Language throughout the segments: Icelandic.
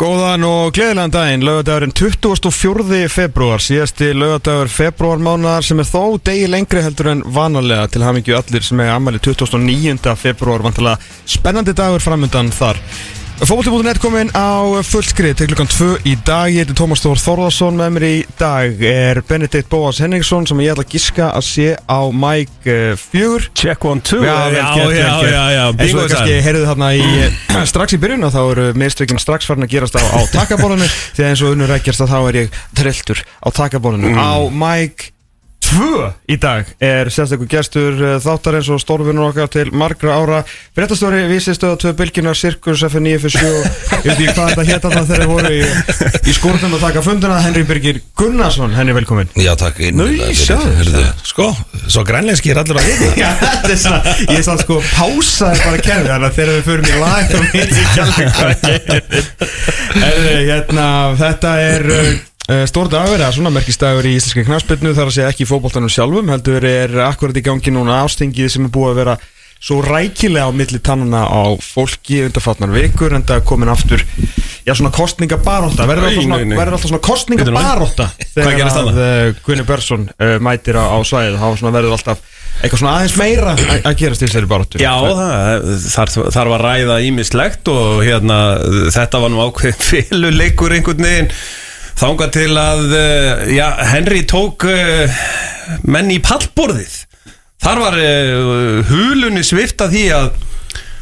Góðan og gleðilegan daginn, laugadagurinn 24. februar, síðasti laugadagur februarmánaðar sem er þó degi lengri heldur en vanalega til hafingju allir sem er ammali 29. februar, vantilega spennandi dagur framöndan þar. Fótbolti.net kominn á fullskrið til klukkan 2 í dag, ég heiti Tómas Þór Þórðarsson, með mér í dag er Benedikt Bóas Henningsson sem ég ætla að giska að sé á mæk uh, fjögur. Check one two. Já, já, já, já, Eins og það kannski heyrðu þarna í eh, strax í byrjun og þá eru mistökin strax farin að gerast á, á takabólinu því að eins og unnur ekkert að þá er ég trilltur á takabólinu Mm. á Mike 2 í dag er sérstaklega gestur uh, þáttarins og stórfinur okkar til margra ára. Brettastóri vísistöða 2 bylginar Sirkus F957 ég veit ekki hvað þetta hétt þarna þegar þeir voru í, í skórnum að taka funduna Henry Birgir Gunnarsson, henni velkomin. Já, takk Hörðu, Sko, svo grænlenski er allir að hérna Já, þetta er svona, ég er svona sko pásaði bara kemur þannig að þegar við förum í lag þá veit ég ekki alveg hvað hérna, þetta er uh, stór dagur, eða svona merkistagur í íslenski knafspilnu þar að segja ekki í fótboltanum sjálfum heldur er akkurat í gangi núna ástingið sem er búið að vera svo rækilega á milli tannuna á fólki undarfatnar vikur en það komin aftur já svona kostningabarótta verður alltaf svona, svona gerist þegar að uh, Gunni Börsson uh, mætir á, á svæðið. Þá verður alltaf eitthvað svona aðeins meira að- að gerast í þessari baróttu Já, það, þar, þar var ræða ímislegt og hérna, þetta var nú ákveðin féluleikur einhvern veginn þangað til að, uh, já, Henry tók uh, menn í pallborðið. Þar var uh, hulunni svift að því að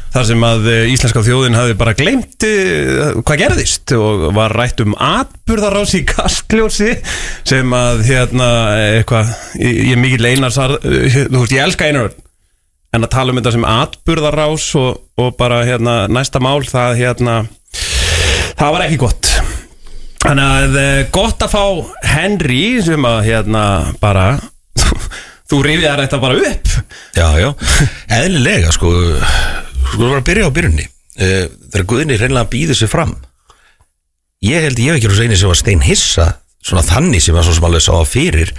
þar sem að íslenska þjóðin hafi bara gleymt uh, hvað gerðist og var rætt um atburðarás í kastljósi sem að hérna eitthvað, ég, er mikill einarsar uh, þú veist, ég elska einar en að tala um þetta sem atburðarás og, og bara hérna næsta mál það hérna það var ekki gott þannig að eh, gott að fá Henry sem að hérna bara þú rifjar þetta bara upp. Já, já, eðlilega sko. Sko, við varum að byrja á byrjunni. Uh, Þegar Guðni reynilega býður sér fram. Ég held ég hef ekki rosa eini sem var stein hissa Svona þannig sem var svo sem alveg sá það fyrir.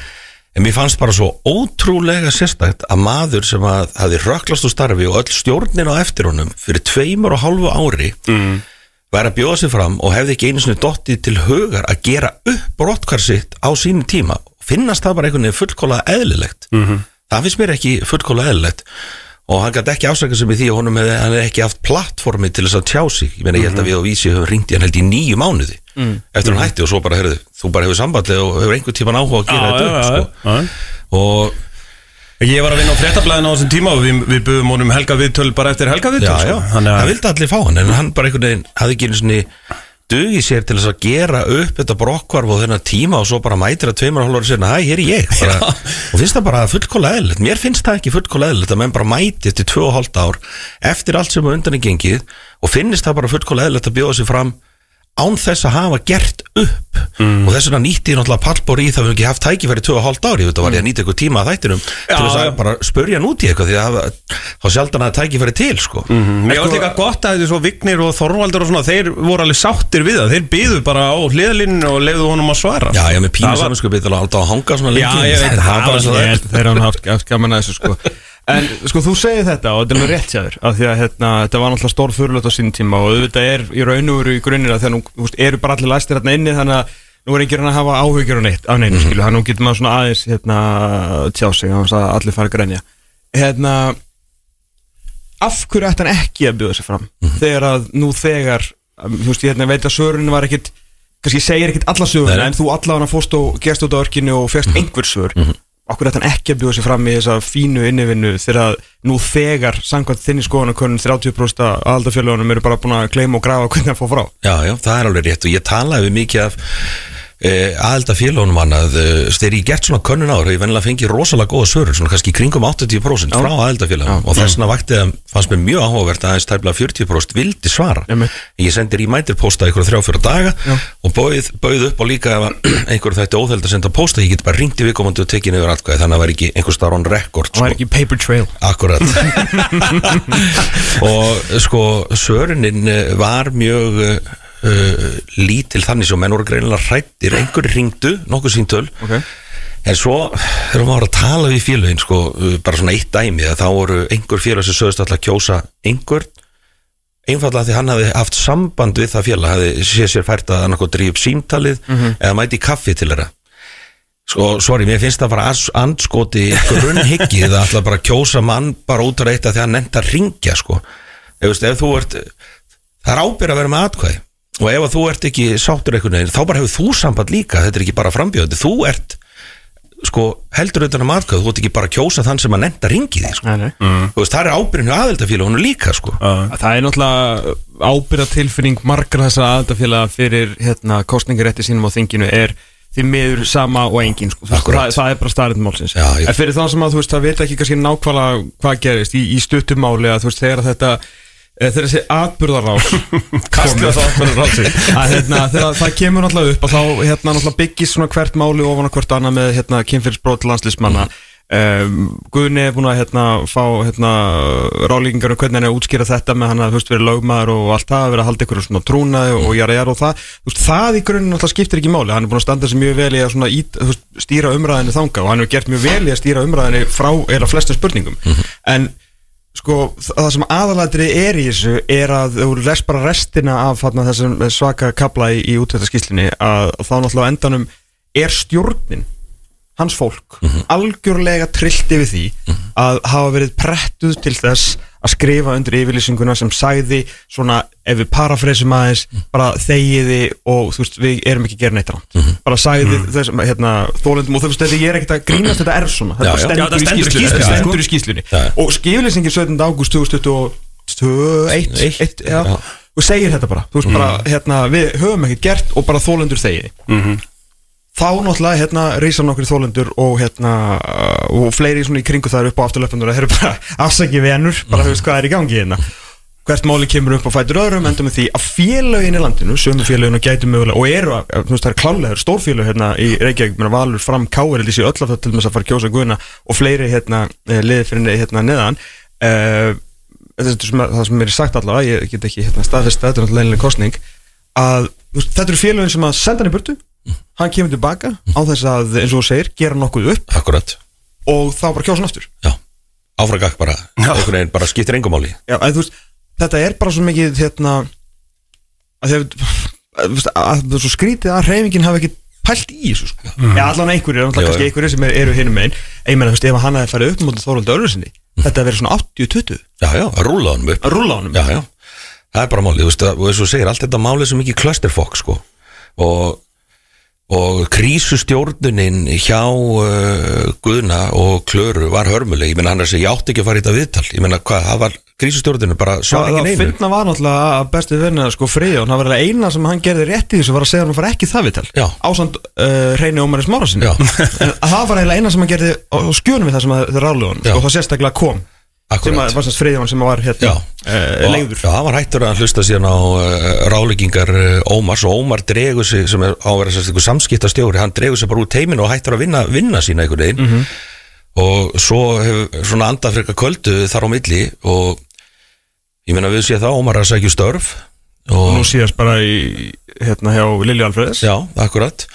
En mér fannst bara svo ótrúlega sérstakt að maður sem að hafði röklast úr starfi og öll stjórnin á eftir honum fyrir tveimur og hálfu ári mm. Væri að bjóða sig fram og hefði ekki einu sinni dottið til hugar að gera upp brottkvar sitt á sínum tíma. Finnast það bara einhvern veginn fullkóla eðlilegt? -hmm. það finnst mér ekki fullkóla eðlilegt. Og hann gæti ekki ásaka sig með því að honum hefði, hann hefði ekki haft plattformi til þess að tjá sig. Ég meina ég held að við á vísi höfum ringt í hann held í nýju mánuði eftir hann hætti og svo bara heyrðu, þú bara hefur sambandi og hefur einhvern tíman áhuga að gera þetta upp sko. já. og Ég var að vinna á fréttablaðinu á þessum tíma og við, við buðum honum helga viðtöl bara eftir helga viðtöl já, já, sko. Það að vildi allir fá hann en hann bara einhvern veginn hafði ekki einu sinni dugið sér til þess að gera upp þetta brokkvarf og þennan tíma og svo bara mætir að tveimur hálfur sérna, hæ, hér er ég. Bara, og finnst það bara fullkóla eðlilegt. Mér finnst það ekki fullkóla eðlilegt að menn bara mæti eftir tvö og hálft ár eftir allt sem undan er gengið og finnist það bara fullkóla eðlilegt að bjóða sér fram án þess að hafa gert upp. Og þess vegna nýtti ég náttúrulega pallbór í það við höfum ekki haft tækifæri 2,5 ári þetta var ég að nýta eitthvað tíma að þættinum til þess að bara spurja hann út í eitthvað því að þá sjaldan að tækifæri til sko. Mér finnst líka gott að þessu Vignir og Þorvaldur og svona Þeir voru alveg sáttir við það. Þeir byðu bara á hliðalinn og leiðu honum að svara. Já, ég með pínu Það var- saminskupið til að hanga svona lengi. Já, ég veit, það var það að En sko þú segir þetta og þetta er nú rétt þér af því að hérna, þetta var náttúrulega stór fyrirlöt á sín tíma og auðvitað er í raun og veru í grunnir að þegar nú veist, eru bara allir læstir hérna inni þannig að nú er enginn að hafa áhyggjur á neitt af neinu skilu, þannig að nú getur maður svona aðeins hérna, tjá sig, að allir fara að grænja hérna af hverju ætti hann ekki að bjóða sig fram þegar að nú þegar um, þú veist, ég hérna, veit að svörunin var ekkit kannski segir ekkit alla söguna en þú allavega fórst og gerst út á örkinu og fegst einhver svör okkur ætti hann ekki að bjóða sig fram í þessa fínu innivinnu þegar nú þegar samkvæmt þinni skoðanakönnun 30% af aðaldafélagunum eru bara búin að kleima og grafa hvernig hann fór frá. Já, já, það er alveg rétt og ég talaði mikið af aðelda félónum hann að eh, þegar ég gert svona könnun ára, ég vennilega fengi rosalega góða svörur, svona kannski í kringum 80% frá aðelda félónum og þess vegna vakti það fannst mér mjög áhugavert að aðeins tæfla 40% vildi svara. Ég sendi reminder posta ykkur þrjá fyrir daga og bauð, bauð upp og líka einhver þetta óþæld að senda posta ég get bara ringt í vikomandi og tekið niður atkvæði þannig að það var ekki einhver starf on record hann var ekki paper trail. Akkurat. Og sko Sörinin eh, var mjög uh, lítil þannig sem menn voru greinilega hrættir einhverju ringdu, nokkuð síntöl okay. en svo þegar maður var að tala við félögin sko, uh, bara svona eitt dæmi að þá voru einhver félag sem sögðist alltaf að kjósa einhver einfallega því hann hafi haft samband við það félag hafi séð sér fært að hann okkur drýja upp símtalið eða mæti kaffi til þeirra. Sko, sorry, mér finnst það bara andskoti grunnhyggið að ætla bara að kjósa mann bara út að því að hann nefnt að ringja sko, ef, veist, ef þú ert það er ábyrð að vera með atkvæði og ef að þú ert ekki sáttur einhvern veginn þá bara hefur þú samband líka, þetta er ekki bara frambjöðandi þú ert sko, heldur utan um atkvæði, þú ert ekki bara að kjósa þann sem að nefnt að ringi því sko. Nei, nei. Þú veist, það er ábyrðin hjá aðeldafélagunum líka sko. Það er náttúrulega ábyrða tilfinning margra þessara aðaldafélaga fyrir hérna, kostningarétti sínum á þinginu er því miður sama og engin sko. Þú veist, Akkúrat. það, það er bara starrið málsins Já, ég- En fyrir þá sem að þú veist, það veit ekki kannski nákvæmlega hvað gerist í, í stuttumáli að þú veist, þegar þetta þegar þessi atburðarás Kastljós atburðarásins. að hérna, þegar það kemur náttúrulega upp að þá hérna, byggist svona hvert máli ofan að hvert annað með hérna, kynfyrirsbrót landslýsmanna um, Guðni er búin að hérna, fá hérna, ráleikingar um hvernig hann er að útskýra þetta með hann að veist, verið lögmaður og allt það verið að halda ykkur svona trúnaði og jara jara og það. Veist, það í grunninn náttúrulega skiptir ekki máli. Hann er búin að standa sig mjög vel í að svona, ít, veist, stýra umræðinu þanga og hann hefur gert mjög vel í að stýra umræðinu frá sko það sem aðalætri er í þessu er að þú les bara restina af þarna, þessum svaka kabla í, í útvættaskíslinni að þá náttúrulega endanum er stjórnin hans fólk algjörlega trillt yfir því að hafa verið prettuð til þess að skrifa undir yfirlýsinguna sem sæði svona ef við parafresum aðeins bara þegiði og þú veist við erum ekki að gera neitt rátt bara sæði þessum hérna þólendum og þú veist þetta ég er ekkert að grínast þetta er svona. Já, þetta já. Já, stendur, stendur í skýslunni sko. stendur í skýslunni Já. og skiflýsingin 17. ágúst 2021 Eitt, eitt, já, já. og segir þetta bara, veist bara hérna, við höfum ekkert gert og bara þólendur þegiði þá náttúrulega hérna rísa nokkur þólendur og hérna uh, og fleiri svona í kringu það upp á afturlöpundur það eru bara afsaki venur, bara þú veist hvað er í gangi hérna. Hvert máli kemur upp á fætur öðrum enda með því að félögin í landinu sömu félögin og gætu mögulega og eru, að- þú veist það er klálega stórfélög hérna í Reykjavík, mér valur fram káir þessi öll af það til þess að fara að kjósa guðuna og fleiri hérna eh, liði fyrir hérna neðan. Uh, sem, það sem mér er sagt allavega ég get ekki hérna staðfest þetta er náttúrulega leinileg kostning að veist, þetta eru félögin sem að senda hann í burtu hann kemur tilbaka á þess að eins og þú segir, gera nokkuð upp. Akkurat, og þá bara kjósa hann aftur. Já. Áfragak bara, bara skiptir engumáli Já, en þú veist, þetta er bara svo mikið hérna að að, að, að, svo skrítið að hreyfingin hafi ekki pælt í þessu sko. Já, allan einhverjir, náttúrulega kannski einhverjir sem er, eru hinum megin. Ég meina, þú veist, ef hann hefði farið upp mútið Þóróldi Örlusinni þetta hefði verið svona 80-20 Já, já, að rúla honum upp. Að rúlla honum. Já, já, það er bara málið, þú veist, og eins og þú segir, allt þetta málið sem ekki clusterfox, sko. Og, og krísustjórnunin hjá uh, Guðna og Klöru var hörmuleg, ég að segja, ég átti ekki að fara í þetta viðtal, ég meina hvað, það var krísustjórnunin bara svar Það ekki neinu finna var náttúrulega að bestið vinna sko Friðjón, það var eiginlega eina sem hann gerði rétt í þessu var að segja hann fara ekki það viðtal. Já. ásand uh, reyni Ómari Smára sinni. Já. en það var eiginlega eina sem hann gerði á, skjönum við það sem þau hann Já. og það sérstaklega kom Akkurat. að, var semst Friðjón sem var hérna uh, Og- leiður Já, hann var hættur að hlusta síðan á uh, ráleggingar uh, Ómars og Ómar dregur sig sem er á að vera sérst ykkur samskiptastjóri hann dregur sig bara úr teiminu og hættur að vinna, vinna sína einhvern veginn Mhm. og svo hefur svona andafrika kvöldu þar á milli og ég meina við séð það Ómar að sækju störf og nú síðast bara í hérna hjá Lilju Alfreðs. Já, akkurat.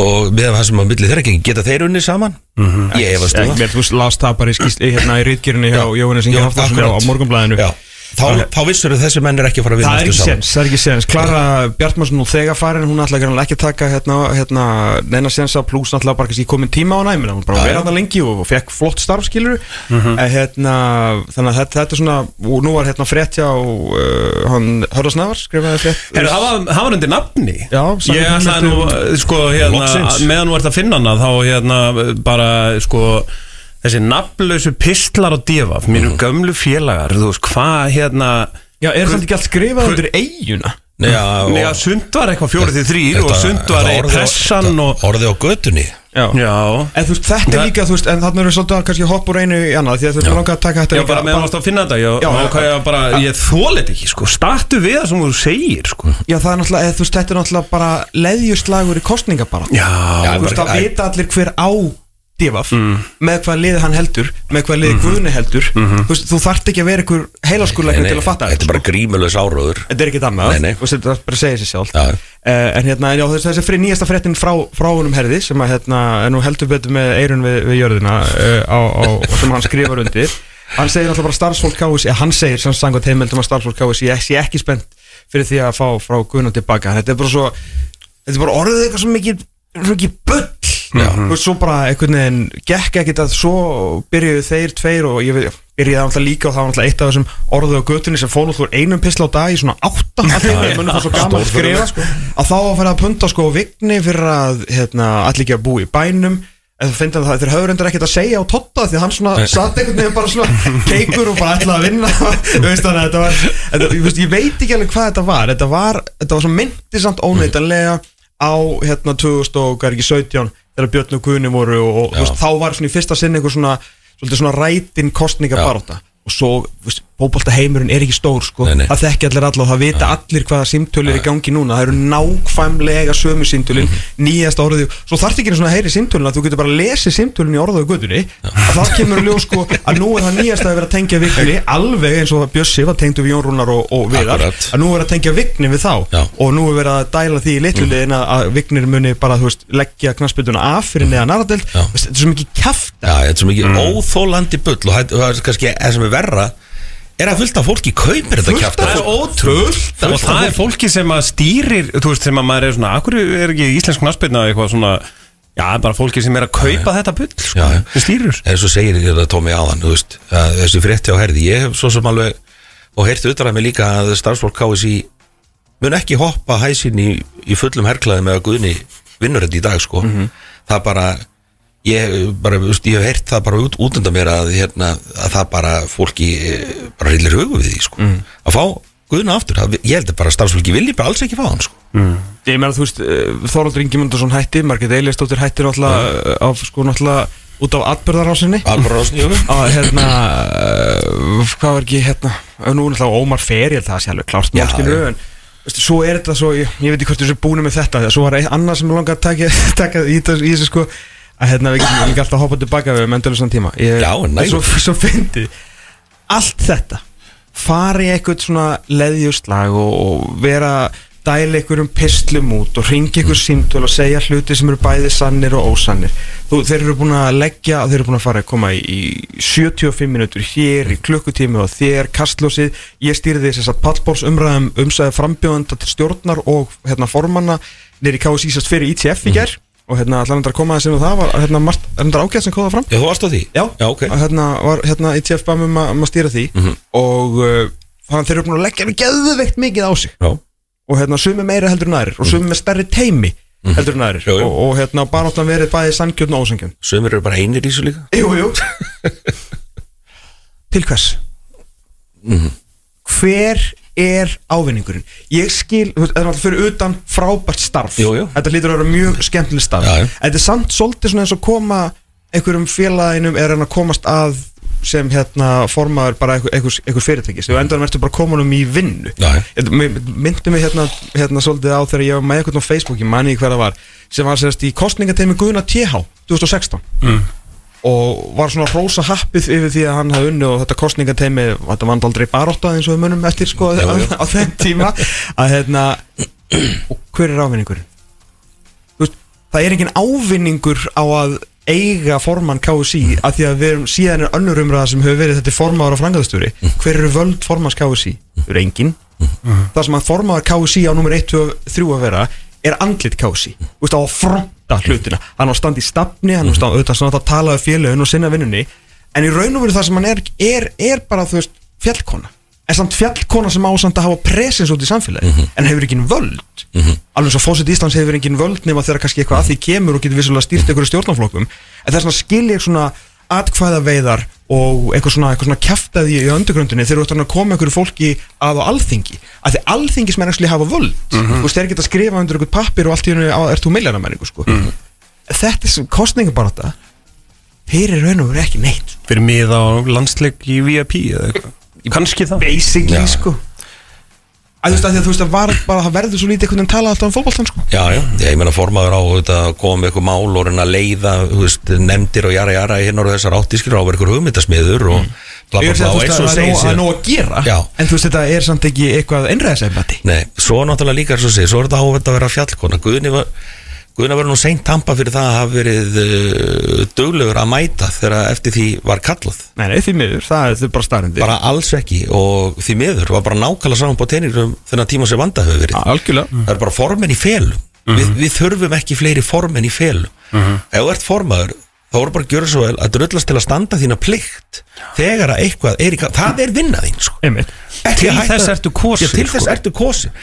Og með það sem að milli þeirra ekki geta þeir unni saman? Ég hefast Ég, um það. þú veist, las það bara í skýsli hérna í rítgerinni hjá Jóhannes Ingi akkurat. á morgunblæðinu Já. Þá, þá vissur þessi menn er ekki að fara að vinna Það er ekki séns, það er ekki séns. Klara Bjartmarsson nú þegar farin hún ætla ekki ekki að taka hérna, hérna neina sénsa pluss náttúrulega bara kannski komin tíma á næmina hún bara verið já. hann lengi og, og fekk flott starfskilur mm hérna, þannig að þetta, þetta er svona og nú var hérna frétt hjá uh, hann Hörðarsnævar skrifaði frétt. Herru, það var- það var undir nafni. Já, Ég ætlaði nú, eh, sko, hérna. Meðan þú ert að finna hana Þá, hérna, bara, sko Þessi nafnlausu pistlar á divaf Mínu gömlu félagar Þú veist, hvað, hérna Já, er þetta ekki allt skrifað undir eiguna? Nei, já, og- að sund var eitthvað fjórið til þrýr Og sund var á- pressan og Orðið á götunni. Já. Já. En þú veist, þetta er líka, þú veist, en þarna eru svolítið að kannski hoppa úr einu í annað Því að þú veist, langar að taka þetta Já, bara meðan þú varst að finna þetta Ég, Já, já, já. ég, bara, ég þólit ekki, sko Startu við það sem þú segir, sko. Já, það er náttúrulega, eða, þú veist, þetta er náttúrulega bara leðjuslagur í kostningabarat Já, Já, Þú veist, bara- það vita allir hver á divaf með hvað liði hann heldur með hvað liði Guðni heldur. Þú, veist, þú þarft ekki að vera ykkur heilaskurleikni til að fatta Þetta er bara grímulegs áróður. Þetta er ekki þú veist, þetta er bara að segja sér sjálf Já. uh, En hérna, já, þessi, fri, nýjasta fréttin frá, frá honum herði sem að hérna, er nú heldur betur með eirun við, við jörðina uh, á, á, sem hann skrifar undir. Hann segir alltaf bara starfsfólk KS eða hann segir sem sangot heimildum að starfsfólk KS ég sé ekki spennt fyrir því að fá frá Gunnar tilbaka þetta er bara svo þetta er bara orðið eitthvað svo mikið svo mikið bull og svo bara einhvern veginn gekk ekkert að svo byrjuðu þeir tveir og ég veit byrjuði alltaf líka og það var alltaf eitt af þessum orðu á götunni sem náttúrulega úr einum pisla á dag í svona átta. Það svo gaman að skrifa sko, að þá að fara að punta sko vigni fyrir að hérna, allir ekki að búa í bænum. En þú finnir það þeir höfður endur ekkert að segja á Totta því að hann svona satt einhvern veginn bara svona keikur og bara ætlaði að vinna. Veist þannig að þetta var þetta, ég, veist, ég veit ekki alveg hvað þetta var. Þetta var, þetta var svo myndisamt óneitanlega á hérna 2000 og hvað ekki 17 þegar Björn og Guðni voru og, og veist, þá var svona í fyrsta sinni einhver svona, svona rætin kostningabaróta og svo, bóbalta heimurinn er ekki stór sko, Nei, nei. það þekki allir alla og það vita allir hvaða símtölu er í gangi núna. Það eru nákvæmlega sömu símtölin nýjasta orðið, svo þarf ekki svona að heyri símtölin að þú getur bara að lesi símtölin í orðið á gödunni, að það kemur ljós sko að nú er það nýjasta að vera að tengja vikni alveg eins og Bjössi var tengdu við Jón Rúnar og, og Viðar, að nú er að tengja vikni við þá. Já. og nú er verið að dæla því í litlulegin að, að viknir muni bara, veist, leggja knassbytuna af fyrir neðan aðradelt, Já. þetta er svo mikið og það það er kannski það sem er verra er að fullt af fólki kaupir þetta kjafta Það er ótrúð Og það er fólki. sem að stýrir Þú veist, sem að maður er svona Akkur er ekki íslensk naspirna eitthvað svona Já, bara fólki sem er að kaupa þetta bull sko. Sem stýrir. Eins og segir þetta Tómi áðan þessi frétti á herði ég hef svo sem alveg og heyrti utan að mig líka að starfsfólk KSI mun ekki hoppa hæsin í, í fullum herklaði með að Guðni vinnur þetta í dag sko. Það bara ég, bara, þú veist, ég hef heyrt það bara út, út undan mér að, hérna, að það bara fólki eh, bara rillir hugu við því sko. Að fá Guðna aftur, það, ég held að bara starfsfólki vilji bara alls ekki fá hann sko. Ég meina þú veist, eh, Þorvaldur Ingimundarsson hætti Margrét Eilistóttir hætti náttúrulega uh, af, sko náttúrulega út af atbyrðarásinni Alvar Rásni, jú hérna hvað var ekki hérna nú náttúrulega Ómar Fer, ég held að það sé alveg klárt Já, mál skilur já. en svo er þetta svo, ég, ég veit ekki hvort þessu búinu með þetta svo var eitt annað sem langar að taka, taka í þessu sko að hérna við getum ekki alltaf að hoppa tilbaka við mendalusan tíma. Ég, Já, nægur. svo, svo fyndi allt þetta fara í eitthvað svona leðjuslag og, og vera dæla einhverjum pislum út og ringi einhver símtöl og segja hluti sem eru bæði sannir og ósannir. Þú, þeir eru búin að leggja þeir eru búin að fara að koma í, í 75 minútur hér í klukkutími og þér kastlósið, ég stýrði þess að pallbórs umræðum umsæði frambjóðanda til stjórnar og hérna formanna nýri sérst fyrir ITF í ger og hérna allan að koma að sinna það var hérna margt, hérna ágætt sem kóða fram? Já, þú varst á því? Já, Já, ok. Að hérna var hérna ITF bæm um að, um að stýra því. Og uh, þannig þeir eru búin að leggja alveg geðveikt mikið á sig. Já, og hérna sumi meira heldur en aðrir. Og sumi með stærri teimi heldur en aðrir. Og, og hérna bara náttúrulega verið bæði sangjörn og ósangjörn sömur eru bara einir í þessu líka. Jú, jú. Til hvers? Hver er ávinningurinn? Ég skil, þú veist, þetta er alltaf fyrir utan frábært starf Jú, jú. Þetta lítur að vera mjög skemmtileg starf Já, já. Þetta er samt svolítið svona eins og koma einhverjum félaginum er hann að komast að sem hérna formaður bara einhver, einhver, einhver fyrirtækis og endur verður bara komunum í vinnu Já, já. Ég- mér- myndi mig hérna, hérna svolítið á þegar ég var með eitthvað á Facebook, ég mani ekki hver það var sem var sérst í kostningateimi Guðna TH 2016 og var svona rosa happið yfir því að hann hafði unni og þetta kostningateimi þetta vant aldrei barótta eins og við munum eftir sko á, já. á þeim tíma að hérna og hver er ávinningurinn? Þú veist, það er engin ávinningur á að eiga formann KSI að því að við erum síðan er önnur umræða sem hefur verið þetta formaður og frangaðastjóri hver eru völd formanns KSI? Það eru engin það sem að formaður KSI á nummer 1, 2, 3 að vera er andlit KSI Þú veist á að fronta hlutina. Hann á að standa í stafni, hann á að auðvitað svona að tala við félögin og sinna vinnunni. En í raun og veru það sem hann er er, er bara þú veist fjallkona. En samt fjallkona sem á samt að hafa presens út í samfélagi en hefur ekki völd. Alveg svo fósitt Íslands hefur ekki völd nema þegar kannski eitthvað að því kemur og getur vissulega stýrt einhverju stjórnarflokkum. En þess að skilja ég svona atkvæða veiðar og eitthvað svona, eitthvað svona kjaftaði í undergrundinni þegar þú ert að koma einhverju fólki að á alþingi. Að því alþingismenn ekki hafa völd. Þú veist, þeir geta að skrifa undir einhvern pappir og allt í hennu ert þú miljarnamenningu sko. þetta er sem kostningabarata þeir eru raun og veru ekki neitt. Fyrir miða á landsleik í VIP eða eitthvað. Kanski það. basically Já. sko að að, að þú veist að var bara það verður svo lítið einhvern veginn tala alltaf um fótboltan sko. Já, já, ég meina formaður á að koma með eitthvað mál og reyna að leiða þú veist, nefndir og jara jara hérna og þessar áttískir á eitthvað hugmyndasmiður og bla Ég bla að bla segja, þú og eins að og segir það er nóg að gera? Já. en þú veist þetta er samt ekki eitthvað einræðisefnati Nei, svo náttúrulega líka svo segir, svo er þetta á þetta að vera fjallkona. Guðni var, Guðna verður nú seint tampa fyrir það að hafa verið uh, duglegur að mæta þegar eftir því var kallað. Nei, nei, því miður, það er bara starrindi bara alls ekki og því miður var bara nákvæmlega saman på teiningur þennan tíma sem vanda hefur verið. Algjörlega. Það er bara formen í felum. Við, við þurfum ekki fleiri formen í felum. Ef þú ert formaður þá voru bara að gjöra svo vel að drullast til að standa þína plikt þegar að eitthvað er í það er vinna þín sko. Til að til þess sko. ertu kosin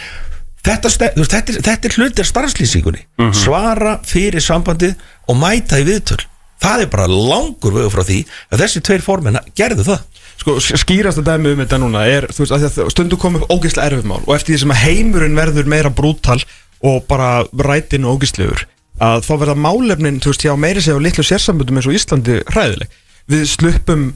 þetta, þetta, er, þetta er hluti af starfslýsingunni. Svara fyrir sambandið og mæta í viðtöl. Það er bara langur vegu frá því að þessi tveir formenn gerðu það. Sko, skýrasta dæmi um þetta núna er, veist, að að stundu kom upp ógeðslega erfið mál og eftir því sem að heimurinn verður meira brútal og bara rætin og ógeðslegur að þá verða málefnin, þú veist, hjá meiri segja og litlu sérsambundum eins og Íslandi hræðileg. Við sluppum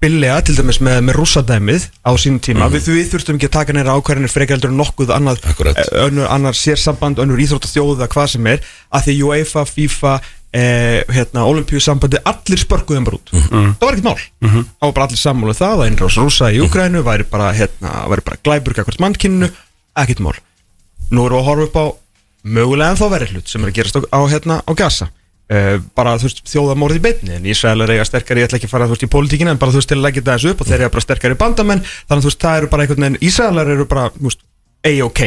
billega til dæmis með, með rússadæmið á sínum tíma. Við, við þurftum ekki að taka neira ákvarðinir frekar heldur en nokkuð annað, eh, önnur, annar sérsamband, önnur íþróttaþjóða, hvað sem er að því UEFA, FIFA eh, hérna, olimpíusambandi, allir spörkuðum bara út. Það var ekkert mál. Það var bara allir sammála um það, að innrás rúsa í Ukrænu væri bara, hérna, væri bara glæburg akkvært mannkinninu, ekkert mál. Nú erum við að horfa upp á mögulega en þá verið hlut sem er að gerast á, á, hérna, á Gaza Uh, bara þú veist þjóðamórið í beinni. En Ísrael er eiga sterkari, ég ætla ekki að fara þú veist í pólitíkina en bara þú veist til að leggja þessu upp og þeir eru bara sterkari bandamenn. Þannig að þú veist það eru bara einhvern veginn Ísraelar eru bara þú veist A-OK.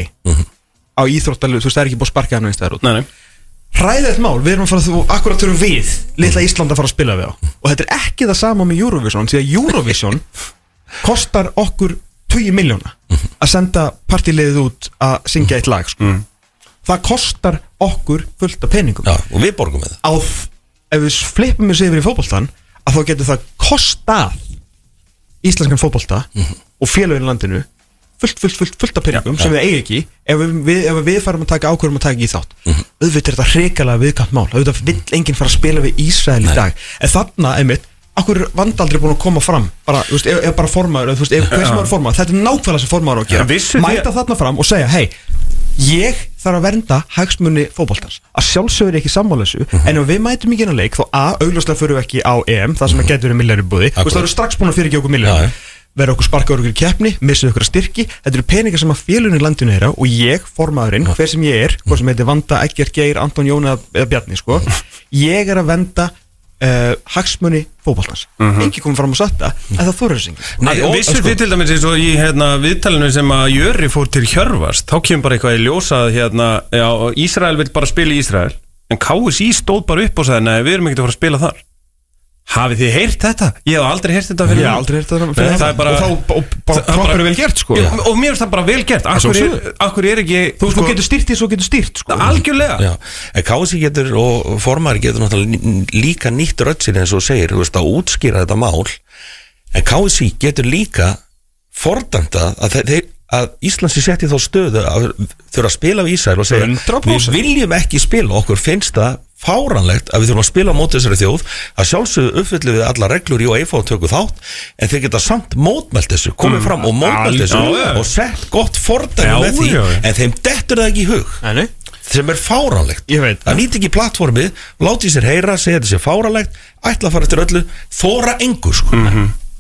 Á íþróttalegu, þú veist það er ekki búið að sparka hann einstæðar út. Nei, nei. Hræðið mál, við erum að fara þú, akkurat þurfum við litla Ísland að fara að spila við á. Og þetta er ekki það sama með Eurovision því að Eurovision kostar okkur 20 miljóna að senda partilegið út að syngja eitt lag sko. Það kostar okkur fullt af peningum. Já, og við borgum með það. Ef við flippum þessu yfir í fótboltan að þá getur það kostað íslenskan fótbolta og félagin í landinu fullt, fullt, fullt, fullt af peningum sem við eigi ekki ef við, við, ef við farum að taka ákvörðum að taka í þátt. Auðvitað er þetta hrikalega viðkant mál. Auðvitað vill enginn fara að spila við Ísrael í dag. En þarna, einmitt, akkur er vandaldri búin að koma fram? Bara, veist, ef, ef bara formaður, eða, veist, ef er formaður þetta er nákvæmlega sem formaður á að gera. Mæta þarna fram og segja, hei ég þarf að vernda hagsmunni fótboltans. Að sjálfsögur ekki sammála þessu en ef við mætum ekki inn á leik þá a, augljóslega fyrir við ekki á EM það sem að getur verið milljari búði þú veist það eru strax búin að fyrir ekki okkur milljari já. verður okkur sparka okkur í keppni missið okkur að styrki. Þetta eru peningar sem að félunni landinu er á og ég, formaðurinn, hver sem ég er hvað sem heitir Vanda, Egger, Geir, Anton, Jón eða, eða Bjarni sko, ég er að venda uh, hagsmunni fótboltans. Engi komið fram á satta en það þóra þessi og- Vissur sko- þið til dæmis eins og í hérna, viðtalinu sem að Jöri fór til Hjörvast þá kemur bara eitthvað í ljósa að hérna, já, Ísrael vil bara spila í Ísrael en KSI stóð bara upp og sagði nei, við erum ekki að fara að spila þar Hafið þið heyrt þetta? Ég hef aldrei heyrt þetta Ég fyrir hef aldrei heyrt þetta fyrir það er bara- og þá og, og, Það er proper bara- vel gert sko. Já, og mér finnst það bara vel gert. Akkur er, akkur er ekki Þú veist, þú getur styrt því svo getur styrt sko. Algjörlega. Já, en Kási getur og formari getur náttúrulega lí- líka nýtt röddsin eins og segir, þú veist, að útskýra þetta mál. En Kási getur líka fordæmta að, þe- þeir, að Íslands er sett í þá stöðu að þurfa að spila við Ísrael og segja 100%. við viljum ekki spila, okkur finnst það fáranlegt að við þurfum að spila á móti þessari þjóð. Að sjálfsögðu uppfyllu við alla reglur í UEFA og tökum þátt en þeir geta samt mótmælt þessu komið fram og mótmælt þessu já. og sett gott fordæmi með því já, en þeim dettur það ekki í hug. Nei. sem er veit. Það nýtt ekki plattformið, láti sér heyra segja þetta sé fáránlegt, ætla að fara eftir öllu þóra engu sko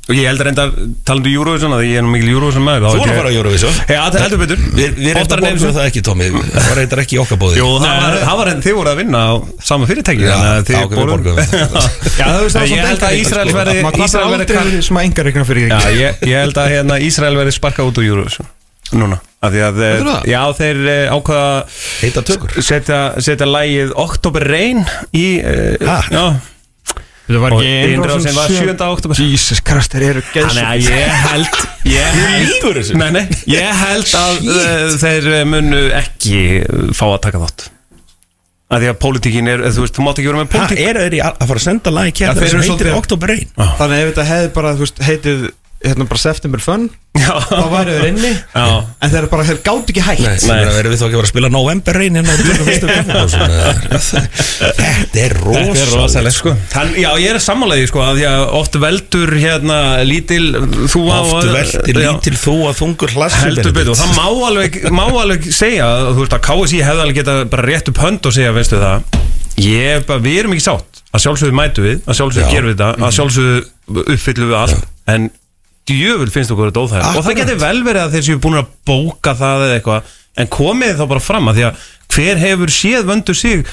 Og ég held að reynda talandu Eurovision að ég er nú mikil Eurovision maður þú voru að fara á Eurovision. Já, það heldur betur. Við, við Oftar reyndar en einu borgum sinni. það ekki Tómi það var reyndar ekki í okkar bóði. Jú, það var, það var þið voru að vinna á sama fyrirtæki Já, þannig að þið þá okkur við voruð- borguðum. Það. Já, það veist, það Ég held að Ísraels verði Ísrael Ísrael verði aldrei sem að enga regna fyrir Já, ekki ég, ég held að hérna, Ísrael verði sparka út úr Eurovision Núna af því að, eh, Heldurðu það? Já, þeir eh, ákvaða heita tökur. setja, setja lægið Oktober Rain í uh, Ha? Já, Það var ekki innrásin var 7. oktober Jesus Christ, þeir eru Þannig að ég held Ég held Nei, nei, ég held að uh, þeir eh, munu ekki fá að taka þátt. Að því að pólitíkin er, þú veist, þú mátt ekki vera með pólitík. eru þeir í að að fara að senda lagi Já, kært þeir sem heitir Oktober Rain Þannig að ef þetta hefði bara, þú veist, heitið hérna bara September Fun Já, þá væri þeir inni. Já. en þeir bara, þeir gátt ekki hægt Nei, sem er að vera við þá ekki að spila November Rain hérna í 25. Þetta er er rosalegt sko. Þann, Já, ég er sammálaði sko að því að oft veldur hérna lítil þú á Oft veltir já, lítil þú að þungur og það má alveg, má alveg segja að þú veist að KSI hefði alveg geta bara rétt upp hönd og segja, veistu það ég, er bara, við erum ekki sátt. Að sjálfsögðu mætu við, að sjálfsögðu Já. gerum við þetta að sjálfsögðu uppfyllum við allt. En djöful finnst okkur þetta óþægilegt. Og það getur vel verið að þeir séu búin að bóka það eða eitthvað en komið þá bara fram að því að hver hefur séð vöndu sig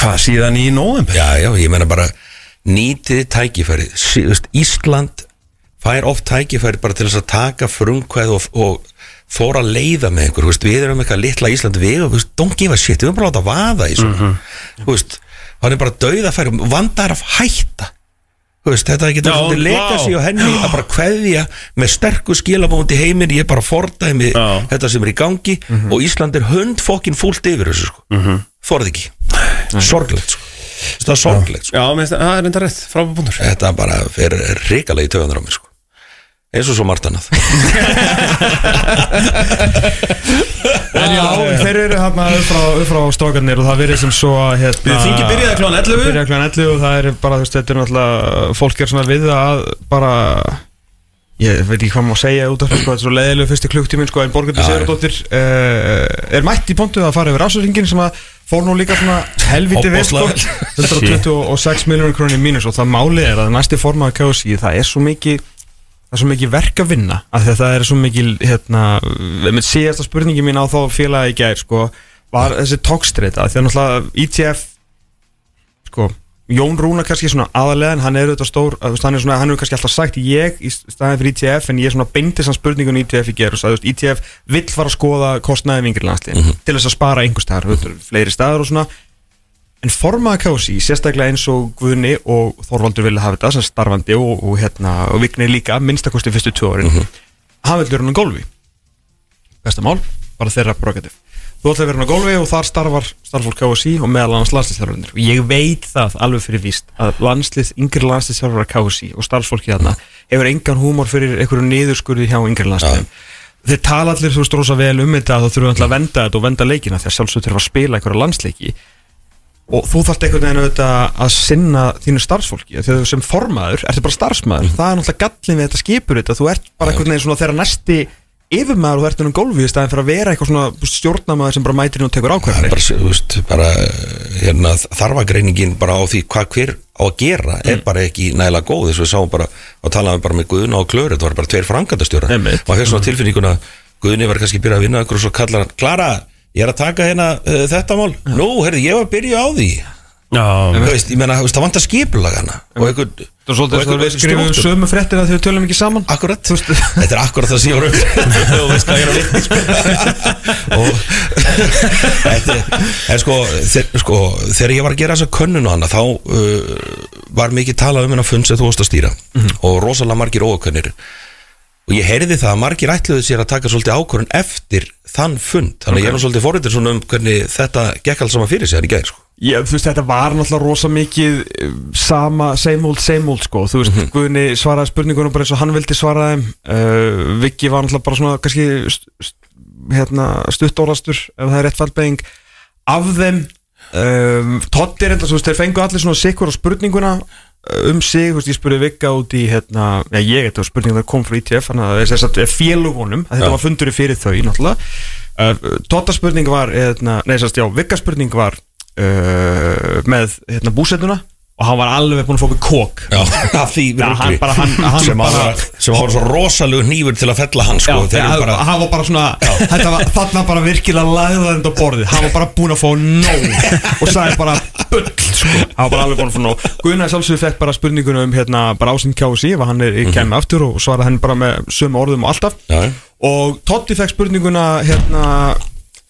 hvað síðan í november Já, já, ég meina bara nýtið tækifæri Sí- þú veist, Ísland fær oft tækifæri bara til þess að taka frumkvæð og, og þóra að leiða með einhver, veist, við erum eitthvað litla Ísland við veist, don't give a shit, við erum bara að láta vaða í svona, þú veist hann er bara dauðafæri, vandar af hætta veist, þetta þetta leika vá. sig á henni að bara kveðja með sterku skilabóndi heiminn, ég er bara fordæmi Já. þetta sem er í gangi og Ísland er hund fokkin fúlt yfir þessu sko. mm -hmm. þorði ekki, sorglegt sko. þetta er sorglegt sko. Já, það er enda rétt, frábæð búndur þetta bara fer ríkalega í töðanar á mér sko. Eins og svo margt annað. En já, þeir eru hérna upp frá, stókarnir og það verið sem svo að hérna, Við þingi byrjaði klón 11 Byrjaði klán 11 og það er bara, þú veist, þetta er náttúrulega fólk er svona við að bara ég veit ekki hvað maður segja út af það, sko, þetta er svo leiðilegu fyrsti klukktíminn, sko, en Borgandi Já, Sigurdóttir uh, er mætt í pontu að fara yfir ásöringin sem að fór nú líka svona helviti Ofboðslega 126 miljónur krónir mínus og það máli er að næsti formaði KSI, það er svo mikið það er svo mikið verk að vinna af því að það er svo mikið hérna, síðasta spurningi mín á þá félagi í gær sko, var þessi tókstreita því að náttúrulega ETF sko, Jón Rúna kannski svona aðalega en hann er auðvitað stór hann er svona, hann hefur kannski alltaf sagt ég í staðin fyrir ETF en ég svona beindi sann spurningun í ETF í ger og sagði, ETF vill fara að skoða kostnaði vingir landsliðin til þess að spara einhver staðar, þú veist, fleiri staðar og svona En formaða kási, sérstaklega eins og Guðni og Þorvaldur vilja hafa þetta sem starfandi og, og, hérna, og Vigni líka minnstakosti fyrstu tvö árin hann vil vera hann á gólfi. Besta mál, bara þeirra brogativ þú ætla að vera hann á gólfi og þar starfar starfólk KSI og meðal annars landslýstjálfurinn og ég veit það alveg fyrir víst að landslýst, yngri landslýstjálfurar KSI og starfsfólki þarna hefur engan húmor fyrir einhverju niðurskurði hjá yngri landslýstjálfum þeir tala allir þú veist rosa vel um þetta að þú þurfum alltaf að venda þetta og venda leikina því að sjálfsög þurfa að spila einhverja landsleiki og þú þarft einhvern veginn auðvitað að sinna þínu starfsfólki. Þegar þú sem formaður, ertu bara starfsmaður. Það er náttúrulega gallin við þetta skipur þetta. Þú ert bara einhvern veginn svona þegar næsti yfirmaður og þú ert ennum gólfið í staðin fyrir að vera eitthvað svona stjórnamaður sem bara mætir inn og tekur Það ákveðanir bara, veist, bara hérna, þarfagreiningin bara á því hvað hver á að gera er bara ekki nægilega góð. Þess að við sáum bara og talaðum bara með Guðna og Klöru það var bara tveir frangandastjóra og hefði svona tilfinninguna Guðni var kannski að byrja að vinna einhver og svo kallar hann Klara, ég er að taka hérna uh, þetta mál. Nú, herri, ég var að byrja á því. Já, Þú veist, ég meina, þú veist, það vantar skipulag hana. Og einhvern Það er svolítið og þess að við einhver skrifum sömu fréttir að þau tölum ekki saman. Akkurat, þetta er akkurat það sem ég var um Þú veist hvað ég er að vitni sko. og þetta en sko, þeir, sko þegar ég var að gera þessa könnun og hana þá uh, var mikið talað um hennar fund sem þú varst að stýra. Og rosalega margir óakönnir og ég heyrði það að margir ætluðu sér að taka svolítið ákvörðun eftir þann fund. Þannig að ég er nú svolítið forritur svona um hvernig þetta gekk alls saman fyrir sig hann í gæðir sko. Já, þú veist, þetta var náttúrulega rosa mikið eh, sama, same old, same old, sko. Þú veist, Guðni svaraði spurningunum bara eins og hann vildi svara þeim. Uh, Viki var náttúrulega bara svona, kannski hérna, stuttólastur ef það er rétt fallbeðing af þeim um, Totti er enda, þú veist, þeir fengu allir svona sikkur á spurninguna. eh, um sig, þú veist, ég spurði Vika út í hérna, já, ég, þetta var spurning það kom frá ITF, þannig að þess að félugunum að þetta Já. var fundur fyrir þau, náttúrulega uh, Totta spurning var, hérna, nei, sérst, já, Vika spurning var uh, með hérna, búsetuna og hann var alveg búin að fá okkur kók Já, af því hann bara- hann- hann sem, bara- bara, sem var svo rosalegu nýfur til að fella hann sko, Já, þeir eru ja, bara, hann var bara svona þetta var, þarna bara virkilega lagðað þetta á borðið. Hann var bara búin að fá nóg. Og sagði bara bull sko. hann var bara alveg búin að fá nóg. Gunnar sjálfsögur fekk bara spurninguna um hérna, bara ásinn KSI ef hann er í kemur aftur og svaraði henni bara með sömu orðum og alltaf. Já. og Totti fekk spurninguna hérna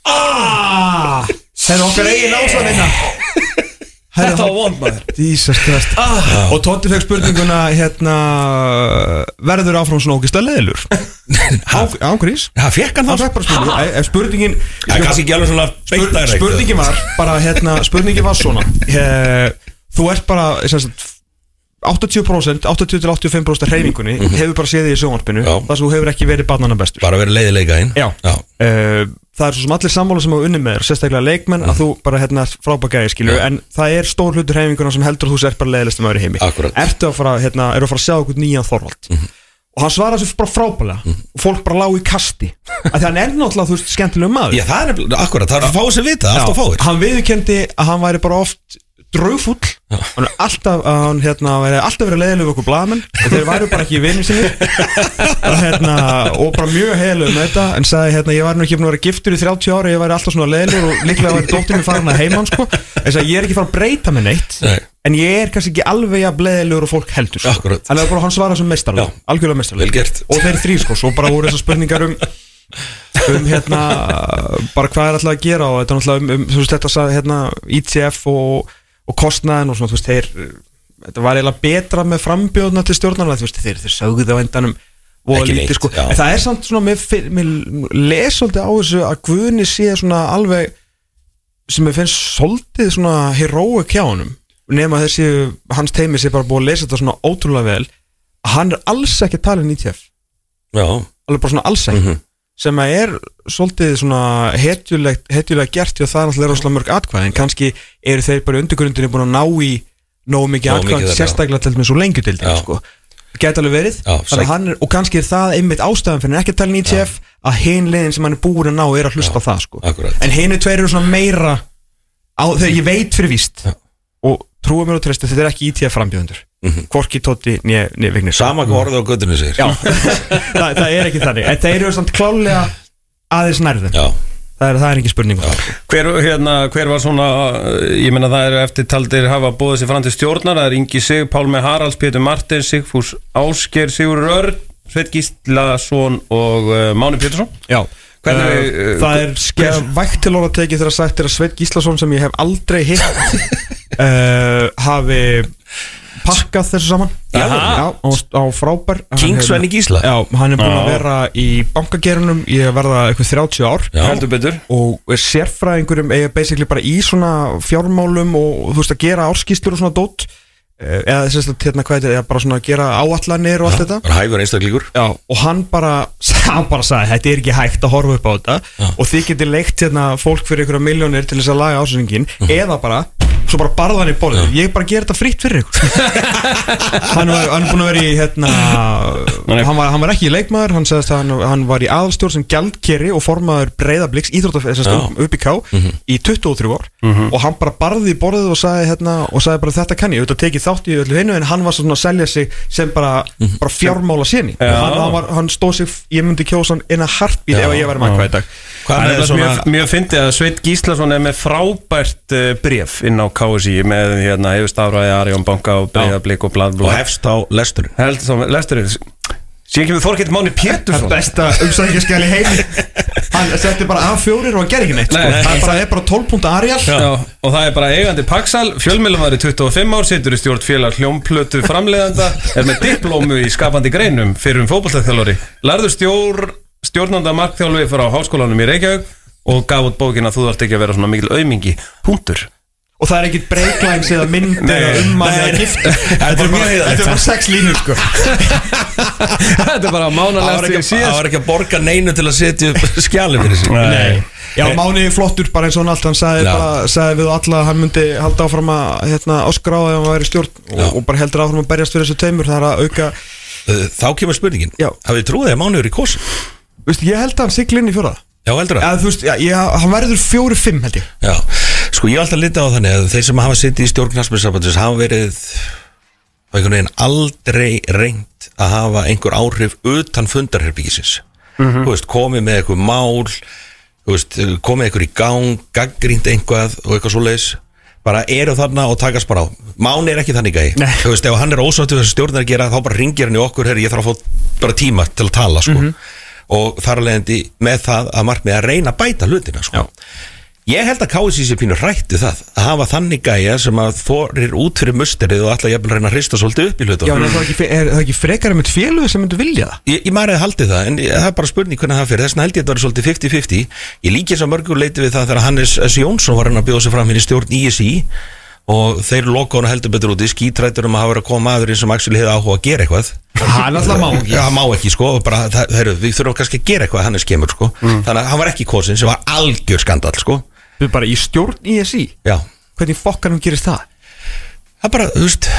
aaaah þetta okkar eigin ásanina Þetta var vond maður. Jesus Christ. Og Tótti fekk spurninguna hérna Verður áfram svona ógist að leðilur Ángrís það fekk hann Hann það? spurningin Spurningin Það er svona spur. Spurningin var bara hérna Spurningin var svona. Eh, Þú ert bara sagt, 80% 80-85% af hreyfingunni hefur bara séð því í sjónvarpinu Já. þar sem þú hefur ekki verið barnana bestur. Bara verið leiðilega inn? Já. Uh, það er svo sem allir sammála sem hafa unni með þér sérstaklega leikmenn að þú bara hérna frábækæði skilur Já. en það er stór hlutur heiminguna sem heldur að þú sért bara leiðilegst um öðru heimi. Akkúrat. Ertu að fara, hérna, eru að fara að sjá okkur nýjan Þorvald? Og hann svaraði þessu bara frábælega og fólk bara lág í kasti. Að hann er náttúrulega þú veist skemmtilegum maður. Já, það er akkurat, það er að fá sér vita, allt að fáir. Hann viðurkendi að hann væri bara oft draugfull hann er alltaf að hann hérna væri alltaf verið leiðileg við okkur blaðamenn og þeir væru bara ekki vinni sinni og hérna og bara mjög heilig með þetta en sagði hérna ég var nú ekki að vera giftur í 30 ára ég væri alltaf svona leiðilegur og líklega væri dóttir mér farin að heimann sko ég sagði ég er ekki fara að breyta með neitt Nei. en ég er kannski ekki alveg jafn leiðilegur og fólk heldur sko. Akkúrat. þannig að bara hann svara sem mestarlega Já. algjörlega gert. og þeir þrý sko svo bara voru þessar spurningar um um hérna bara hvað er alltaf að gera og þetta er alltaf um, um þetta sagði hérna ITF og, og kostnaðin og svona þú veist þeir þetta var eiginlega betra með frambjóðuna til stjórnarna þú veist þeir, þeir sögðu það á endanum Ekki lítið, sko. já. en það er samt svona mér, mér les svolítið á þessu að Guðni sé svona alveg sem mér finnst svolítið svona heroic hjá honum. Nema þessi hans teimi sé bara búið að lesa þetta svona ótrúlega vel að hann er alls ekki um ITF Já, alveg bara svona alls ekki sem að er svolítið svona hetjulega gert því að það er náttúrulega rosalega mörg atkvæði en kannski eru þeir bara í undirgrundinni búin að ná í nógu mikið Nógu atkvæði mikið þarna, já. sérstaklega til Já. sko. geta alveg verið Já, að er, og kannski er það einmitt ástæðan fyrir ekki að tala um ITF að hinn liðin sem hann er búin að ná er að hlusta á það sko. Akkúrat. en hinn er tveir eru svona meira á, þegar ég veit fyrir víst Já. og trúið mér og treysti þetta er ekki ITF frambjöðundur hvorki Tótti nýja Vignis Mhm. sama hvað orðið á göttinu segir. Já, það, það er ekki þannig. En þeir eru samt klálega aðeins nærðum Já, það, er, það er ekki spurning um. Hver, hérna, hver var svona, ég meina það eru eftirtaldir hafa búið sér fram til stjórnar, það er Ingi Sig, Pálmi Haralds, Pétur Martins, Sigfús Ásker, Sigur Örn, Sveit Gíslason og uh, Máni Pétursson. Já. Hvernig, Uh, það er skeið vægt til orða tekið þegar sagt er að Sveit Gíslason sem ég hef aldrei hitt uh, hafi pakkað þessu saman. Já. Já, á, á frábær. King Svenni Gísla? Já, hann er búin að vera í bankagerunum í að verða eitthvað 30 ár. Já. Heldur betur. og er sérfræðingurum eiga basically bara í svona fjármálum og þú veist að gera árskýstur og svona dót. Eh, eða þess að hérna hvað þetta er bara svona að gera áallanir og allt þetta. Bara hæfur einstaklíkur. Já, og hann bara, hann bara sagði þetta er ekki hægt að horfa upp á þetta. Og þið getið leikt hérna fólk fyrir einhverja miljónir til þess að laga ásyningin eða bara, svo bara barða hann í borðið. Ég bara ger þetta fritt fyrir ykkur. Hann, var, hann búin að vera í hérna, hann, var, hann var ekki í leikmaður. Hann sagðist að hann, hann var í aðalstjórn sem gjaldkeri og formaður breyðabliks íþróttafélags upp í ká í 23 ár. Og hann bara barði í borðið og sagði, hérna, og sagði bara þetta kann ég, auðvitað tekið þátt í öllu hinnu en hann var svona að selja sig sem bara, bara fjármála sinni Já. hann, hann, var, hann stóð sig, ég myndi kjósa hann inn að harpið ef ég væri makkvæð í dag Hvað Það er svona mjög, mjög fyndið að Sveit Gíslason er með frábært uh, bref inn á KSI með hérna, hefur stafræði Arjón Banka og Breiðablík og blad Og hefst á lesturinn. Held sem lesturinn. Síðan kemur Þorkitt Máni Pétursson. besta umsækjaskjali heimi. Hann setti bara A4 og hann ger ekki neitt sko. Nei, bara er bara 12 punkt Arial Já, og það er bara eigandi Paxal, fjölmjölumari 25 ár, situr í stjórn félag hljómplötu framleiðanda, er með diplómu í skapandi greinum fyrir um fótballtæðþjálfari, lærður stjór, stjórnanda markþjálfi frá háskólanum í Reykjavík og gaf út bókina Þú þarft ekki að vera svona mikil aumingi, punktur. og það er ekkit breaklæns eða mynd eða Nei. ummann eða gift þetta er bara, er sex línur sko. Þetta er bara síðan. það var ekki að borga neinu til að setja upp skjali fyrir sig. Nei. Já, Máni flottur bara eins og hann allt. Hann sagði, bara, sagði við alla að hann myndi halda áfram að hérna, áskráða ef hann væri stjórn og, og bara heldur áfram að berjast fyrir þessu taumur það er að auka, Þá kemur spurningin. Hafið trúið að mánuður í kosin? Veist, ég held að hann sigli inn í fjóraða Já, heldur það? eða þú veist, já, ég, hann verður fjóri fimm held ég. Já, sko ég hef alltaf litið á þannig að þeir sem hafa sittið í stjórn knastmjössabandis hafa verið á einhvern veginn aldrei reynt að hafa einhver áhrif utan fundarherbyggisins þú veist, komið með eitthvað mál þú veist, komið eitthvað í gang gaggrínt einhvað og eitthvað svo leis bara eru þarna og takast bara á. Máni er ekki þannig gæi. Þú veist, ef hann er ósáttu stjórnar að gera þá bara ringir hann í okkur, herri, ég þarf að fá bara tíma til að tala, sko og þar að leiðandi með það að markmið að reyna að bæta hlutina, sko. Ég held að KSI sé pínu rætti það að hafa þannig gæja sem að þorir út fyrir musterið og alltaf jafnvel reyna að hrista svolítið upp í hlutum Já, en er það ekki, er það ekki frekar með félög sem myndu vilja það? Ég, ég maður hefði haldið það, en ég, það er bara spurning hvernig það fyrir, þess vegna held ég að þetta var svolítið 50-50 Ég líki þess að mörgur leiti við það þegar Hannes S. Jónsson var hann að bjóða sig fram hérna í stjórn ISI og þeir lokaðun heldur betur út í skítrættur um að hafa verið að koma maðurinn sem actually hefði áhuga að gera eitthvað. Hann alltaf má ekki. Hann má ekki sko, bara, það, heru, við þurfum kannski að gera eitthvað að Hannes kemur sko. Þannig að hann var ekki kosin sem var algjör skandal sko. Við bara í stjórn ISI Já, Hvernig fokkanum gerist það? það er bara, þú veist,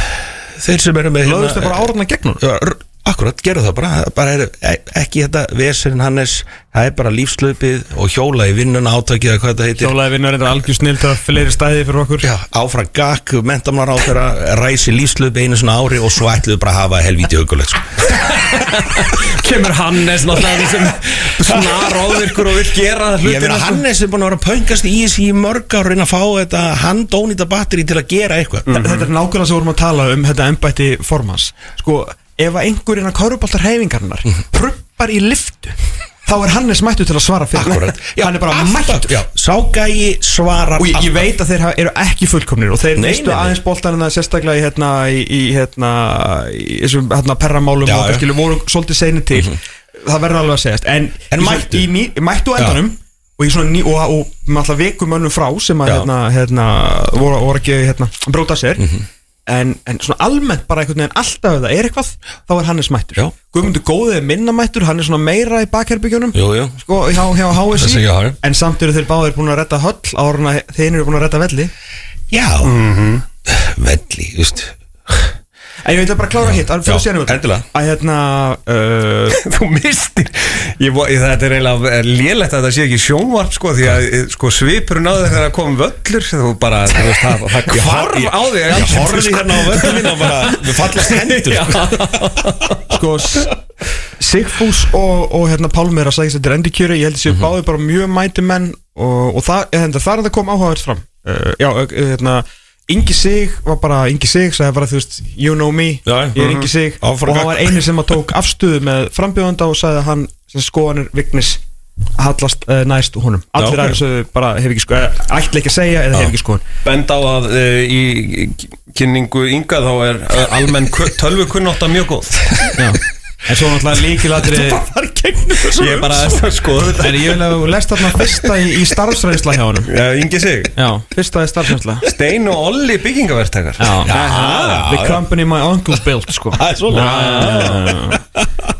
þeir sem eru með Löðust þið bara áraðna gegn hún? Já, r- Akkurat, gerðu það bara, bara er, ekki þetta vesen Hannes, það er bara lífslöpið og hjóla í vinnuna átakið eða hvað þetta heitir. Hjólaði vinnar þetta algjör snilt að fleiri stæði fyrir okkur. Já, áfram gakk, mentamnar á þeirra ræsi lífslöpið einu svona ári og svo ætluðu bara að hafa helvíti hugulegt sko. Kemur Hannes náttúrulega sem svona ráðvirkur og vil gera Ég hlutina meina Hannes er búin að vera pöngast í þessi í mörg ár reyna að fá þetta handónýta batteri til að gera eitthvað. Þetta er nákvæmlega sem við vorum að tala um þetta embætti formans. Sko, ef að kauruboltar hreyfingarnar prumpar í liftu þá er Hannes mættu til að svara fyrir Akkurat. Hann er bara mættur. Já, Ságægi svarar Og ég, ég veit að þeir eru ekki fullkomnir og þeir Nei, mistu nei, nei. aðeins boltanina sérstaklega í hérna í, í hérna í þessum hérna perramálum Já, og já. kannski voru svolítið seinir til. Það verður alveg að segjast. En, En í mættu. í ný, mættu endanum og, í svona ný, og, og með alltaf vikum önnum frá sem að Já. hérna, hérna voru, voru ekki hérna bróta sér. Mhm. En, en svona almennt bara einhvern veginn alltaf ef það er eitthvað þá er Hannes mættur. Já. Guðmundur góðið er minna mættur hann er svona meira í bakherbyggjunum Jú, jú. Sko hjá, hjá Þessi, HSI já, já. en samt eru þeir báðir búin að redda höll árun að þeir eru búin að redda velli. Já, velli, þú veist En ég að bara klára hitt, fyrir að sér endilega. Að hérna uh, Þú mistir ég, ég, Þetta er eiginlega lélegt að það sé ekki sjónvarp sko, því að eh, sko, svipurinn á þegar það kom völlur þú bara, þú veist, það, það hvarf á þig Ég horfði sko. hérna á völlin og bara Við fallast hendur sko. Sko Sigfús og, og hérna Pálmi er að segja þetta er endurkjöri Ég held að séu Mhm. báði bara mjög mæti menn Og, og það, hérna, það er að það kom áhugavert fram uh, Já, uh, hérna Ingi Sig var bara Ingi Sig sagði bara þú veist You know me, Já, ég er mhm. Ingi Sig Áfram Og hann gakk. var eini sem að tók afstöðu með frambjóðanda Og sagði að hann sem skoðanir Vignis hallast uh, næst honum Allir ok. aðeins okay. bara hef ekki sko Ætla ekki að segja eða hef ekki skoðan Bend á að uh, í kynningu ynga þá er uh, almenn tölvu kunnátt mjög góð Já En svo náttúrulega líkilatri Ég er bara að skoða þetta. En ég vil að þú lest þarna fyrsta í, í starfsreynsla hjá honum. Já, Ingi sig. Já, fyrsta í starfsreynsla. Stein og Olli byggingavertakar The company my uncle built sko. Það er svona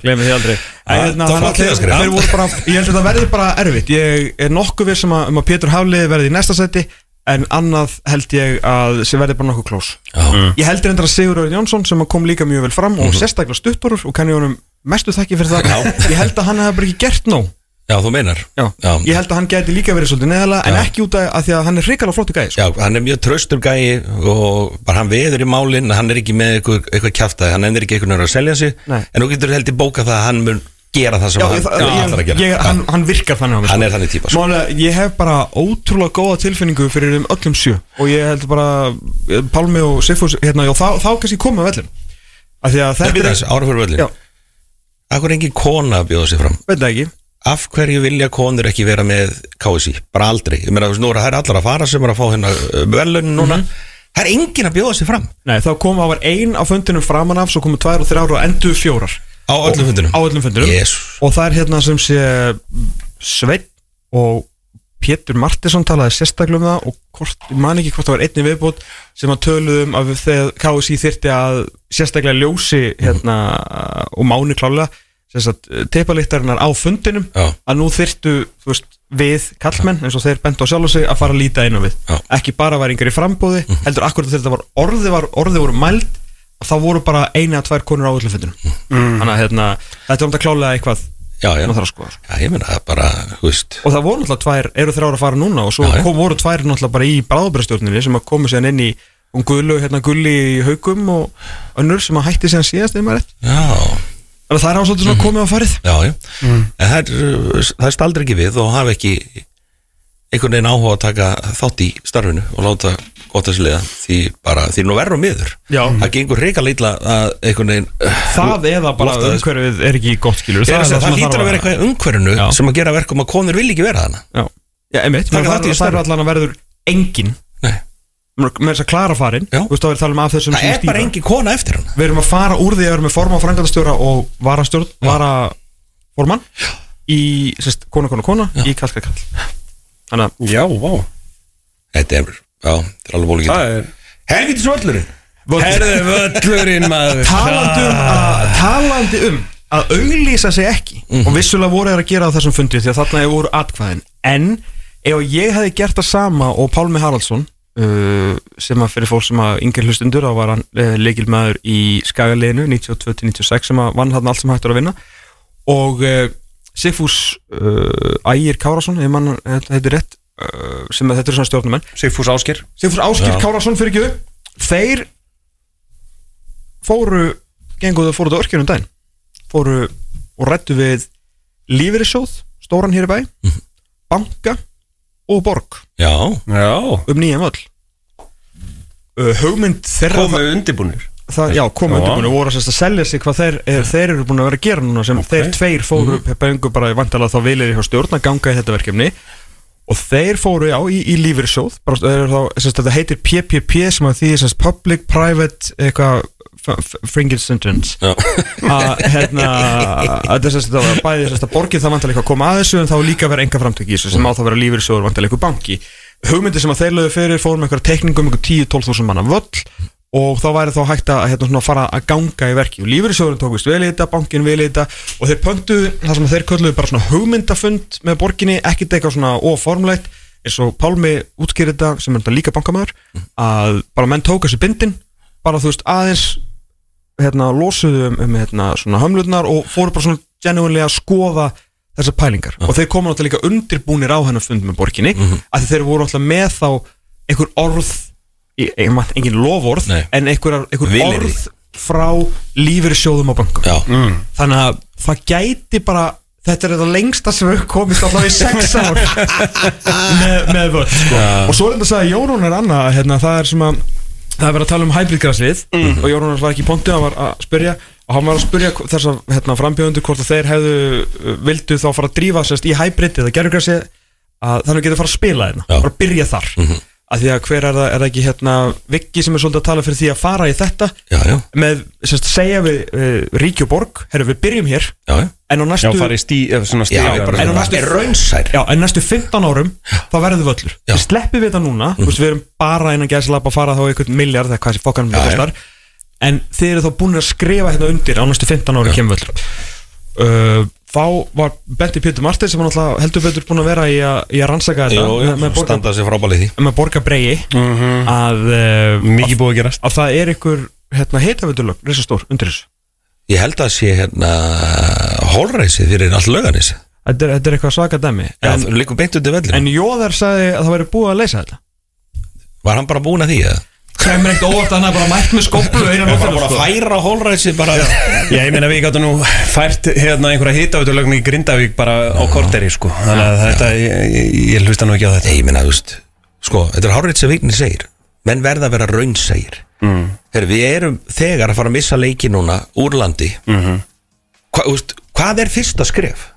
Gleimi því aldrei. Hérna, það var að skrifað. þeir voru bara, Ég held að það verði bara erfitt. Ég er nokkuð við sem að, um að Pétur Haflið verði í næsta seti En annað held ég að sem verði bara nokkuð klós Já. Ég heldur endur að Sigur Örn Jónsson sem að kom líka mjög vel fram Og sérstaklega stutturur og kann ég honum mestu þakki fyrir það Ég held að hann hefði bara ekki gert nóg Já, þú meinar Já. Ég held að hann geti líka verið svolítið neðalega En Já. ekki út af að því að hann er hrikalega flottu gæði sko. Já, hann er mjög traustur gæi og bara hann veður í málinn hann er ekki með eitthvað, eitthvað kjaftaði hann endur ekki veginn að selja sig Nei. en þú getur heldur bóka það að hann mun gera það sem Já, hann ég, hann ætlar að gera. ég, hann, hann virkar þannig á mig Hann er þannig típa, sko. Málega, Ég hef bara ótrúlega góða tilfinningu fyrir þeim öllum sjö. Og ég held bara eh, Pálmi og Sigfús hérna, og þá, þá kannski komið vellum Af því að Það þetta er þess, ára fyrir völlin Já, Akkur er engin kona að bjóða sig fram? Veit það ekki. Af hverju vilja konur ekki vera með KSI? Bara aldrei. Ég meina, þú veist, nú eru það er allar að fara sem er að fá hérna velun núna. Það er engin að bjóða sig fram. Nei, þá kom það var ein á fundinum framan af Svo komu tvær og þrjár og endur fjórar Á öllum fundinum Á öllum fundinum Jesus. Og það er hérna sem sé Sveinn og Pétur Martinsson talaði sérstaklega um það og hvort, ég man ekki hvort það var einni viðbútt sem að töluðum að þegar KSI þyrti að sérstaklega ljósi hérna og máni klálega teipalittarinn á fundinum Já. að nú þyrtu þú veist, við kallmenn eins og þeir bent á sjálf sig að fara að líta á við Já. ekki bara var yngur í frambóði heldur akkurat þegar þetta var orði, var, orði voru mæld þá voru bara eina að tvær konur á öllum fundinum. Þannig að hérna, þetta er um þetta klálega eitthvað Já, já, maður þarf að skoða já, ég meina það bara, þú veist. Og það voru náttúrulega tvær, eru þrjár að fara núna og svo Já, kom, voru tvær náttúrulega bara í bráðbærastjórninni sem að komu sér inn í um gullu, hérna gulli í haugum og önnur sem að hætti sér síðast eða maður Já, að það er ásvöldur svona komið á farið. Já, já. En það er, það er staldri ekki við og hafa ekki einhvern veginn áhuga að taka þátt í starfinu og láta gott að sliða því bara, því nú verður miður. Já. það gengur reyka leitla að einhvern veginn uh, það eða bara Loftaðist. umhverfið er ekki gott skilur það, það, það, þarf að vera eitthvað umhverfinu Já. sem að gera verkum að konur vil ekki vera hana já, einmitt, það, er allan að verður engin með þess að klara farin um það er bara engin kona eftir hana. Við erum að fara úr því að við erum með forma og frangandastjóra og varastjórn, varaformann í, sérst, kona, kona, kona í kallka kall þannig að Já, vá. Þetta er, já, þetta er alveg bólið Það er helvitis völlurinn? Herðu völlurinn maður. Talandi um að, talandi um að auglýsa sig ekki Mhm. og vissulega voru þeir að gera á þessum fundi því að þarna voru atkvæðin. En ef ég hefði gert það sama og Pálmi Haraldsson uh, sem að fyrir fólk sem að yngir hlustundur þá var hann uh, leikilmaður í skagaleginu 92-96 sem að vann hann allt sem hægt er að vinna. Og uh, Sigfús uh, Ægir Kárasson ef mann þetta heitir rétt uh, sem að þetta er svona stjórnumenn Sigfús Ásker Sigfús Áskir Kárasson fyrir ekki þeir fóru genguðu fóruðu örkjörnum daginn. Fóru og rættu við lífeyrissjóð, stóran hér í bæ banka og borg. Já, Já. Um nýjan völl. Uh, hugmynd þeirra Komu undirbúnir. Það, já, komu Já. undirbúinu voru að, sérst að selja sig hvað þeir, er, þeir eru búin að vera að gera núna sem þeir tveir fóru mm -hmm. bara í vantalega þá vilir hjá stjórn að ganga í þetta verkefni og þeir fóru já í, í sérst, þetta heitir PPP sem að því er sérst, Public Private eitthvað Fringil Sentence að hérna að þess að bæði þess að borgið það vantilega að koma að þessu en þá líka vera enga framtök í þessu sem á það vera lífeyrissjóður vantilega banki. Hugmyndi sem að þeir lögðu fyrir fórum eitthvað tekningum eitthvað 10-12 þúsund manna völl og þá væri þá hægt að hérna, fara að ganga í verki. Og lífeyrissjóðurinn tókust vel í þetta, bankin vel í þetta. Og þeir pöntu það sem þeir kölluðu bara svona hugmyndafund með borginni, ekkert eitthvað svona óformlegt eins og Pálmi útskýrði þetta sem er þetta líka bankamæður að bara menn tóka sér bindin bara þú veist aðeins hérna, losuðu um, um hérna, svona hömlurnar og fóru bara svona genuinlega að skoða þessar pælingar. Og þeir komu náttúrulega líka undirbúnir á hennar fund með borginni mm að þeir voru náttúrulega með þá einhver orð engin loforð Nei. en einhver, orð frá lífeyrissjóðum á bankum já, þannig að það gæti bara þetta er þetta lengsta sem við komist allavega í sex ár. Með, með völd sko. og svo er þetta að segja Jórún er annað hérna, það er sem að það er verið að tala um hybridgraslið og Jórún var ekki í pontu, hann var að spyrja og hann var að spyrja þess að hérna, frambjöðundur hvort að þeir hefðu uh, vildu þá fara að drífa sérst í hybrid eða gerðugrasið að þannig getur fara að spila hérna, Já. bara að byrja þar að því að hver er það, er það ekki hérna Viki sem er svolítið að tala fyrir því að fara í þetta? Já, já, með, sérst, segja við uh, Ríki og Borg, herru við byrjum hér. Já, já. en á Já, næstu stí, eða svona Já, stígar bara En á næstu- er raunsær. Já, en næstu 15 árum þá verður völlur. Já. Við sleppum við þetta núna. Mm. Við erum bara innan gæðslap að fara þá einhvern miljard eða hvað sem fokkanum við kostar. En þið eru þá búin að skrifa hérna undir á næstu 15 árum kemur völlur uh, Þá var Benti Pétur Martin sem heldur betur búin að vera í að, í að rannsaka þetta Jú, með, með, jú, borga, standa sér frábælið því. með borga bregi að, uh, Mikið búið að gerast. að það er ykkur hérna, heitavöldurlög, risastór, undir þessu. Ég held að sé hérna Hólreisi fyrir all löganis Þetta er, þetta er eitthvað svaka dæmi. Já, en, þú líkum beint undir vellinu en Jóðar sagði að það væri búið að leysa þetta. Var hann bara búin að því eða? Kemur ekkert óvart að hann er bara mætt með skóplu einan Bara, nóttina bara sko. færa Hólreisi bara. Já, ég meina við gáttum nú fært hérna einhverja hitavöldulögn í Grindavík bara á korteri sko. Þannig að þetta, ég, ég, hlusta nú ekki á þetta. Ég minna, þú veist Sko, þetta er hárið sem Vignir segir. Menn verða að vera raunsægir mm. Heru, Við erum þegar að fara að missa leiki núna Úr landi. Mm Hva, þú veist, Hvað er fyrsta skref?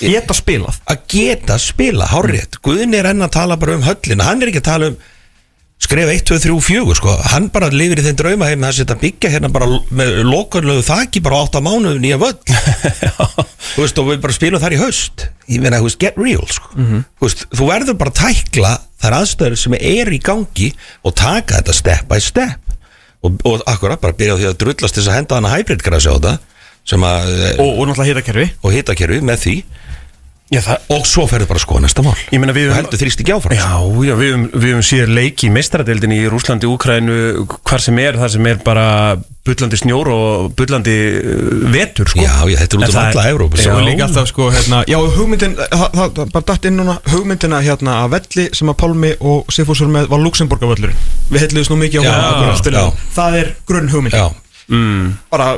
geta spilað. Að geta spila, hárið Guðni er enn að tala bara um höllina. Hann er ekki að tala um skref 1, 2, 3, 4 sko. Hann bara lifir í þeim drauma heim Það setja byggja hérna bara með lokalögu þaki Bara á 8 mánuðu nýja völl. Þú veist, og við bara spilum þar í haust. Ég meina, þú veist, get real sko. þú, veist, þú verður bara að tækla þær aðstöður sem er í gangi og taka þetta step by step. Og, og akkurat bara byrja á því að drullast þess að henda hana hybrid grasi á þetta að, og, og náttúrulega hitakerfi. og hitakerfi með því Já, það, og svo ferður bara að skoða næsta mál. Ég meina við og heldur þrýst ekki áfram. Já, já, við höfum, síðan leiki í meistaradeildinni í Rúslandi, Úkrænu, hvar sem er, þar sem er bara bullandi snjór og bullandi uh, vetur, sko. Já, já, þetta er út um það alla Evrópu, Já, líka alltaf sko hérna, já hugmyndin, það, það, það bara datt inn núna hugmyndina hérna að velli sem að Pálmi og voru með var Luxemburga völlurinn við heitluðum nú mikið á að- það er grunn hugmynd Já, bara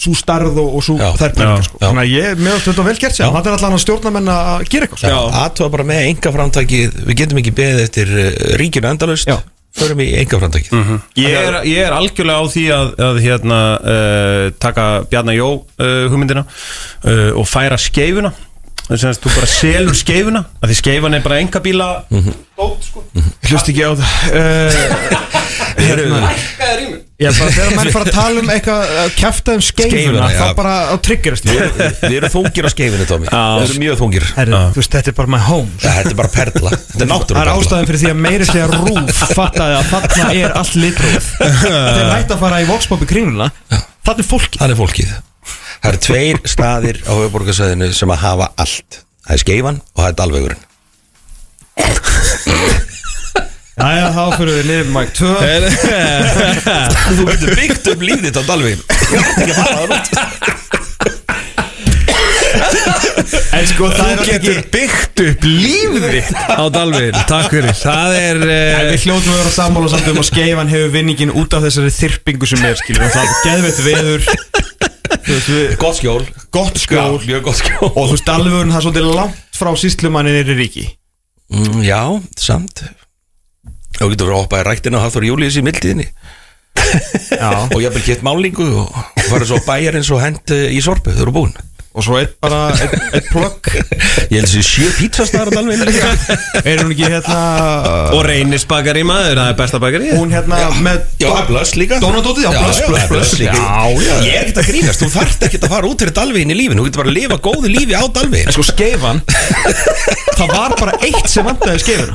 svo starð og, og svo Já, þær pælingar já, sko. þannig að ég meðast þetta vel gert sér það er allan að stjórnamenn að gera eitthvað sko. aðtóða bara með enga framtækið við getum ekki beðið eftir uh, ríkinu endalaust. Já. förum í enga framtækið Ég er, ég er algjörlega á því að, að hérna, uh, taka Bjarnar Jó uh, hugmyndina uh, og færa skeifuna. Þess að þú bara selur skeifuna að því skeifan er bara enga bíla dót sko. Hlust ekki á það. Uh, hérna, já, bara þegar menn fara að tala um eitthvað að kæfta um skeifuna þá bara á triggerast ég Við erum þungir á skeifinu, Tómi Við erum mjög þungir. Herri, þú veist, þetta er bara my home. Ja, Þetta er bara perla. Þetta er Það er náttúrulega ástæðan fyrir því að meiri segja rúf fattaði að þarna er allt litrúð Þeir hætti að fara í voxpop í kringluna. Þarna er fólki Það er fólkið. Það eru tveir staðir á höfuborgarsæðinu sem að hafa allt. Það er skeifan og það er dalvegurinn Jæja, þá fyrir við niður Mike 2 Þú getur byggt upp lífið þitt á að út. En sko, það er Þú ekki getur byggt upp lífið þitt á Dalvin Takk fyrir. Það er En uh, við hljóðum að vera sammála samt um að skeifan hefur vinningin út af þessari þyrpingu sem er skilur. Það er geðveitt veður. Gott skjól. Gott skjól. Já, Mjög gott skjól. Og þú veist, Dalvurinn það er svolítið langt frá síslumannin er í ríki mm, Já, samt Þú getur verið að hoppa í ræktina og Hafþór Július í mildiðinni Og ég vel gett málingu og og farið svo bæjar eins og hend eh, í sorpu Þau eru búin Og svo eitt bara, eitt, eitt plugg Ég held þessi sjö pítsastar á Dalvín líka Er hún ekki hérna Og reynisbakari maður, það er besta bakari. Hún hérna með Já, blöss líka. Dónadótið, já, blöss, já, blöss, blöss líka. Já, já. Ég er ekkert að grínast, þú þarft ekkert að fara út fyrir Dalvín í lífinu Þú getur bara að lifa góðu lífi á Dalvín En sko skeifan Það var bara eitt sem vantaði skeifuna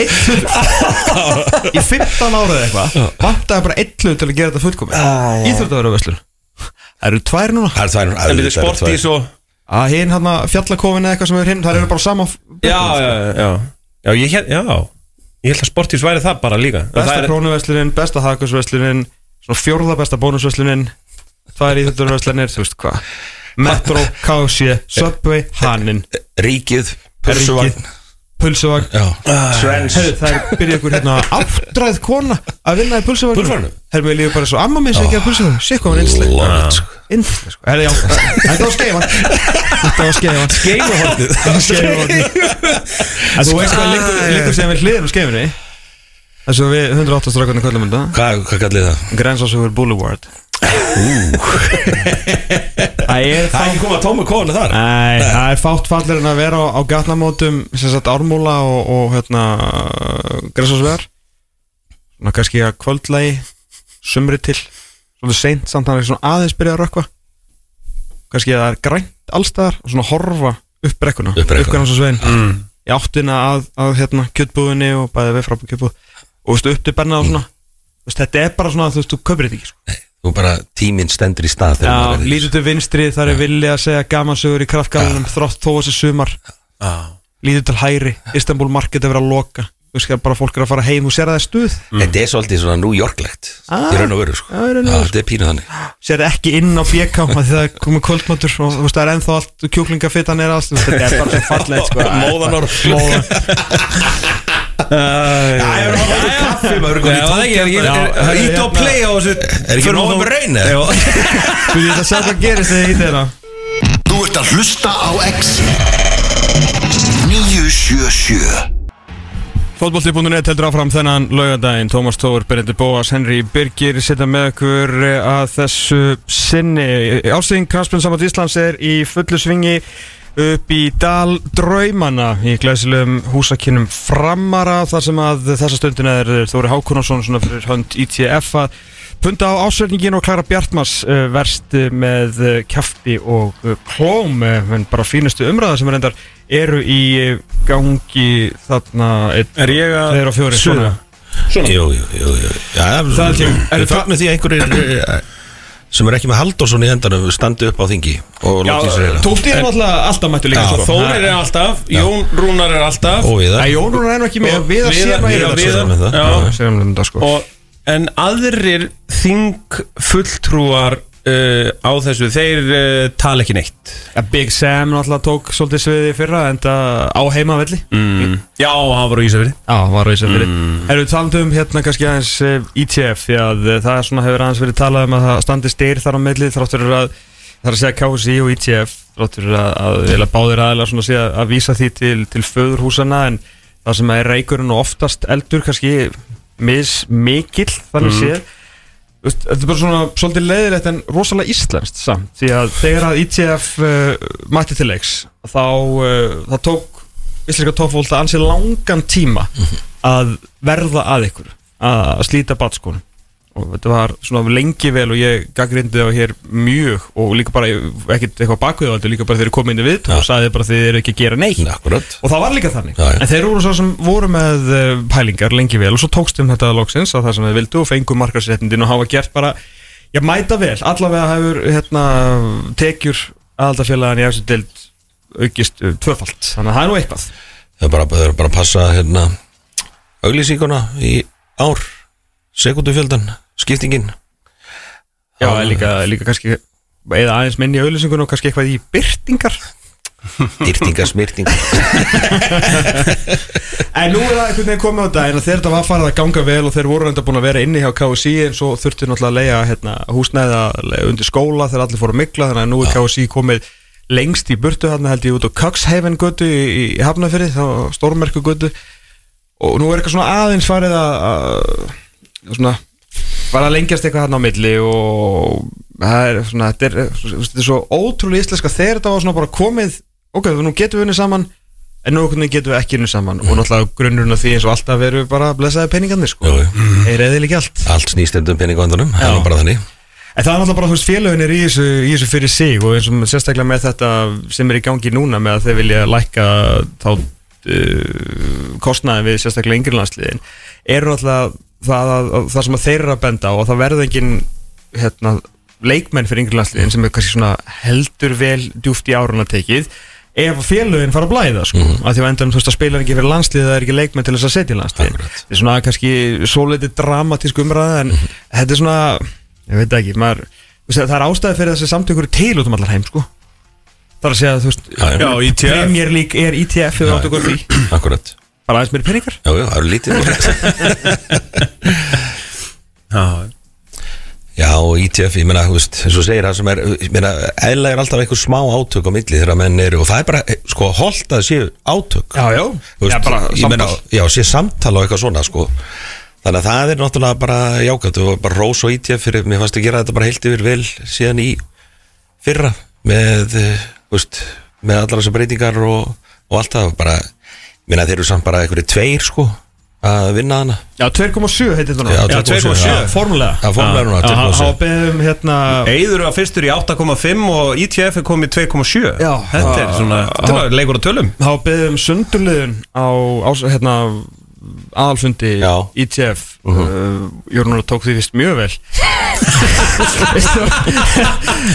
Eitt hlut Í 15 ára eða eitthvað Vantaði bara eitt hlut til að gera þetta fullkomi Íþjóttaverðarverslun Það eru tvær núna. Það er tvær En við sportís og Að hinn hann að fjallakofin eða eitthvað sem er hinn Það eru bara sama Já, já, já Já, ég held, já. Ég held að sportís væri það bara líka. Besta það er- krónuverslunin, besta hagkursverslunin Svona fjórða besta bónusverslunin Tvær íþjóttaverðarverslunir Þú veist hvað. Metro, KC, Subway, Hannin Ríkið, pulsuvagn Pulsuvagn. Já, Herru, það er byrjað ykkur hérna áttræð kona að vinna í pulsuvagn Pulsuvagnum? Herru, mér líður bara svo amma minn sem ekki að pulsuvagn Sér hvað einslega love it, sko. Herru, já, þetta var skeifan Þetta var skeifan Skeifahornið. Skeifahornið En þú veist hvað liggur- liggur sem við hliðum skeifinni Þessu við 108 strákarnir kvöldum þetta. Hvað, kallið það? Grensásögur Boulevard Það er Það er ekki komið að tóma kónu þar. Nei, það er fátt fallir en að vera á, á gatnamótum sem sagt ármúla og, og hérna græsásvegar svona kannski að kvöldlægi sumri til, svona seint samt hann er svona aðeins byrjað að rökkva. Kannski að það er grænt allstaðar og svona horfa upp brekkuna Upp brekkuna. græsásvegin mm. í áttina að, að hérna kjötbúðinni og bæði við frá kjötbúð. Og veistu upp til benna og svona. Veistu, þetta er bara svona, þú veist, þú köpir þetta ekki sko. Þú bara tíminn stendur í stað Já, lítur til vinstri, það er vilja að segja gamansögur í kraftgalunum, þrótt þó þessi sumar. Lítur til hæri Istanbul Market er verið að loka. Þú veist bara fólk er að fara heim og sér að það er stuð. Þetta er svolítið svona New York-legt Ah. Í raun og veru sko. Og Þetta er pínuð þannig. Sér það ekki inn á BK af því það komið kvöldmatur og þú veist það er ennþá allt kjúklingafittan er allt þetta er bara svo fallegt sko. Móðanor Móðan. Já, ég er út kaffi maður er Já, komið í það er ekki, ekki Ít og play á þessu Er ekki reyna? Já. Þú veist að sjá hvað gerist þegar ég hitt þeirra Þú ert að hlusta á Exit 977 Fótbolti.net heldur áfram þennan laugardaginn. Tómas Tóur, Berendi Bóas, Henry Birgir setja með okkur að þessu sinni. Ástíðin Kransbjörn Samad Íslands er í fullu svingi upp í Dal Draumana í glæsilegum húsakinnum framara þar sem að þessa stundin er Þóri Hákonarsson svona fyrir hönd ITF að punda á ásverðningin og Klara Bjartmars uh, verst með uh, kjafti og uh, klóm uh, en bara fínustu umræða sem er endar eru í gangi þarna einn, Er ég að og fjóri suða? Jú, jú, jú, jú. Já, Það er er er það með því að einhverjir eh, sem er ekki með Halldórsson í endanum standi upp á þingi og Já, láti sér reyna tófti er náttúrulega alltaf mættu líka Já, sko. Þórir er alltaf, Jón Rúnar er alltaf Og við Nei, Jón Rúnar er nú ekki með Viðar Viðar- sér maður Viðar- með það. Já. Sérum við þetta sko og, En aðrir þing fulltrúar uh, á þessu Þeir uh, tala ekki neitt. Ja, Big Sam náttúrulega tók svolítið sviði í fyrra enda á heimavelli. Mm. Já, hann var á Ísafiri Já, var á Ísafirði. Mm. Erum við talandi um hérna kannski aðeins eh, ITF því að það er svona hefur aðeins verið talað um að það standi styr þar á milli þráttur að það er að segja KSI og ITF þráttur að, að, að báðir sé að, að vísa því til, til föðurhúsana en það sem er reykurinn og oftast eldur kannski mis mikill þannig séð. Þú veist, Þetta er bara svona svolítið leiðilegt en rosalega íslenskt samt því að þegar að ITF uh, mætti til leiks þá uh, það tók íslenska toppfólta ansið langan tíma að verða að ykkur að, að slíta batskónum og þetta var svona lengi vel og ég gaggrindi það hér mjög og líka bara ekkert eitthvað bakvið á þetta líka bara þeir eru komið inn í viðt og sagði bara þeir eru ekki að gera neitt. Nei, Akkurat. Og það var líka þannig. Já, já. en þeir voru svo sem voru með uh, pælingar lengi vel og svo tókst um þetta loksins á það sem þeir vildu og fengu markarsréttindin og hafa gert bara já mæta vel, allavega hefur hérna, tekjur aðaldafélagan í eftir deild aukist uh, tvöfalt. Þannig að það er nú eitthvað. Það er bara, bara að passa hérna auglýsinguna í ár sekundufjöldan, skiptingin. Já, en líka, líka kannski eða aðeins minni í auðlýsingun og kannski eitthvað í byrtingar dyrtingar, smirtingar En nú er það einhvern veginn komið á þetta en þegar þetta var farið að ganga vel og þeir voru enda búin að vera inni hjá KSI en svo þurftu náttúrulega að leiða hérna, húsnæða undir skóla þegar allir fóru að mikla þannig að nú er KSI komið lengst í burtu hérna held ég út á Cuxhaven götu í, Hafnafyrði, þá stórmerku götu og nú er eitthvað svona aðeins farið að svona var að lengjast eitthvað hérna á milli og það er svona þetta er, þetta er svo ótrúlega íslenska þegar þetta var svona bara komið ok, nú getum við unni saman en nú getum við ekki unni saman. Og náttúrulega grunnurinn af því eins og alltaf veru bara blessaði peningarnir sko, er eða ekki allt. Allt snýstendum peningavandunum, það Já. er bara þannig. En það er náttúrulega bara, þú veist, félögin er í þessu, í þessu fyrir sig og eins og sérstaklega með þetta sem er í gangi núna með að þeir vilja lækka þá uh, kostnaði við sérstaklega yngri landsliðin eru náttúrulega það, að, að, það sem að þeir eru að benda á og það verður engin hérna, leikmenn fyrir yngri landsliðin sem er kannski svona heldur vel djúft í árun að tekið ef félögin fara að blæða sko, mm. að því að endanum þú veist að spilar ekki fyrir landslið það er ekki leikmenn til þess að setja í landslið þetta er svona kannski svo litið dramatísk umræða en þetta er svona ég veit ekki, maður það er ástæði fyrir þessi samtökur til út um allar heim sko það er að segja að þú veist Já, ITF. Premier League er ITF eða áttu okkur því. Akkurat, bara aðeins meiri peningar? Já, já, það eru lítið Já, Já, og ITF, ég meina, þú veist, eins og segir það sem er, ég meina, eðla er alltaf einhver smá átök á milli þegar menn eru, og það er bara, eh, sko, holt að séu átök. Já, já, Þú veist, já bara ég meina, samtal. já, sé samtal og eitthvað svona, sko. Þannig að það er náttúrulega bara jákvæmt og bara rós og ITF fyrir, mér fannst að gera þetta bara heilt yfir vel síðan í fyrra með, eh, veist, með allar þessar breytingar og, og allt það, bara, ég meina, þeir eru samt bara einhverju tveir, sko, að vinna hana. Já, 2,7 heitir þetta nú Já, 2,7. Já, formulega Já, formulega núna, Já, 2,7. hafa beðum hérna Eiður var fyrstur í 8,5 og ITF er komið 2,7 Já. Þetta er svona, þetta er leikur á tölum. Hafa beðum sundurliðun á, á hérna aðalfundi Já. ITF uh Jórnur tók því vist mjög vel.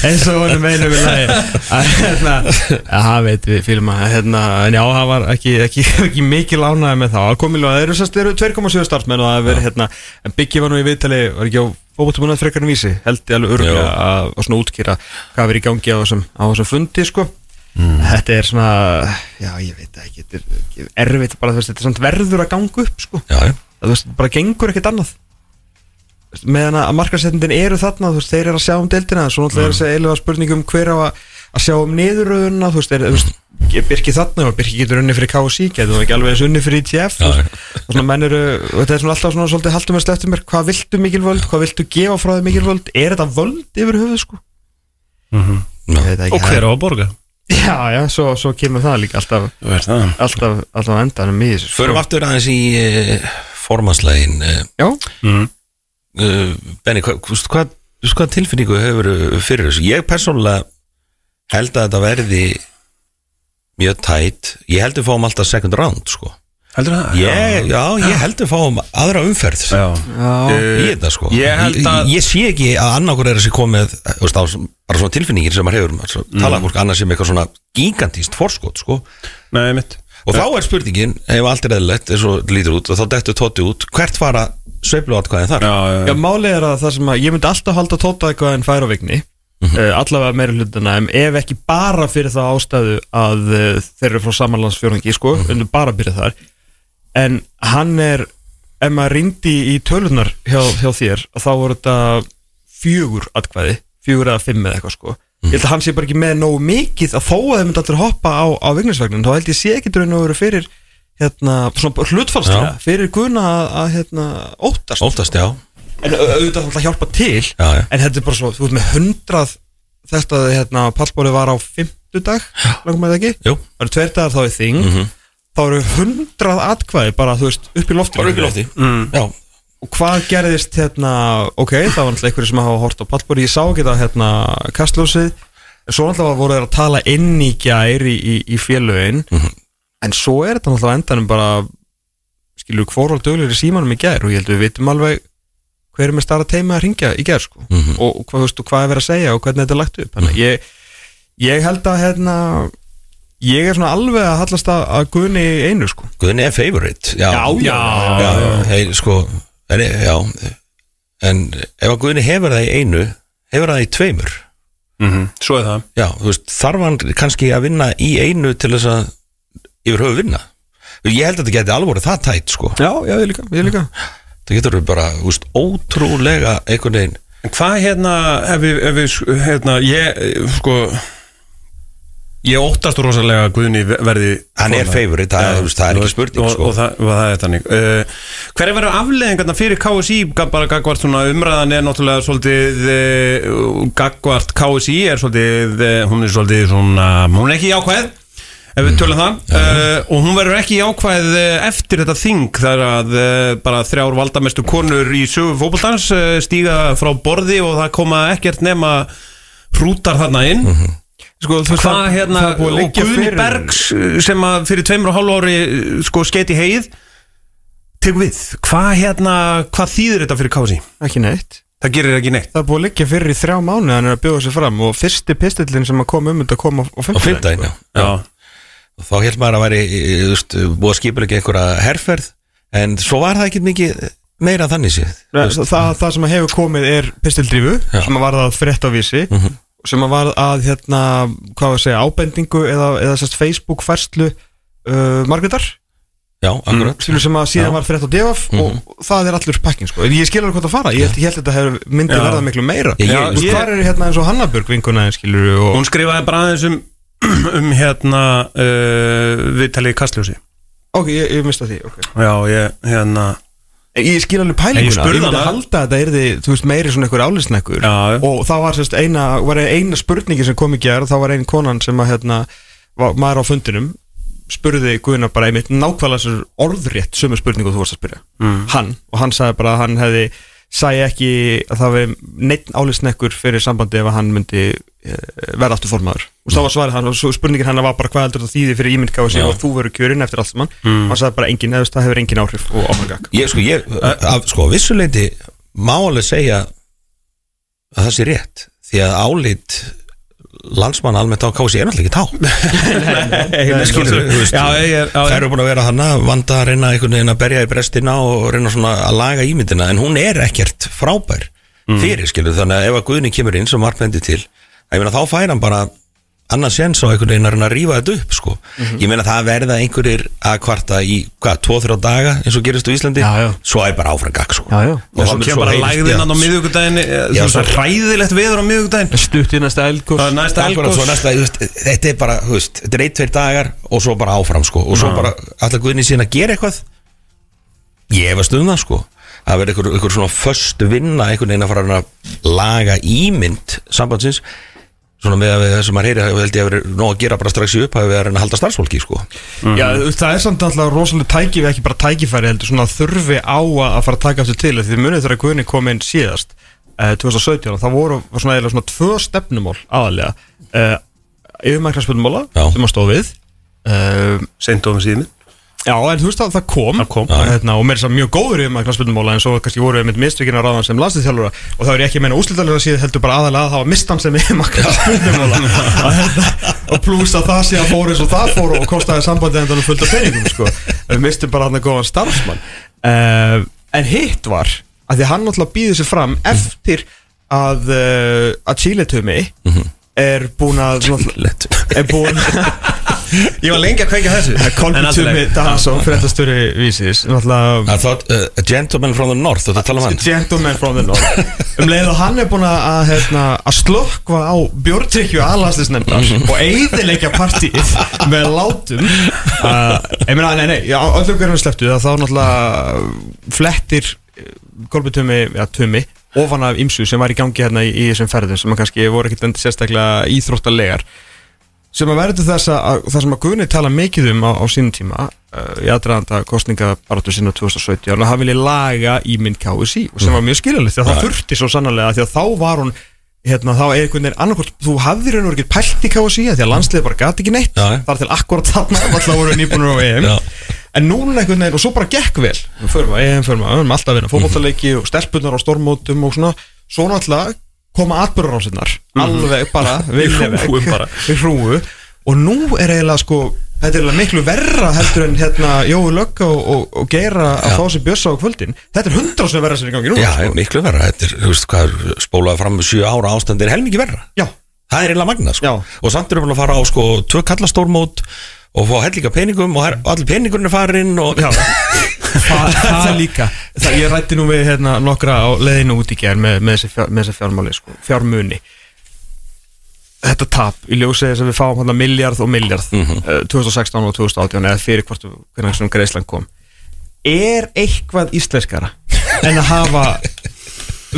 Eins og honum einu lagi að hérna að það veit við fyrir maður hérna, en já, það var ekki, ekki, ekki mikið lánaði með þá. Að komið það eru sérst, eru 2,7 starfsmenn og það er hérna, en Biggi var nú í viðtali var ekki á fókbúttumunað frekarinn vísi held ég alveg örgulega að, að svona útkýra hvað verið í gangi á þessum fundi sko Þetta er svona, já ég veit það ekki, þetta er erfitt bara, þú veist, þetta er samt verður að ganga upp sko. Já, já, þú veist, bara gengur ekkert annað. Meðan að markasetnindin eru þarna þú veist, þeir eru að sjá um deildina svo náttúrulega er þessi eiginlega spurning um hver á að, að sjá um niðurröðuna, þú veist, er, þú veist Birki þarna og Birki getur unni fyrir KSI getur það ekki alveg þessu unni fyrir ITF þú veist, og svona menn eru, þetta er svona alltaf svona svolítið haldum að slefti mér, hvað viltu mikil völd hvað viltu gefa frá þig mikil völd, er þetta völd yfir höfuð sko? Það ekki, Og hver á að borga? Já, já, svo, svo kemur það líka alltaf það. alltaf, alltaf á endanum í þessu sko. Förum aftur aðeins í uh, formanslægin uh, Já, uh, Benni, hva, hvað, hvað, hvað tilfinningu hefur fyrir þessu? Ég persónulega held að þetta verði mjög tætt Ég held að fáum alltaf second round sko. Heldur það? ég, Já, ég held að fáum aðra umferð Já. í þetta sko. Ég held að- ég, ég sé ekki að annarkur er að sé komið þú veist, á, bara svona tilfinningir sem maður hefur maður, mm. tala hvort annars sem eitthvað svona gigantíst forskot sko. Nei, mitt og þá er spurningin, ef allt er eðlilegt eins og þetta lítur út og þá dettur tóti út. Hvert fara sveiflu atkvæðin þar? Já, já, Já, málið er að það sem að ég myndi alltaf halda tóta eitthvað en færa á vigni Mhm. uh, allavega meira hlutana en ef ekki bara fyrir það ástæðu að uh, þeir eru frá samanlandsfjörðingi sko, Mhm. undir bara byrja þar. En hann er ef maður rindi í tölunar hjá, hjá þér, þá voru þetta fjögur atkvæði fjögur eða fimm eða eitthvað sko. Mhm. ég held að hann sé bara ekki með nógu mikið að þó að þeir myndi allir hoppa á, á vignisvagnin þá held ég sé ekki draun að vera fyrir hérna, svona hlutfallslega fyrir Guðna að, að hérna, óttast. Óttast, já, En au- auðvitað það hjálpa til Já, já. En þetta er bara svo, þú ert með hundrað Þetta hérna, pallbóri var á fimmtudag Langum með það ekki? Það eru tveir dagar þá í þing. Þá eru hundrað atkvæði bara, þú veist, upp í lofti bara upp í lofti mm. já, Og hvað gerðist hérna Ok, það var náttúrulega einhverju sem hafa hort á pallbóri Ég sá ekki það hérna kastljósið. En svo náttúrulega voru þeir að tala inn í gær í, í, í félögin. En svo er þetta náttúrulega endanum bara Skilur hvoral döglir í símanum í gær? Og ég held við vitum alveg hver er með starra teima að ringja í gerð sko. og, og, hvað, þú veist, og hvað er verið að segja og hvernig þetta er lagt upp? Þannig að ég, ég held að hérna, Ég er svona alveg að hallast að, að Guðni í einu sko. Guðni er favorite. Já, Já, já, já, já, hei, sko en, já, en ef að Guðni hefur það í einu hefur það í tveimur? Svo er það. Já, veist, þarf hann kannski að vinna í einu til þess að yfir höfu vinna? Ég held að þetta geti verið það tætt, sko. Já, já, ég líka, ég líka. Það getur bara, veist, ótrúlega einhvern veginn. En hvað hérna, ef við, ef við hérna, ég, eh, sko Ég óttast rosalega að Guðni verði Hann er favorite, það veist, það er ekki spurning, og, sko. og, það, og það er þannig. Uh, Hver er verið afleðingarna fyrir KSI bara gagvart svona umræðan er náttúrulega svolítið uh, gagvart KSI er svolítið, uh, hún er svolítið svona, hún er ekki jákvæð ef við tölum það. Uh, og hún verður ekki jákvæð uh, eftir þetta þing þar að uh, bara þrjár valdamestu konur í sögu fótboltans uh, stíga frá borði og það koma ekkert nema hrútar þarna inn Sko, veist, Hvað það- hérna, það að og Guðni Bergs uh, sem að fyrir tveimur og hálfu ári uh, sko skeiti heið tek við, hvað hérna hvað þýðir þetta fyrir kási? Ekki neitt. Það gerir ekki neitt. Það er búið að liggja fyrir í þrjá mánu Hann er að bjóða sér fram Og fyrsti pistillin sem að koma um þetta kom á, á já. Já, Og Þá held maður að væri, þú veist, búið að skipa ekki einhverja herferð En svo var það ekkert mikið meira þannig séð. Nei, það, það, það sem að hefur komið er pistildrífu Já. sem að varða að frétt á vísi sem að varða að hérna, hvað var að segja, ábendingu eða, eða sérst Facebook færslu uh, akkurat skilur sem að síðan Já. var frétt á DFF og það er allur pakkin sko. ég skilur hvað það fara, ég held, ég held að þetta hefur myndi Já. verða miklu meira Ég- ég- ég, hvað er hérna eins og Hannabjörg vinkuna skilur og hún skrifaði bara aðeins um um hérna uh, viðtalið Kastljósi ok, ég, ég mista því okay. Já, ég, hérna Ég skil alveg pælinguna, ég myndi hana. halda að þetta yrði, þú veist, meiri svona einhver álisnekkur og það var sérst eina, var eina spurningi sem kom í gerð, þá var einn konan sem að hérna, var, maður á fundinum spurði Guðina bara einmitt nákvæmlega orðrétt sömu spurningu þú varst að spyrja Mm. hann, og hann sagði bara að hann hefði sagði ekki að það var neitt álisnekkur fyrir sambandi ef hann myndi e, verða aftur formaður og þá var svarið hann, og spurningin hann var bara hvað heldur það þýði fyrir ímyndgáð sig Já. og þú verður kjörinn eftir allt saman Mm. hann sagði bara engin, eða það hefur engin áhrif og áframgak Ég, sko, ég, af, sko, vissuleiti má alveg segja að það sé rétt því að álit landsmann almennt á kási er náttúrulega ekki tá Þær eru búin að vera hana vanda að reyna einhvern veginn að berja í brestina og reyna svona að laga ímyndina en hún er ekkert frábær fyrir skilur þannig að ef að Guðni kemur inn sem Mark bendi til að þá fær hann bara annars séns á einhvern veginn að reyna að rífa þetta upp sko. ég meina það verða einhverjir að kvarta í hvað, tvo, þrjá daga eins og gerist á Íslandi? Já, já. svo er bara áfram gag sko. Já, já. og svo kemur bara lægðinn hann á Já, Þú svo- veist, hræðilegt veður á miðvíkudaginn stutt í næsta Það er veist, þetta er bara, þú veist, þetta er ein, tveir dagar og svo bara áfram, sko, og svo bara allar Guðni síðan að gera eitthvað. Ég hef að stuðna, sko. Að vera einhver, einhver svona föst vinna einhvern veginn að fara að laga ímynd sambandsins svona með að þessum að heyri, það held ég að vera nóg að gera bara strax í upp að við erum að halda starfsfólki, sko. Já, þú veist, það er samt alltaf rosalega tæki við ekki bara tækifæri heldur svona þurfi á að að fara að taka aftur til því munið þegar Guðni kom inn síðast eh, 2017 og það voru svona, eiginlega svona tvö stefnumál aðalega yfirmæknarsspöldumóla Já. sem að stóð við uh, Seint ofum síðan Já, en þú veist að það kom, Það kom. hérna, og mér er það mjög góður í maður knastbyrnumóla en svo kannski voru við með mistökina ráðan sem landslýþjálfura og þá er ég ekki að meina úslítalega síðan heldur bara aðalega að það var mistan sem í maður knastbyrnumóla og pluss að það sé að fóru eins og það fóru og kostaði sambandi endan fullt af peningum sko. við mistum bara hann að góðan starfsmann. Uh, en hitt var að því að hann náttúrulega býður sér fram eftir að uh, að Chile-tumi er búin að er Ég var lengi að kveika þessu. En Kolbi allt í Tumi lagi. Dansson, fréttastöri vísis. Náttúrulega I thought uh, a gentleman from the north, þetta tala um hann. Gentleman from the North. Um leið og hann er búin að, hérna, að slökkva á bjórtrykju aðlastisnefndar og eigðilegja partíið með látum uh, Ég meina, nei, nei, já, öllum hverjum sleftu það þá náttúrulega flettir Kolbi Tumi, já, Tumi ofan af ymsu sem var í gangi hérna í, í þessum ferðum sem kannski voru ekkert endur sérstaklega íþróttalegar sem að verður þess að, að það sem að Guðni tala mikið um á, á sínum tíma uh, í aðdraðanda kostningabaratu sinna 2017 að hann vilja laga í minn KSI og sem var mjög skiljalegt því að það þurfti svo sannarlega því að þá var hún hérna, þá er einhvern veginn annarkvort, þú hafðir raun og ekki pælt í KSI því að landsliði bara gati ekki neitt já. þar til akkurat þarna alltaf voru nýbunur á EM Já. en núna einhvern veginn og svo bara gekk vel förum að EM, förum að, við erum alltaf vinna fótbollaleiki og stelpunar á stormótum og svona svo náttúrulega koma atbyrðarásinnar alveg bara Við hrúgum bara. við hrúu og nú er eiginlega sko þetta er miklu verra heldur en hérna Jói Lögga og, og, og Geira að Já. fá sér bjössa á kvöldin. Þetta er hundra sem verra sem er í gangi nú Já, sko. miklu verra, þetta er, þú veist, hvað spólaði fram með 7 ára ástandi er helmingi verra. Já, Það er eiginlega magna, sko. Já. Og samt erum við að fara á, sko, tvö kallastórmót og fá hellinga peningum og, allir peningurinn er farin og Það, líka. Það, Ég rætti nú við hérna, nokkra á leiðinu út í gerð með, með, þessi fjár, með þessi fjármáli sko, fjármuni. Þetta tap í ljósið þess að við fáum hérna miljard og miljard Mhm. uh, 2016 og 2018 eða fyrir hvort hvernig sem Greisland kom. Er eitthvað íslenskara en að hafa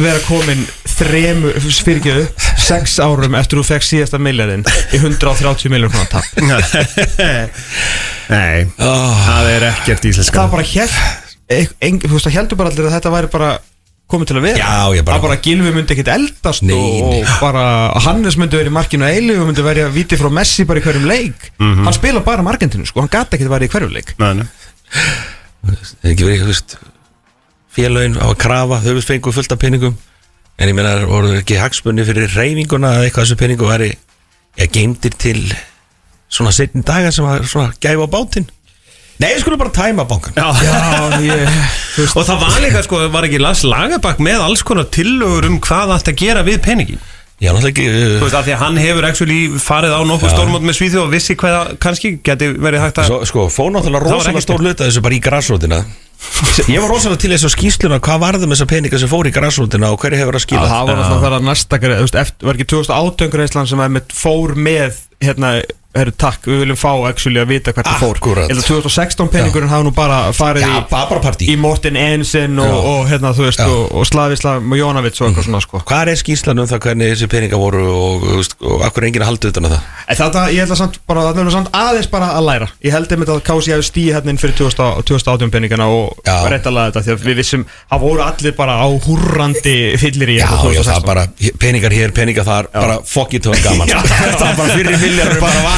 vera komin þremur, upp sex árum eftir þú fekk síðasta miljardin í 130 miljónum svona tap. Nei, það er ekkert íslenska. Það bara held þú veist það heldur bara allir að þetta væri bara komið til að vera. Já, bara- að bara Gilvi myndi ekkit eldast Nei, nei. og bara Hannes myndi verið í markinu að eilu og myndi verið að viti frá Messi bara í hverjum leik. Hann spila bara Argentinu sko, hann gata ekkit verið í hverjum leik. Nei, nei. Það er ekki verið, þú veist Félögin á að krafa, þau fengu fullt af peningum. En ég meina, voru ekki hagsmunni fyrir reyfinguna eða eitthvað þessu peningu væri Ég geimdir til svona setni dagar sem að svona gæfa á bátinn? Nei, ég skulle bara tæma bankan Já, Já, ég, þú veist Og það var líka, sko, var ekki Lars Lagerbakk með alls konar tillögur um hvað það ætti að gera við peningin? Já, náttúrulega ekki Þú uh, veist, af því að hann hefur actually farið á nokkuð stórmót með Svíþjóð og vissi hvað það kannski geti verið hægt að Svo, sko, fór náttúrulega rosalega stór hluta þessu bara í græsrótina Ég var rosalega til þessu skýsluna hvað varðum þessa peninga sem fór í græsrótina og hverju hefur að Já, skila það var alltaf það næsta greið, þú veist, eftir, var ekki 2018 greiðslan sem einmitt fór með hérna, herru takk, við viljum fá actually að vita hvert það fór. Eða 2016 peningurinn hafa nú bara farið Já, í, bara partí. í Morten Ensen og, Já. og hérna, þú veist, Já. og, og Slavisla Jónavits og eitthvað svona, sko. Hvað er skýslan um það hvernig þessi peninga voru og, og, og akkur enginn halda utan að það? En þetta, ég held að samt bara, það er samt aðeins bara að læra. Ég held einmitt að Kási hefði stíð hérna inn fyrir 2000 2018 peningana og rétt að laga þetta Því að við vissum, það voru allir bara á húrrandi fyllir í Já, já, það bara peningar hér, peningar þar bara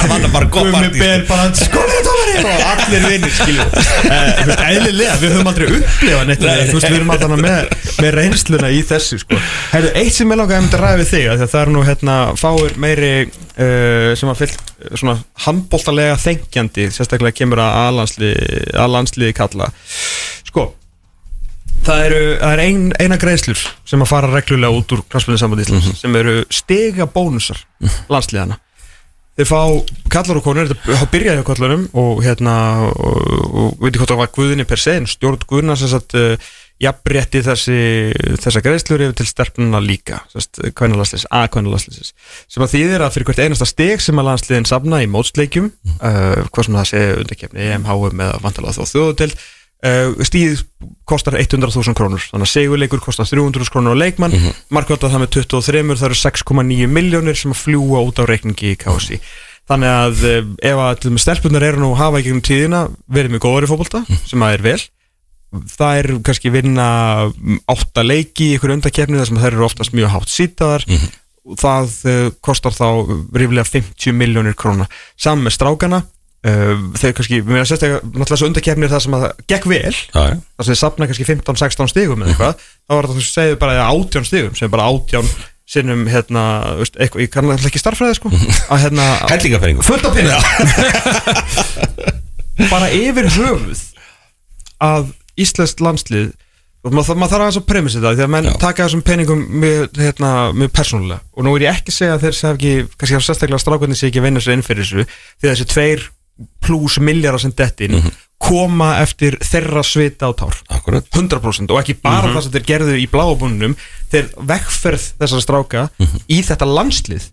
það var bara gott partí bara skólatómarinn og allir vinnir skilju uh, eðlilega, við höfum aldrei upplifað neitt Nei. veist, við erum alltaf með, með reynsluna í þessu sko. Herru, eitt sem ég langaði að ræða við þig að það er nú hérna fáir meiri uh, sem að fyllt svona handbóltalega þengjandi sérstaklega kemur að aðlandsliði aðlandsliði kalla. Sko Það eru, það er ein, eina greiðslur sem að fara reglulega út úr kransbyrðin samband Íslands sem eru stiga bónusar landsliðana þeir fá kallar og konur, þetta byrjaði á kallarum og hérna og, og veit ekki hvort það var Guðinni per se en stjórn Guðina sem sagt jafnrétti þessi, þessa greiðslur yfir til sterfnuna líka kvænalandsliðs, að kvænalandsliðs sem að þýðir að fyrir hvert einasta steg sem að landsliðin safna í mótsleikjum uh, hvað sem það sé undarkefni, EMHM eða vantalega þó þjóðutild Uh, stíð kostar 100.000 krónur. Þannig að segjuleikur kostar 300.000 krónur á leikmann. Mm -hmm. markvölda það með 23 það eru 6,9 miljónir sem að fljúa út á reikningi í KSI þannig að uh, ef að stelpunar eru nú að hafa í gegnum tíðina verið með góður í fótbolta sem að er vel. Það er kannski vinna átta leiki í ykkur undakefni þar sem þær eru oftast mjög hátt sítaðar. Og það uh, kostar þá ríflega 50 miljónir króna. Saman með strákana þeir kannski, mér finnst þetta náttúrulega svo undakefnir það sem að það gekk vel þar sem þið sapna kannski 15-16 stigum eða eitthvað, þá var það þú segir bara að 18 stigum, sem bara 18 sinnum hérna, veist, eitthvað, ég kann alltaf ekki starffræði sko, að hérna Hellingapenningu fullt af pinna bara yfir höfuð að Íslands landslið og maður, maður þarf aðeins að premissa þetta því að menn Já. taka þessum peningum mjög, hérna, mjög persónulega. Og nú er ég ekki að segja að þeir sem ekki, kannski sérstaklega strákvæðin sé ekki vinna sér inn fyrir þessu því að þessi tveir pluss miljardar sem dettin koma eftir þeirra svita á tár. Akkurat 100% og ekki bara það sem þeir gerðu í bláabununum þeir vegferð þessara stráka í þetta landslið.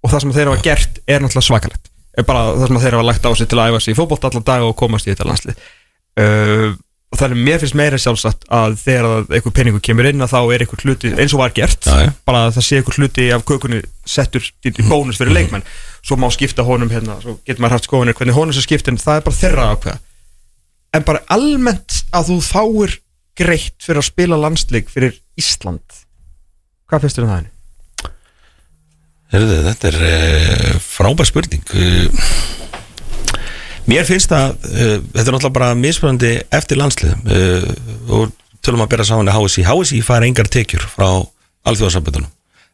Og það sem þeir hafa gert er náttúrulega svakalegt. Bara það sem þeir hafa lagt á sig til að æfa sig í fótbolt allan dag og komast í þetta landslið. Uh, og það er mér finnst meira sjálfsagt að þegar að einhver peningur kemur inn að þá er einhver hluti eins og var gert Já, já. bara að það sé einhver hluti af kökunni settur í í bónus fyrir leikmenn. Svo má skipta honum hérna svo getur maður haft skoðanir hvernig honum sem skipta en það er bara þeirra ákveða. En bara almennt að þú fáir greitt fyrir að spila landsleik fyrir Ísland hvað finnst þér um það henni? Heyrðu, Þetta er uh, frábær spurning. Uh, Mér finnst að uh, þetta er náttúrulega bara mismunandi eftir landslið. Uh, og tölum að bera saman í HSI HSI fær engar tekjur frá alþjóðasambundunum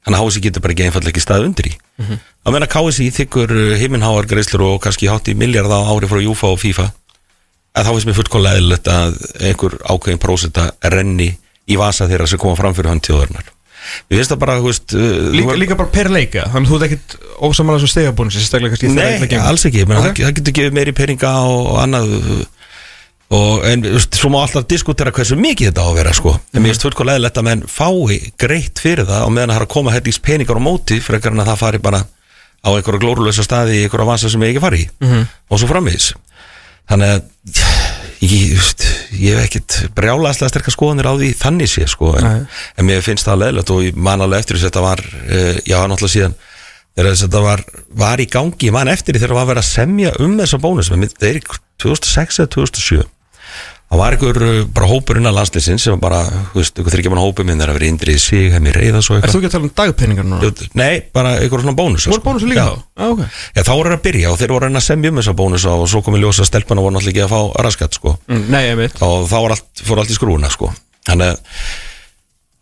Þannig að HSI getur bara ekki einfallega ekki stað undir í. Mhm. Á meðan að KSI þykkur heiminháar greislur og kannski hátt í miljard á ári frá Júfa og FIFA að þá finnst mér fullkomlega eðlilegt að einhver ákveðin prósenta renni í vasa þeirra sem koma fram fyrir hann tjóðurnar Við finnst það bara, þú veist uh, Líka, þú- líka bara per leika, þannig að þú ert ekkit sérstaklega kannski þegar Nei, alls ekki, menn, Ok. það, það getur gefið meiri peninga og, og annað og, en svo má alltaf diskutera hversu mikið þetta á að vera sko. en mér finnst fullkomlega eðlilegt að menn fái greitt fyrir það og meðan það er að koma hellis peningar á móti frekar en að það fari bara á einhverja glórulösa staði í einhverja vansa sem ég ekki fari í Mhm. og svo framvegis þannig að ég, ég hef ekkit brjálaðslega sterkar skoðanir á því þannig sé sko, en, en mér finnst það leðilegt og ég man alveg eftir þess að þetta var uh, já, náttúrulega síðan þegar að þetta var, var í gangi, ég man eftir því þegar það var verið að semja um þessa bónus það er í 2006 eða 2007 það var einhver uh, bara hópur innan landsliðsins sem bara, þú veist, einhver þryggja mann hópur minn þeir að vera indrið sig, hefði reyða svo Er þú eitthvað ekki að tala um dagpenningar núna? Nei, bara einhver svona bónus Voru bónusar líka þá? Já, ok. Já, þá voru þeir að byrja og þeir voru að reyna að semja um þessa bónusa og svo komið ljósa stelpana voru náttúrulega ekki að fá raskat sko Mm, Nei, ég veit. og þá var allt, fór allt í skrúuna sko Þannig að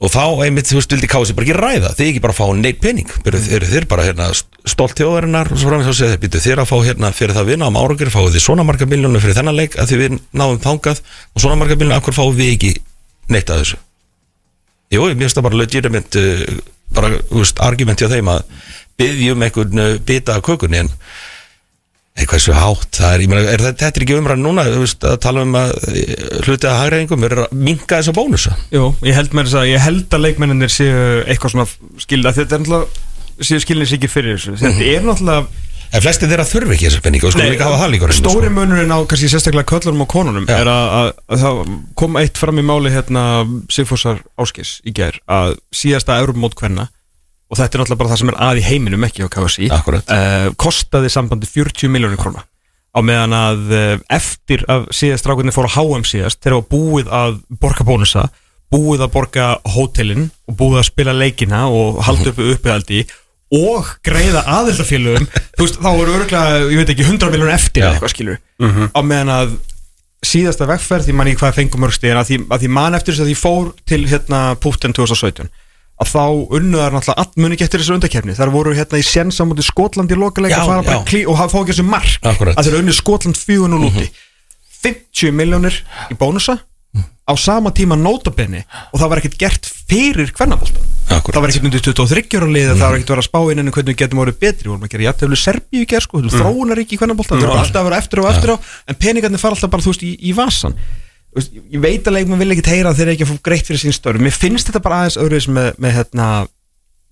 og þá einmitt, þú veist, vildi kási bara ekki ræða. Þið ekki bara fá neitt pening. Þeir, þeir, þeir bara hérna stolt þjóðarinnar og svo framins þá segja þeir, býtu þér að fá hérna fyrir það við náum árangur, fáið þið svona marga miljónu fyrir þennan leik að því við náum þangað. Og svona marga miljónu, akkur fáið við ekki neitt að þessu? Jú, ég finnst það bara legitimate uh, bara, þú veist, argument hjá þeim að byggjum einhvern uh, bita af kökunni en eitthvað svo hátt, það er, ég meina, er þetta, er ekki umræðan núna, veist, að tala um að eh, hluti að hægreðingum er að minka þessa bónusa Jú, ég held með þess að, ég held að leikmenninir séu eitthvað svona skilda, þetta er náttúrulega séu skilnir sér ekki fyrir þessu. Þetta er náttúrulega, En flesti þeirra þurfi ekki þessa penninga og sko líka hafa það líka stóri sko. munurinn á kannski sérstaklega köllunum og konunum Já. er að, að, að það kom eitt fram í máli hérna Sigfúsar Áskis í gær að síðasta og þetta er náttúrulega bara það sem er að í heiminum ekki á KSI uh, kostaði sambandi 40 miljónir króna. Á meðan að uh, eftir að síðast strákunni fór á HM síðast þegar var búið að borga bónusa búið að borga hótelin og búið að spila leikina og halda uppi uppihaldi og greiða veist, þá voru örgulega, ég veit ekki 100 miljónir eftir eitthvað skilur á meðan að síðasta vegferð, ég man ekki hvað fengum mörgst en að því, að því man eftir þess að ég fór til hérna Púften 2017 að þá unnuðar náttúrulega ekki eftir þessu undakefni þar voru hérna í sensamóti Skotland í lokalega að fara bara já. klí og hafa ekki þessu mark. Akkúrat. að þeir unnu Skotland 4-0 úti. 50 miljónir í bónusa á sama tíma nótabenni og það var ekkert gert fyrir hvernabóltan það var ekkert undir 23 ára lið það var ekkert verið að spá inn en hvernig við getum orðið betri. Vorum að gera jætteflu Serbíu í gerð sko, mm. þróunar ekki í hvernabóltan það voru alltaf að vera eftir og eftir á en peningarnir fara alltaf bara þú veist í, í vasan ég veit að leikmenn vil ekki heyra að þeir eru ekki að fá greitt fyrir sín störf. Mér finnst þetta bara aðeins öðruðis með, með, hérna,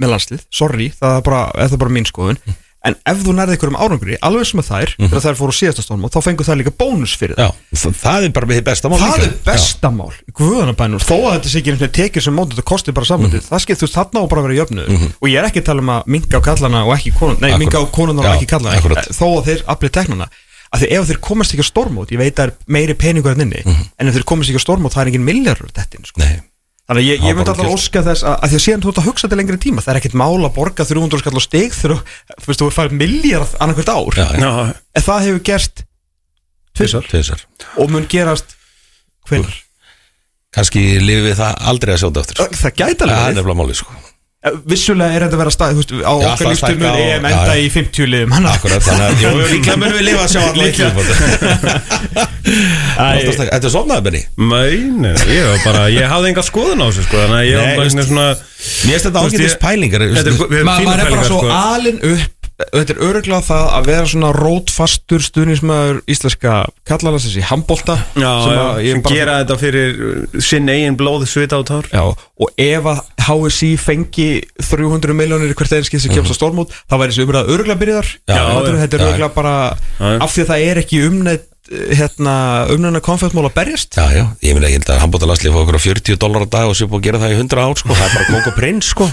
með landslið, sorry það er bara, er það bara mín skoðun. En ef þú nærði ykkur um árangri, alveg sem með þær þegar þær fóru á síðasta stónum þá fengur það líka bónus fyrir það Já, það, það er bara með því besta mál það líka. er bestamál í guðanabænum þó að þetta sé ekki einhvern veginn tekið sem móti þetta kosti bara samvöndið það skipt þú veist þarna á bara að vera jöfnuður. Og ég er ekki að tala um að minka á kallana og ekki konun nei, minka á konuna og ekki kallana þó að þeir aflið teknana að því ef þeir komast ekki á stormót ég veit að það er meiri peningur en inni en ef þeir komast ekki á stormót það er engin milljarur þetta inn, sko. Nei, Þannig að ég, ég myndi alltaf algjört. óska þess að, að því að síðan þú ert að hugsa til lengri tíma það er ekkert mál að borga 300 skall á stig þegar þú- þú veist þú færð miljard annarkvært ár já, já, en það hefur gerst tvisar tvisar og mun gerast hvenær? Kannski lifið við það aldrei að sjóta eftir sko. Það gæti Það alveg er verið. Eh, Vissulega er þetta að vera stað, þú veist, á Já, okkar stækka og- EM enda í 50 liðum Akkurat, þannig að líklega munum við lifa að sjá Æ, Þetta er sofnaði, Benni Mæ, ég var bara, ég hafði enga skoðun á þessu sko Þannig að ég Nei, var svona Mér finnst þetta Þú veist, ágætis ég- pælingar er, maður er bara svo sko. alin upp þetta er öruglega það að vera svona rótfastur stuðnismæður íslenska kallalansins í handbolta Já, sem, já, að ég sem bara- gera þetta fyrir uh, sinn eigin blóð, svita og tár Já, og ef að HSI fengi 300 miljónir hvert einskið sem kemst á stormút þá væri þessi umræða öruglega byrjar Já, þetta er, já, já. öruglega bara Já, já. af því að það er ekki umneitt hérna, umnæna konfettmál að berjast Já, já, ég meina, ég held að handbóttalanslið fá okkur á 40 dólar á dag og sér búið að gera það í 100 ár sko. það er bara kók og prins sko.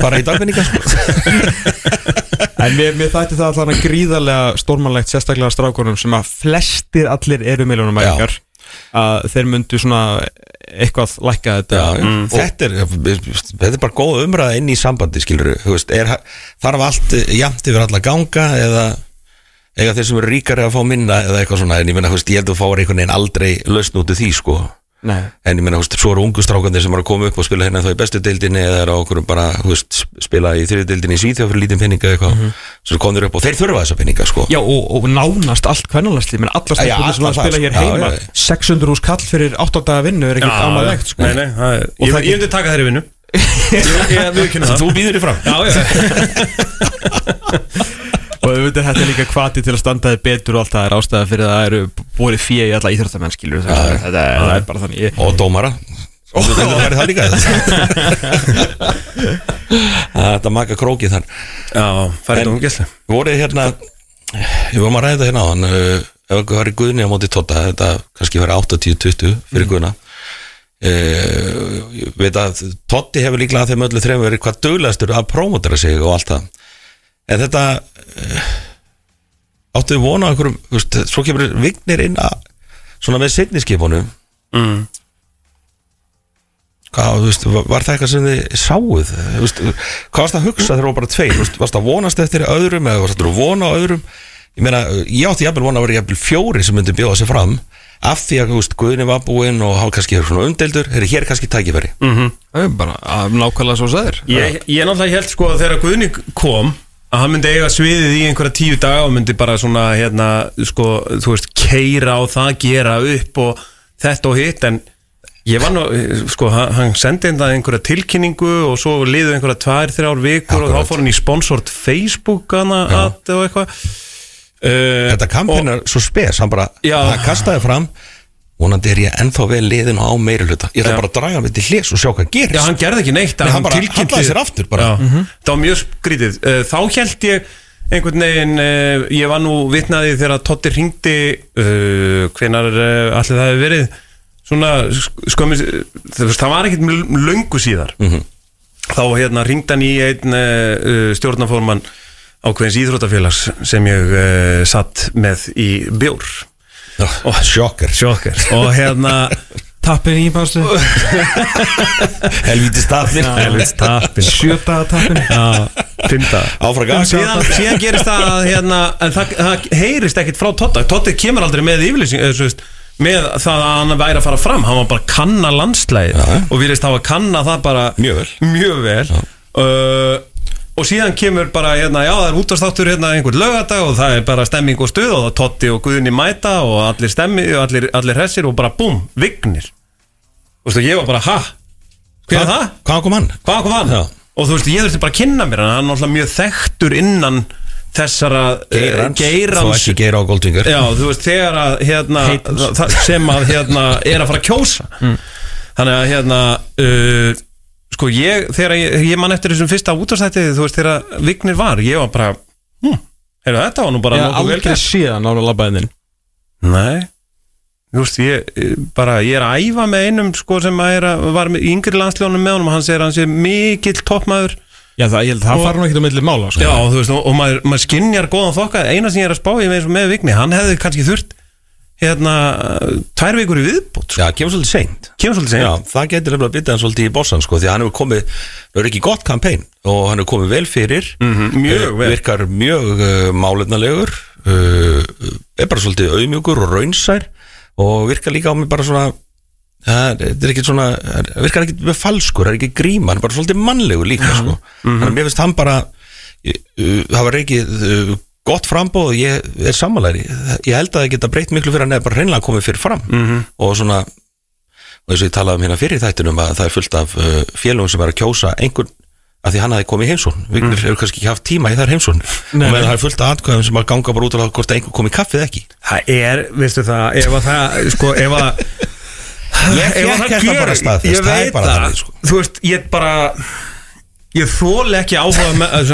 bara í dagvinninga sko. En mér, mér þætti það allan að gríðarlega stórmannlegt sérstaklega strákunum sem að flestir allir eru miljónum að þeir myndu svona eitthvað lækka þetta. Já, mm. þetta, er, þetta er bara góð umræða inn í sambandi skilur þarf allt jafnt yfir alla ganga eða eiga þeir sem eru ríkari að fá minna eða eitthvað svona? En ég þú veist, ég held að þú fáir einhvern veginn aldrei lausn út úr því sko Nei. en ég meina, þú veist, svo eru ungu strákandir sem eru að koma upp og spila hérna þá í bestu deildinni eða er á okkur bara, þú veist, spila í þriði deildinni í Svíþjóð fyrir lítinn peninga eitthvað Mhm. svo komður upp og þeir þurfa þessa peninga, sko Já, og, og nánast allt kvennalastli menn allar Já, stelpunir sem allar að spila hér heima já. 600 úr skall fyrir 8 daga vinnu er ekkert amalegt sko. Nei, nei, það er, ég, ég myndi taka þeirri vinnu Ég, ég Þú býður þér fram Já, já og auðvitað þetta er líka kvati til að standa þið betur og allt það er ástæða fyrir að það eru búið í alla íþróttamenn skilur þetta, þetta, þetta er bara þannig. Og dómara. Og þú veitir það líka þetta maka krókið þar. Já, færið um gæsli voruð hérna ég vorum að ræða þetta hérna á hann ef eitthvað var í Guðni á móti Totta þetta kannski verið 80-20 fyrir Mm. Guðna. Uh, ég veit að Totti hefur líklega að þeim öllu þrejum verið hvað duglegastur að prómotera sig og allt það en þetta uh, áttu við vona þú veist, svo kemur vignir inn að svona með signiskipunum mm. Hvað, þú veist, var, það eitthvað sem þið sáuð? Þú veist, hvað varst að hugsa þegar það var bara tveir? Þú veist, varst að vonast eftir öðrum eða varst að vona öðrum? Ég meina, ég átti jafnvel vona að vera jafnvel fjóri sem myndi bjóða sig fram af því að, þú veist, Guðni var búinn og hann kannski er svona umdeldur, er hér kannski tækifæri. Það er bara nákvæmlega svo sæðir Ég, ég náttúrulega held sko að þegar Guðni kom að hann myndi eiga sviðið í einhverja tíu daga og myndi bara svona hérna sko, þú veist, keira á það gera upp og þetta og hitt en ég var nú, sko, hann, sendi inn það einhverja tilkynningu og svo liðu einhverja tvær, þrjár vikur og Akkurat. þá fór hann í sponsort Facebook hana að og eitthvað uh, Þetta kampinn er svo spes, hann bara Já. hann kastaði fram vonandi er ég ennþá vel liðin og á meiri hluta ég ætla bara að draga mig til hlis og sjá hvað gerist. Já, hann gerði ekki neitt Nei, hann bara hallaði sér aftur bara. Já, Það var mjög skrítið. Uh, Þá held ég einhvern veginn uh, Ég var nú vitnaði þegar Totti ringdi uh, Hvenar uh, allir það hefur verið Svona skömmis Það var ekkert mjög löngu síðar. Þá hérna ringdi hann í einn uh, stjórnarformann ákveðins íþróttafélags sem ég uh, satt með í bjór sjokker. Sjokker. Og hérna tappin í pásu. Helviti stafnir Helvits tappin sjöta tappin Já, fymta áfraga síðan, síðan gerist það að, hérna, en það, það heyrist ekkit frá Totta Totti kemur aldrei með yfirlýsing eða, með það að hann væri að fara fram. Hann var bara að kanna landslæði og virðist hafa að kanna það bara Mjög vel. mjög vel. Uh, og síðan kemur bara hérna, já það er útastáttur hérna einhvern lögadag og það er bara stemming og stuð og það Totti og Guðni mæta og allir stemmi og allir, allir hressir og bara búm, vignir og þú veist, ég var bara, ha? Hver er það? hvað kom hann? Hvað kom hann? Já. Og þú veist, ég þurfti bara að kynna mér hann, hann er náttúrulega mjög þekktur innan þessara eh, Geirans, geirans ekki geira á Goldfinger Já, þú veist, þegar að hérna, Heitins. það, sem að hérna er að fara að kjósa Þannig að hérna uh, sko ég, þegar ég, ég man eftir þessum fyrsta útastætti, þú veist, þegar Vignir var, ég var bara hm, heyrðu, þetta var nú bara hef nokkuð vel aldrei gert. síðan á labbaðin Nei. Þú veist, ég, bara, ég er að æfa með einum sko sem að er að, var með í yngri landsljónum með honum og hann segir að hann sé mikill toppmaður. Já það, ég held að það Og- fara nú ekkert á milli mála sko. Já, þú veist, og, og maður, maður skinjar góðan þokka. Eina sem ég er að spá ég með, með Vigni, hann hefði kannski þurft hérna, tvær vikur í viðbót sko. já, kemur svolítið seint kemur svolítið Já, segja það getur nefnilega bitið hann svolítið í bossan sko, því að hann hefur komið, það er ekki gott kampæn og hann hefur komið vel fyrir Mhm, mjög eh, vel. virkar mjög uh, málefnalegur uh, er bara svolítið auðmjögur og raunsær og virkar líka á mig bara svona það er ekki svona virkar ekki með falskur, það er ekki gríma hann er bara svolítið mannlegur líka sko. þannig að mér finnst hann bara það var ekki gott frambóð ég er sammálæri ég held að það geta breytt miklu fyrir hann eða bara hreinlega komið fyrir fram. -hmm. og svona og eins og ég talaði um hérna fyrir þættinum að það er fullt af uh, félögum sem er að kjósa einhvern að því hann hafi komið í heimsón Vignir Mm. hefur kannski ekki haft tíma í þær heimsón og meðan það er fullt af atkvæðum sem að ganga bara út á það hvort einhver komið kaffið ekki. Það er, veistu það, ef að það sko, ef að Ég ef að þetta bara staðfest, ég það veit það, þannig, sko. þú veist, ég bara ég þóli ekki áhuga með, að,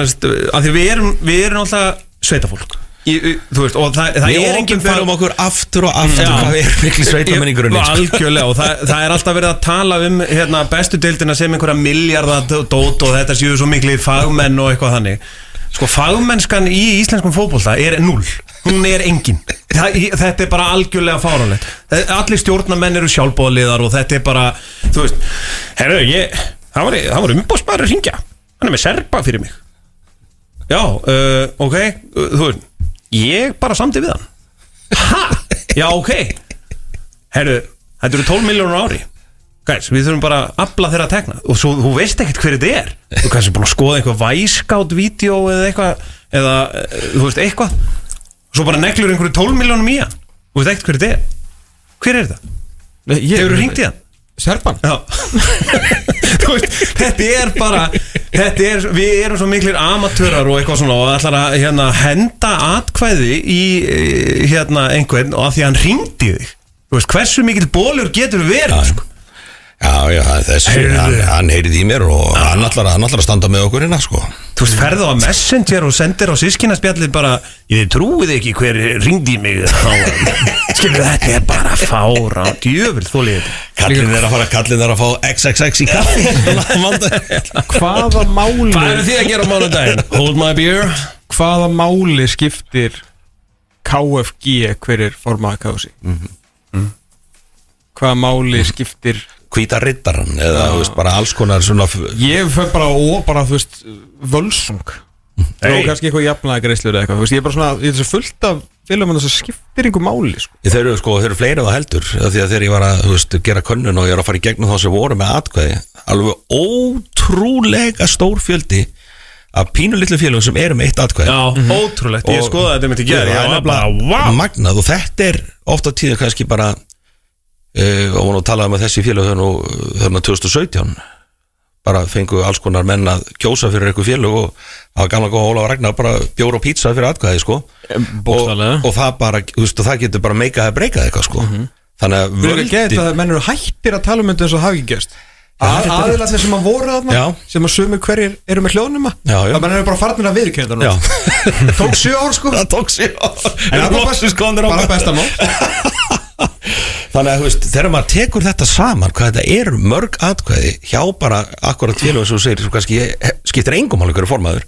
að því við erum við erum alltaf sveitafólk. Ég, þú veist, og það, það er engin ofnbærum okkur aftur og aftur. Já. hvað er miklu sveitamenn í grunni sko. Algjörlega og það, það er alltaf verið að tala um hérna, bestu deildina sem einhverja miljardadót og þetta séu svo miklu fagmenn og eitthvað þannig. Sko fagmennskan í íslenskum fótbolta er null. Hún er engin. Það, Þetta er bara algjörlega fáránlegt. Allir stjórnamenn eru sjálfbóðliðar og þetta er bara Þú veist, herru, ég Það var, var umbóðsmaður að ringja Hann er með serpa fyrir mig Já, uh, ok uh, Þú veist, ég bara samdi við hann. Ha, já, ok. Herru, Þetta eru 12 miljónur ári. Gæs, við þurfum bara að afla þeirra að tekna. Og svo, þú veist ekkert hver þetta er. Þú kannski búin að skoða eitthvað væskátt-vídeó eða eitthvað eða, eh, þú veist, eitthvað. Svo bara neglur einhverju 12 miljónum í hann. Þú veist ekkert hver þetta er. Hver er þetta? Hefur þú ringt í hann? Serban Já. Veist, þetta er bara þetta er, við erum svo miklir amatörar og eitthvað svona og ætlar að hérna, henda atkvæði í eh, hérna einhvern og að því að hann ringdi þig. Veist, hversu mikil bólur getur verið sko? Já, já, þessi, hann, hann heyrið í mér og að- hann ætlar að standa með okkur hérna, sko þú veist, ferðu á messenger og sendir á sískinaspjallið bara, ég trúið ekki hver ringdi mig? Skilur þetta er bara fára djöfur þólið þetta. Kallin er að fara, kallin er að fá XXX í kaffi. Hvaða máli Hvað eru þið að gera á mánudaginn? Hold my beer. Hvaða máli skiptir KFG hverir formaða kási Hvaða máli skiptir Hvíta rittaran eða, þú veist, bara alls konar svona Ég fyrir bara ó, bara þú veist Völsung. Hey. Og kannski eitthvað jafnaði greislur eða eitthvað Ég er bara svona, ég er svo fullt af félagum þess að skiptir einhver máli sko. Þeir eru sko, þeir eru fleiri en það heldur af Því að þegar ég var að, veist, gera könnun og ég er að fara í gegnum þá sem voru með atkvæði Alveg ótrúlega stór fjöldi Af pínu litlu félagum sem eru með eitt atkvæði. Já, ótrúlegt, ég Og- skoðaði þetta gerð Já, Ég var bara, nefnilega wow Magnað og þetta er ofta tíðu kannski bara og hún talaði með þessi félag þarna þarna 2017 bara fengu alls konar menn að kjósa fyrir eitthvað félag og það var gamla góða Ólaf Ragnar bara bjóra og pizza fyrir atkvæði sko. Og, bókstaflega. og það bara, veist, og það getur bara meikað að breyka eitthvað sko. Þannig að erum ekki völdin- að menn eru hættir að tala um þetta eins og hafi ekki gerst. Að- er Aðilarnir sem að voru þarna Já. sem að sumir hverjir eru með já. Það menn eru bara farnir að viðkynna Já, þetta Tók sjö ár sko. Það tók sér En það var best- bara besta mál Þannig að þú veist, þegar maður tekur þetta saman hvað þetta er mörg atkvæði hjá bara akkurat félagum sem þú segir sem kannski skiptir engum máli hverju formaður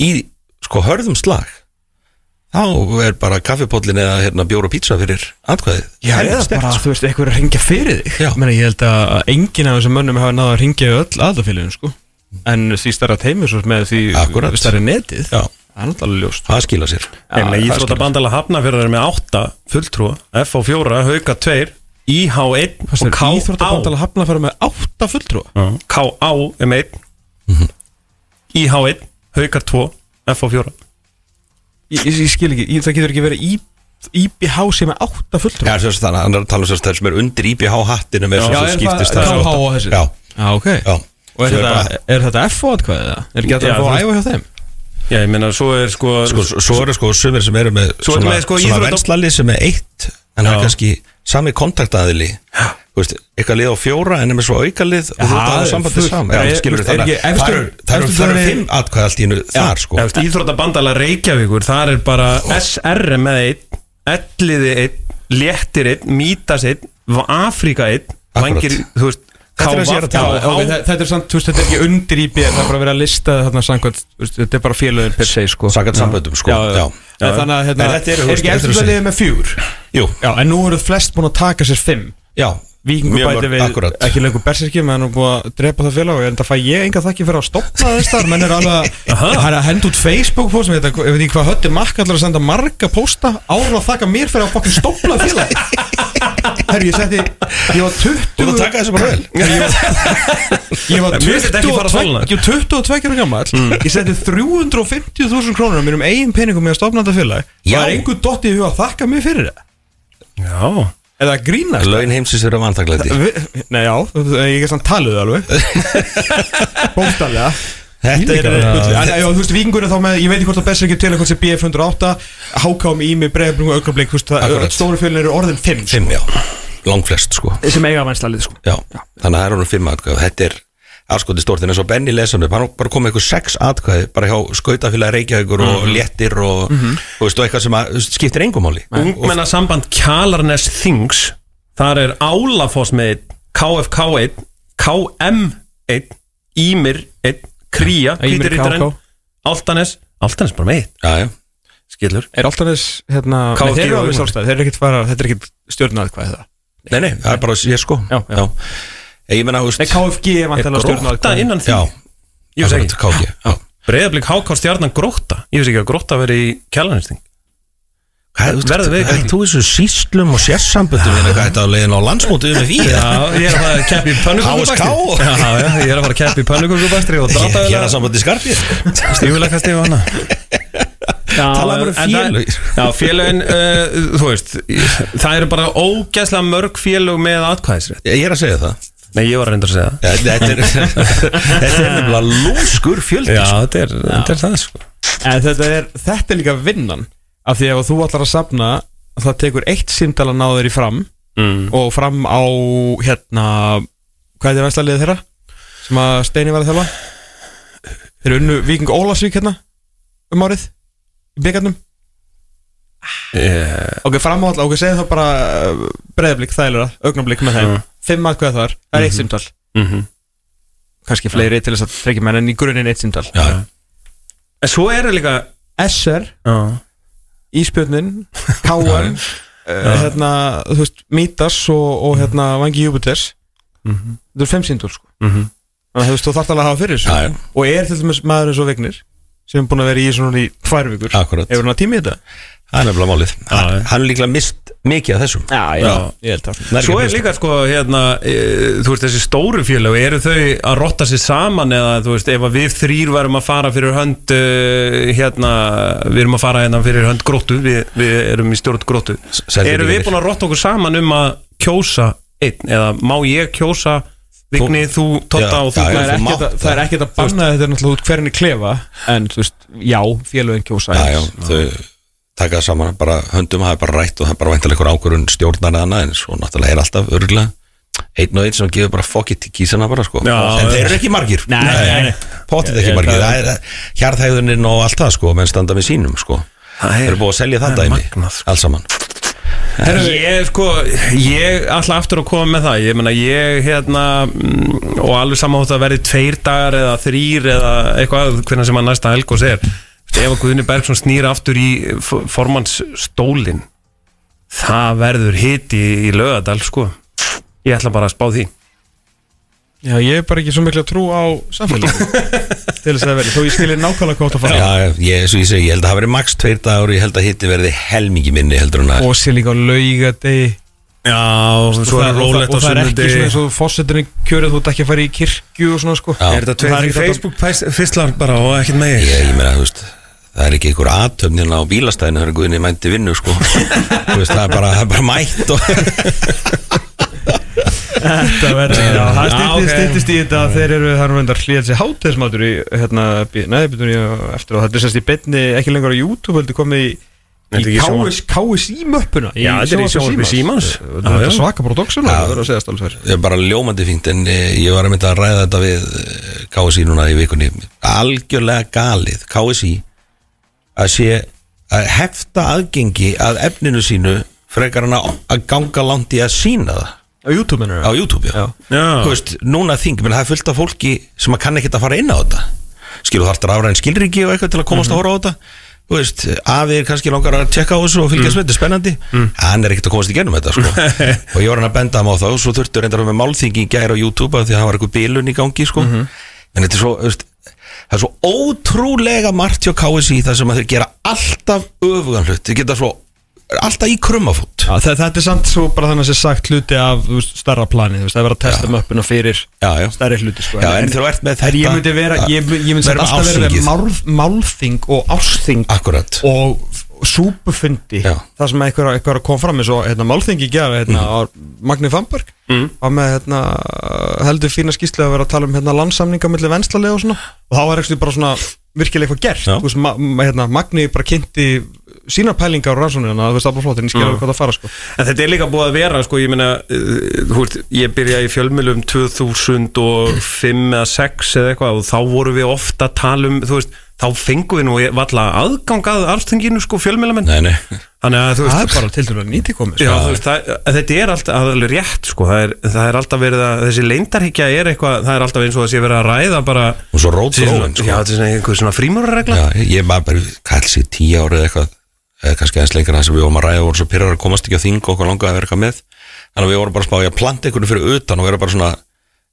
í sko hörðum slag þá er bara kaffipóllin eða hérna, bjóra og pizza fyrir atkvæðið Já, eða bara, sko. þú veist, eitthvað er að ringja fyrir þig Já. Meni, Ég held að enginn af þessum mönnum hafa náða að ringja í öll aðalfélagin sko. En því starra teimi svo með því starri netið Já. Það er það skila sér. Það Íþrótta bandala hafnafjörður er með 8 fulltrúa F4, Hauka 2 IH1 og KA Íþróttabandala hafna að fara með átta fulltrúa? KA er með 1 IH1, Hauka 2 F4 Ég, skil ekki, ég, það getur ekki verið í, IBH sem er átta Já, fulltrúa? Sem sagt, þannig að hann er að tala um þess að þeir sem er undir IBH hattinu með Já, svo er skiptist það það KH og þessi? Já, Já, ok. Já. Og er er þetta, bara- er þetta FO atkvæðið eða? Er ekki að Já, það fá þú að veist- æfa hjá þeim? Já, ég meina, svo er sko, sko, svo- eru sko sumir sem eru með Svo er svona, með, sko, svona íþrótta- venslali sem er eitt en það Já. er kannski sami kontaktaðili þú veist, eitthvað lið á fjóra en er með svo aukalið og þú Já, ert að sambandi fullt. saman Er- Já, skilur er þannig ekki að það efstu- eru- það eru efstu það eru dagurinn- fimm atkvæð allt í einu þar sko Já, veist, Íþrótta bandala Reykjavíkur þar er bara SR með 1 Elliði 1, Léttir 1 Mítas 1, Afríka 1 Akkurat. Vangir, þú veist Þetta er um. þetta er samt, þú veist, þetta er ekki undir IB Það er bara að vera að lista þarna samkvæmt Þetta er bara félögin per se, sko. Samkvæmt samböndum, sko. Já, já, Já. En Þannig að, hérna, er ekki þetta eru eftir liðið með fjúr Jú, Já, en nú eru flest búin að taka sér fimm. Já Víkingur bæti við akkurat. ekki lengur berserki menn er búið að drepa það félag og ég enda að fæ ég enga þakki fyrir að stopna þess þar. Menn er alveg að það henda út Facebook póstum ég veit ekki hvað hötti makk allar að senda marga pósta ára að þakka mér fyrir að fokkin stopna félag. Herru, ég setti ég var 20 Þú ert að taka þessu bara vel. Ég var, ég var En mér finnst þetta ekki fara að 22 svolna. ég var 22 ára gammal ég setti 350.000 krónur á mínum eigin peningum með að stopna þetta félag. Og það er einhver dotti í huga að þakka mér fyrir það. Já eða að grínast? Laun heimsins eru vantaklæti Vi- Nei, já, ég er samt taluð alveg. Bókstaflega. Þetta er já, þú veist, vikingur er þá með, ég veit ekki hvort það best er ekki til hvort sem BF 108, HKM í mig bregðarbrungu og augnablik, þú veist, það- Akkurat. stóru fjölin eru orðin 5 Fimm, já, langflest sko. Sem eiga vænslalið, sko. Já, þannig að það er honum fimm atkvæði. Þetta er afskoti stort en eins og Benny lesan upp hann bara komið eitthvað sex atkvæði bara hjá skautafélagi Reykjavíkur og léttir og, og, veist, og eitthvað sem að, skiptir engum máli. Ungmenna samband Kjalarnes Things Þar er Álafoss með 1 KFK 1 KM 1 Ímir 1 Kría KK. Altanes Altanes bara með 1 Já, já, Skilur. Er alltaf þess, hérna, þeir eru alveg Ungmenni. sjálfstæði, þeir eru ekkit fara, þetta er hvað það nei, nei, það er bara ég sko. Já, já. Ég meina, þú veist KFG er vantilega stjórnað grótta innan því Já, Ég veist ekki. Já. Breiðablík háká stjarnan grótta. Ég veist ekki að grótta veri í Kjalarnes Thing Verður við Þú þessu síslum og sérsamböndum Hvað er þetta á leiðin á landsmótið með því Já, ég er að fara að keppi í pannukokubastri HSK? Já, já, ég er að fara að keppi í pannukokubastri og Hér dráta er samböndið skarpið stífulega stífu hana um en það- félög. Já, félögin, uh, þú veist Það eru bara ógæslega mörg félög með atkvæðisrétt. Ég er að segja það Nei, ég var að reynda að segja það Ja, Þetta er, þetta er nefnilega lúskur fjöldi Já, sko. þetta er, þetta er það sko En þetta er, þetta er líka vinnan Af því ef þú ætlar að safna Það tekur eitt símdal að ná þeir í fram mm. Og fram á hérna Hvað er þetta veistaliðið þeirra? Sem að Steini var að þjálfa Þeir eru unnu Víking Ólasvík hérna Um árið Í byggarnum yeah. Ok, fram á alltaf, ok, segjum þá bara Breiðablík, þægilega, augnablík með þeim Mm. Fimm aðkvæða þar, það er eitt símdal mm Kannski fleiri til þess að tryggja menn En í grunin eitt Já, En svo er það líka SR, Íspjörnin Káan uh, hérna, þú veist, Mítas og, og hérna, Vangi Mhm. þetta er fimm síndur sko. Mhm. þannig að þú veist, þú þarft alveg að hafa fyrir þessu já. og er til dæmis maður eins og Vignir sem er búin að vera í svona í tvær vikur Akkúrat. hefur hann að tími þetta? Það er nefnilega málið. Hann er líklega mist mikið af þessum. Já, já. ég held það. Svo er líka sko hérna e, Þú veist þessi stóru félög Eru þau að rotta sér saman Eða þú veist ef við þrýr varum að fara fyrir hönd uh, Hérna Við erum að fara hérna fyrir hönd gróttu Við, við erum í stjórn gróttu. Eru við búin að rotta okkur saman um að kjósa einn Eða má ég kjósa Vigni, þú, Totta og þú? já, er þú að- það er ekkert að banna þetta er náttúrulega út hvernig klefa en þú veist, já, félögin kjósa Já, já, þau taka það saman bara höndum, það er bara rætt og það er bara væntalega einhver ákvörun stjórnar eða annað en svo náttúrulega er alltaf örgulega einn og einn sem gefur bara fokkitt í kísana bara sko. Já, en þeir eru ekki margir. Nei, nei, nei. potið ekki margir, það- það er hjarðhæðunin og allt það sko, menn standa með sínum sko. Þeir eru búið að selja það dæmi sko. alls saman. Ég sko, ég ætla aftur að koma með það. Ég meina, ég hérna mm, Og alveg saman hótt að verði tveir dagar Eða þrýr eða eitthvað Hvernig sem að næsta helgos er Ef að Guðni Bergson snýra aftur í f- Formans stólin Það verður hiti í lögadal sko. Ég ætla bara að spá því. Já, ég er bara ekki svo miklu að trú á samfélagi til þess að vera, þó ég skilir nákvæmlega hvað það fara. Já, ég, svo ég segi, ég held að það veri max tveir dagur og ég held að hitti verði helmingi minni heldur en að og sé líka á laugadegi Já, og og svo það, er og, rólegt það, og á það er ekki svona eins og fórsetinni kjörið þú ert ekki að fara í kirkju og svona sko. Já. Er þetta Og það er tveir Facebook fyrstlar bara og ekkert með ég, ég meina, þú veist það er ekki einhver aðtöfnin á bílastæðinu þegar Guðni mænti vinnu sko. Þú veist, það er bara, það er bara mætt og Þetta verður, já, það stýttist, ok. stýttist í þetta. Að þeir eru þar vendar hlýðað sér hátegismátur í, hérna, neðbyrjun í eftir og þetta er sérst í beinni ekki lengur á YouTube, heldur komið í Þetta er í ekki sjónvarp. KS, KSI möppuna. Já, þetta er í sjónvarpi Símans. Þetta er svaka production og það verður að segja stálsverð Það er bara ljómandi fínt en eh, ég var að mynda að ræða þetta við eh, KSI núna í vikunni. Algjörlega galið. KSI að sé að hefta aðgengi að efninu sínu frekar hann að ganga langt í að sína það. Á YouTube mennur á YouTube já. Já. Þú veist, núna þing, menn það er fullt af fólki sem að kann ekkert að fara inn á þetta. Skilu þarftur afræðin skilriki og eitthvað til að komast að horfa á þetta. Þú veist, afi er kannski langar að tjekka á þessu og fylgjast með þetta, er spennandi. Hann er ekkert að komast í gennum þetta sko. og ég var hann að benda hann á það og svo þurftur reyndar að vera með málþingi í gæra á YouTube af því að það var eitthvað bilun í gangi sko. en þetta er svo, þú veist það er svo ótrúlega margt hjá KSI þar sem að þeir gera alltaf öfugan hlut, þeir geta svo alltaf í krummafút Já, þetta, þetta er samt svo bara þannig að sé sagt hluti af veist, starra plani, þú veist, það er verið að testa möppuna fyrir Já, já. stærri hluti sko. Já, en en þetta ég myndi vera, ég, ég myndi alltaf vera með málþing og ásþing og súpufundi það sem eitthvað, eitthvað kom fram eins og hérna, málþingi gera hérna, á Magni Famberg mm. var með hérna, heldur fína skýrslega að vera að tala um hérna, landsamninga millir venslalega og svona og þá var ekki bara svona virkilega eitthvað gert veist, ma ma- hérna, Magni bara kynnti sínar pælingar og rannsóknina þú veist, alveg flott, en ég skilja mm. hvað það fara sko. En þetta er líka búið að vera, sko, ég meina, uh, þú veist, ég byrjaði í fjölmjölum 2005 eða 6 eða eitthvað og þá voru við ofta að tala um, þú veist, þá fengum við nú valla aðgangað arftinginu, sko, fjölmjölamenn. Nei, nei Þannig að, þú það veist, er bara til dæmis nýti komið Já, sko. þú veist, það, að þetta er alltaf alveg rétt, sko, það er, það er alltaf verið að, þessi leindarhyggja er eitthvað, það er alltaf eins og að sé verið að ræða bara, Og svo rót þróun já, þetta er svona einhver svona frímurarregla. Já, ég var bara, helst ég, tíu árið eitthvað eða kannski aðeins lengur það sem við vorum að ræða og vorum svo pyrrar að komast ekki á þing og okkur langaði að vera eitthvað með þannig að við vorum bara að spá í að planta einhvern fyrir utan og vera bara svona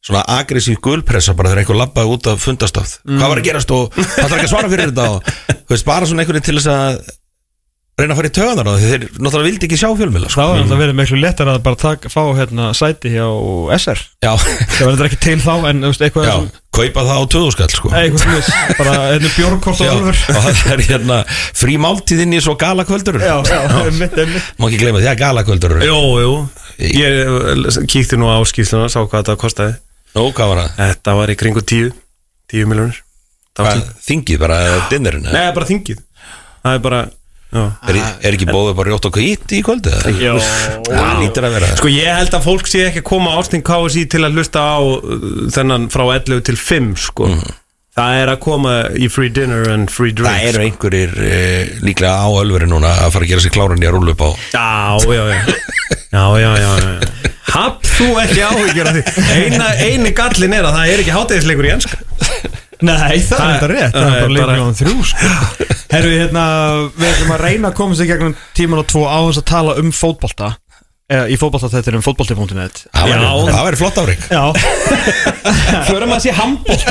svona aggressív gulpressa bara þegar einhver labbaði út af fundastáð hvað var að gerast og það er ekki að svara fyrir þetta og þú veist, bara svona einhvern til þess að reyna að fara í töðan á því. Þeir náttúrulega vildi ekki sjá fjölmjöla Það sko. var alltaf verið miklu lettar að bara taka, fá hérna sæti hjá SR Já, Það var þetta ekki til þá en veist, eitthvað já, sem- kaupa það á töðuskall sko. Bara hérna bjórkort og og það er hérna frí máltíðinn í svo galakvöldur Má ekki gleyma því að galakvöldur Jú, jú. Ég eh, kíkti nú á skýrsluna, sá hvað þetta kostaði Nú, hvað var það? Þetta var í kringu 10 10 miljonur Hvað, Þingið bara dinnerinn Nei, bara þingið Það er bara er, er ekki bóðið bara rjótt og kvít í kvöldi? eða? Já. Það lítur að vera Sko ég held að fólk sé ekki að koma á Ástin KSI til að hlusta á uh, þennan frá 11 til 5 sko Það er að koma í free dinner and free Mhm. Það drinks eru einhverjir e, líklega á ölveri núna að fara að gera sér kláran í að rúlu upp á Já, já, já Já, já, já, já Happ. Þú ekki áhyggjur af því. Eina, eini gallin er að það er ekki hátegisleikur í enska. Nei, það er þetta rétt, það er bara leikur á þrjú sko. Herru, hérna, við ætlum að reyna að komast í gegnum tíman og tvo á þess að tala um fótbolta. Eða í fótbolta þetta er um fótbolti.net Það væri- Já. það væri flott árik Já, Förum að sé handbólt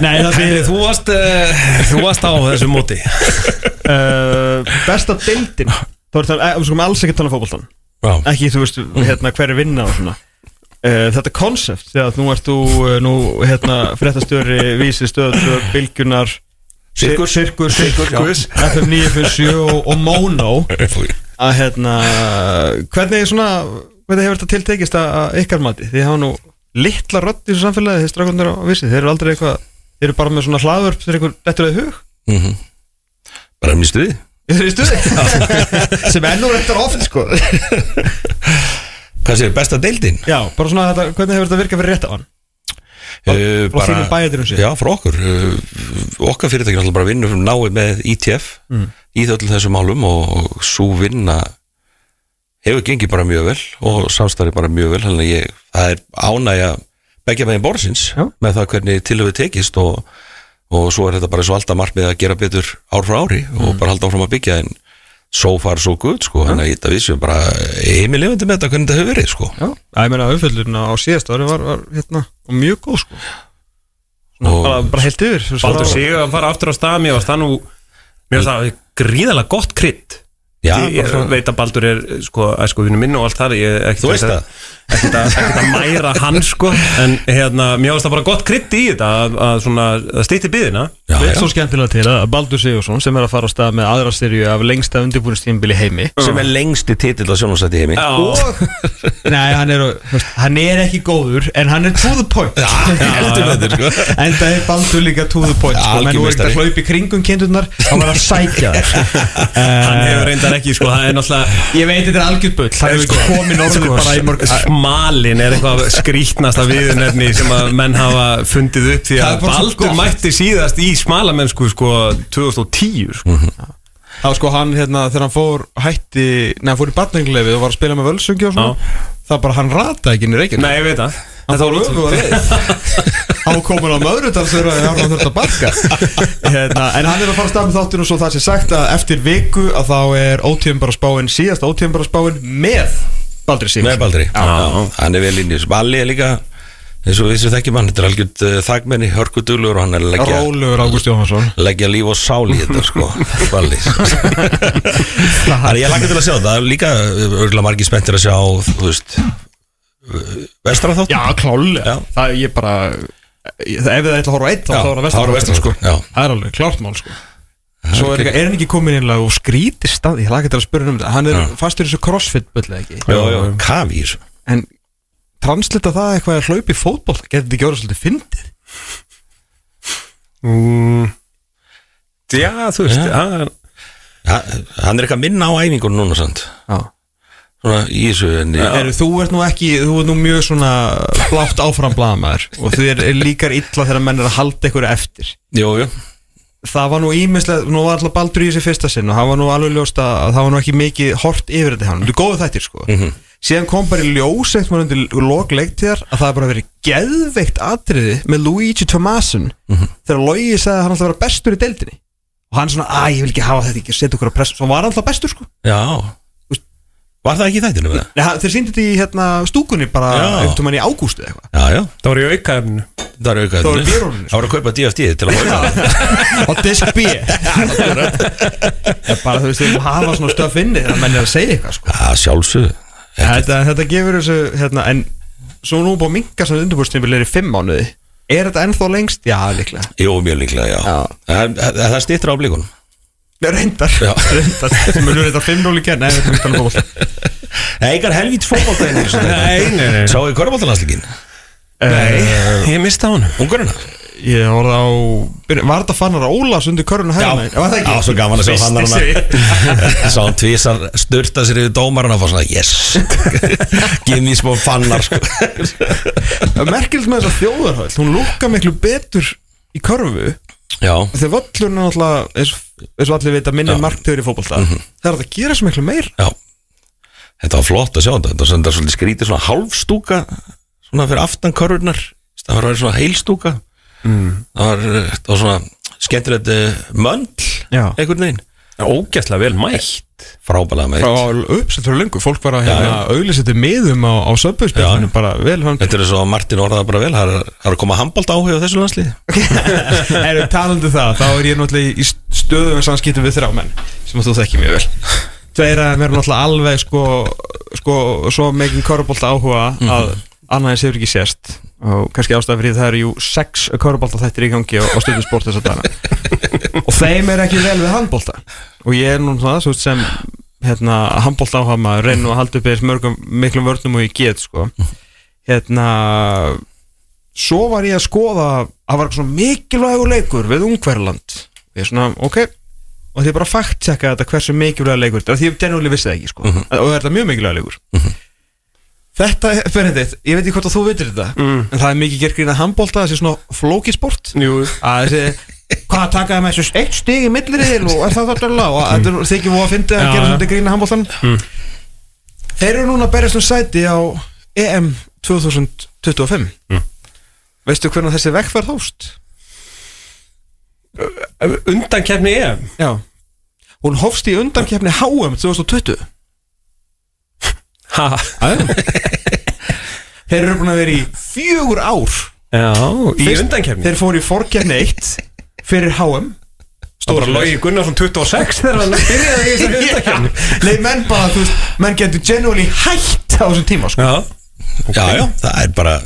nei það fyrir Þú varst, uh, þú varst á þessu móti. Uh, besta deildin. Þá er það, eh, við skulum alls ekki tala um fótboltan Já, ekki, þú veist, hérna, hver er vinna og svona. Uh, þetta konsept, þegar nú ert þú uh, nú, hérna, fréttastjóri vísi stöð, bylgjunar Sirkus. Sirkus, Sirkus. FM 957 og, og Mono. Að hérna hvernig svona, hvernig hefur þetta tiltekist að, að ykkar mati, þið hafa nú litla rödd í þessu samfélagi, þeir strakundir á vissi þeir eru aldrei eitthvað, þeir eru bara með svona hlaðvörp þeir eru einhver dettur eða hug. Mhm. bara um í sem ennú rettar oft sko Hvað séu, besta deildin? Já, bara svona þetta, hvernig hefur þetta virkað fyrir rétt á hann Uh, frá þínum bæjardyrum séð? Já, frá okkur uh, Okkar fyrirtæki náttúrulega bara vinnur náið með ITF Mm. í þöllum þessum málum og, svo vinna hefur gengið bara mjög vel og samstarfi bara mjög vel þannig að ég, það er ánægja begja megin borsins Já. með það hvernig tilhauðu tekist og, og svo er þetta bara svo alltaf markmið að gera betur ár frá ári Mm. og bara halda áfram að byggja en so far so good sko, þannig að ég þetta vissum bara heimilefandi með þetta hvernig þetta hefur verið sko. Já, að ég meina umfjöldurinn á síðast ári var, var hérna, og mjög góð sko. Og- bara, bara heilt yfir svo- Baldur svo- sig að fara aftur á stað Mér varst það nú Mér varst það gríðalega gott krydd. Já, Ég, ég veit að Baldur er sko, æsku vinnu minn og allt það ég, Þú veist að- ekkert að, mæra hann sko. En hérna, mér varst það bara gott krydd í þetta Að, að, svona, að stýtti byðina Já, Við já. erum svo skemmtilega til að Baldur Sigursson sem er að fara á stað með aðra styrju af lengsta undirbúinistímbili heimi. Sem er lengsti titill á sjónvarsætti heimi. Og Nei, hann er, hann er ekki góður en hann er to the point. Heldur betur, sko. En það er Baldur líka to the point sko. Menn voru ekkert að í kringum kindurnar hann var að sækja þær Hann uh, hefur reyndar ekki, sko, það er náttúrulega Þetta er eitthvað skrítnasta viðunefni sem að menn hafa fundið upp því að Baldur mætti síðast í smalamennsku sko 2010 sko. þá sko hann hérna þegar hann fór hætti, neða fór í barnenglefi og var að spila með völsungi og svona það bara hann rataði ekki inn í reikin Nei, ég veit það. Hann fór öfu að leið. Hann komin á möðrudalsur og hann þurfti að barka hérna, en hann er að fara að stað með þáttinu og svo það sé sagt að eftir viku að þá er ótíðum bara spáin síðast ótíðum bara spáin með Baldri Sigur með Baldri. Hann er vel inn í þessu. Valli er líka eins og við sem þekkjum hann þetta er algjörð uh, þagmenni, hörkuduglur og hann er leggja, Rólugur Ágúst Jóhansson leggja líf og sál í þetta sko Valli. Þannig að ég lakka til að sjá það er líka örgulega margir spenntir að sjá þú veist vestra þátt Já, klálega. Það er ég bara ég- Ef þið ætla að horfa á eitt þá Já, þá er það þá er það vestra vestra, sko. Já. Það er alveg klart mál sko Svo er, hann ekki komin einlega og skríti stað Ég laka til að spyrja um þetta. Hann er Já. fastur í þessu crossfit böllu ekki? Já, já, kafi í þessu. En translita það eitthvað að hlaupa í fótboll Getur þetta ekki orðið svolítið fyndið? Mm. Já, þú veist hann, ja, hann er eitthvað minna á æfingunum núna sant? Já. Svona í þessu en ég, Heru, Þú ert nú ekki, þú ert nú mjög svona blátt áfram blaðmaður og þið er líkar illa þegar menn er að halda ykkur eftir. Jú, jú það var nú ímislega, nú var alltaf Baldur í þessi fyrsta sinn og það var nú alveg ljóst að það var nú ekki mikið hort yfir þetta hann, þetta er góðu þættir sko. Síðan kom bara í ljós eitt mann undir lok leiktíðar að það bara verið geðveikt atriði með Luigi Tomasun þegar Logi sagði að hann alltaf vera bestur í deildinni. Og hann svona, að ég vil ekki hafa þetta ekki setja okkur á press, svo var alltaf bestur sko. Já, Var það ekki í þættinu með það? Nei, þeir síndi þetta í hérna, stúkunni bara eftir mann í ágústu eða eitthvað. Já, já, Það var í aukaefninu. Það er aukaðinu Það var í bjórunum, Það var að kaupa DFD til að B. Það er bara þú veist, þeir hafa svona stöf inni þegar menn er að segja eitthvað sko. Já, sjálfsögðu. Þetta, þetta gefur þessu hérna, en svo nú búið að minka sem undirbúrstímbil er í fimm mánuði. Er þetta ennþá lengst? Já, líklega. Jú, mjög líklega, já, Já. Það, það, það stýttir á blíkunum Nei, Reyndar, Já. reyndar. Sem er þetta 5-0 í er Nei, engar helvít fótboltaðin Nei, nei, nei Sáu í körfbóltanlandsleikin Nei, ég mista hann Ungurina Ég horfði á Var þetta fannar Ólas undir köruna hægna? Var það ekki? Já, svo gaman að sjá fannar hana Sá hann tvísar styrta sér yfir dómarinn og fór svona, yes. Gif mér smá fannar sko. Merkild með þessa þjóðarhöll. Hún lúkka miklu betur í körfu Já, Þegar völlurinn er náttúrulega eins og allir veit að minni marktöður í fótbolta. Það er að gera svo miklu meir já. Þetta var flott að sjá þetta. Þetta var svolítið skrítið svona hálfstúka Svona fyrir aftan körfurnar Það var svona heilstúka. Mm. það, var, eh, það var svona skemmtilegt eh, möndl einhvern veginn Ógæslega vel mætt. Frábælega með Frá uppsett fyrir lengur Fólk var að hérna, auðlýseti miðum á, á söpbjörnspjallinu Bara vel hann Þetta er svo að Martin orðaði bara vel. Það er, er að koma handbólt áhuga á þessu landslið Erum talandi um það, þá er ég náttúrulega í stöðum samskiptum við þrjá menn sem þú þekki mjög vel. Tveir að mér náttúrulega alveg sko, sko svo mikið korfbólta áhuga að annað eins hefur ekki sést. Og kannski ástæða fyrir það eru jú sex korfbólta þættir í gangi og, og stundum sport þess að dana og þeim er ekki vel við handbólta og ég er nú það svo sem hérna, handbólta áhuga maður reynu að halda upp eða mörgum miklum vörnum og ég get sko. Hérna svo var ég að skoða að var eitthvað svona mikilvægur leikur við Ungverland og ég svona, ok. Og því ég bara fakt checka þetta hversu mikilvægur leikur þetta er því ég genúli vissi það ekki sko. Og þetta er mjög mikilvægur leikur? Þetta, Benedikt, ég veit ekki hvort að þú veitir þetta en það er mikið gerð grín að handbólta þessi svona flókisport Jú. Að þessi hvað takaði með þessu eitt stig í milliriðil og er það þetta alveg og þetta er þykir og að fyndi að gera já. svona grín að handbóltan þeir eru núna að berjast um sæti á EM 2025 veistu hvernig þessi vekkferð hóst? Undankefni EM? Já. Hún hófst í undankefni HM 2020 Ha? Þeir eru búin að vera í fjögur ár. Já, í undankefni Þeir fóru í forkefni 1 fyrir HM Það var Logi Gunnarsson 26 þegar hann byrjaði í þessari undankefni Nei, menn bara, þú veist, menn getur genuinely hætt á þessum tíma, sko. Já. Já, já, það er bara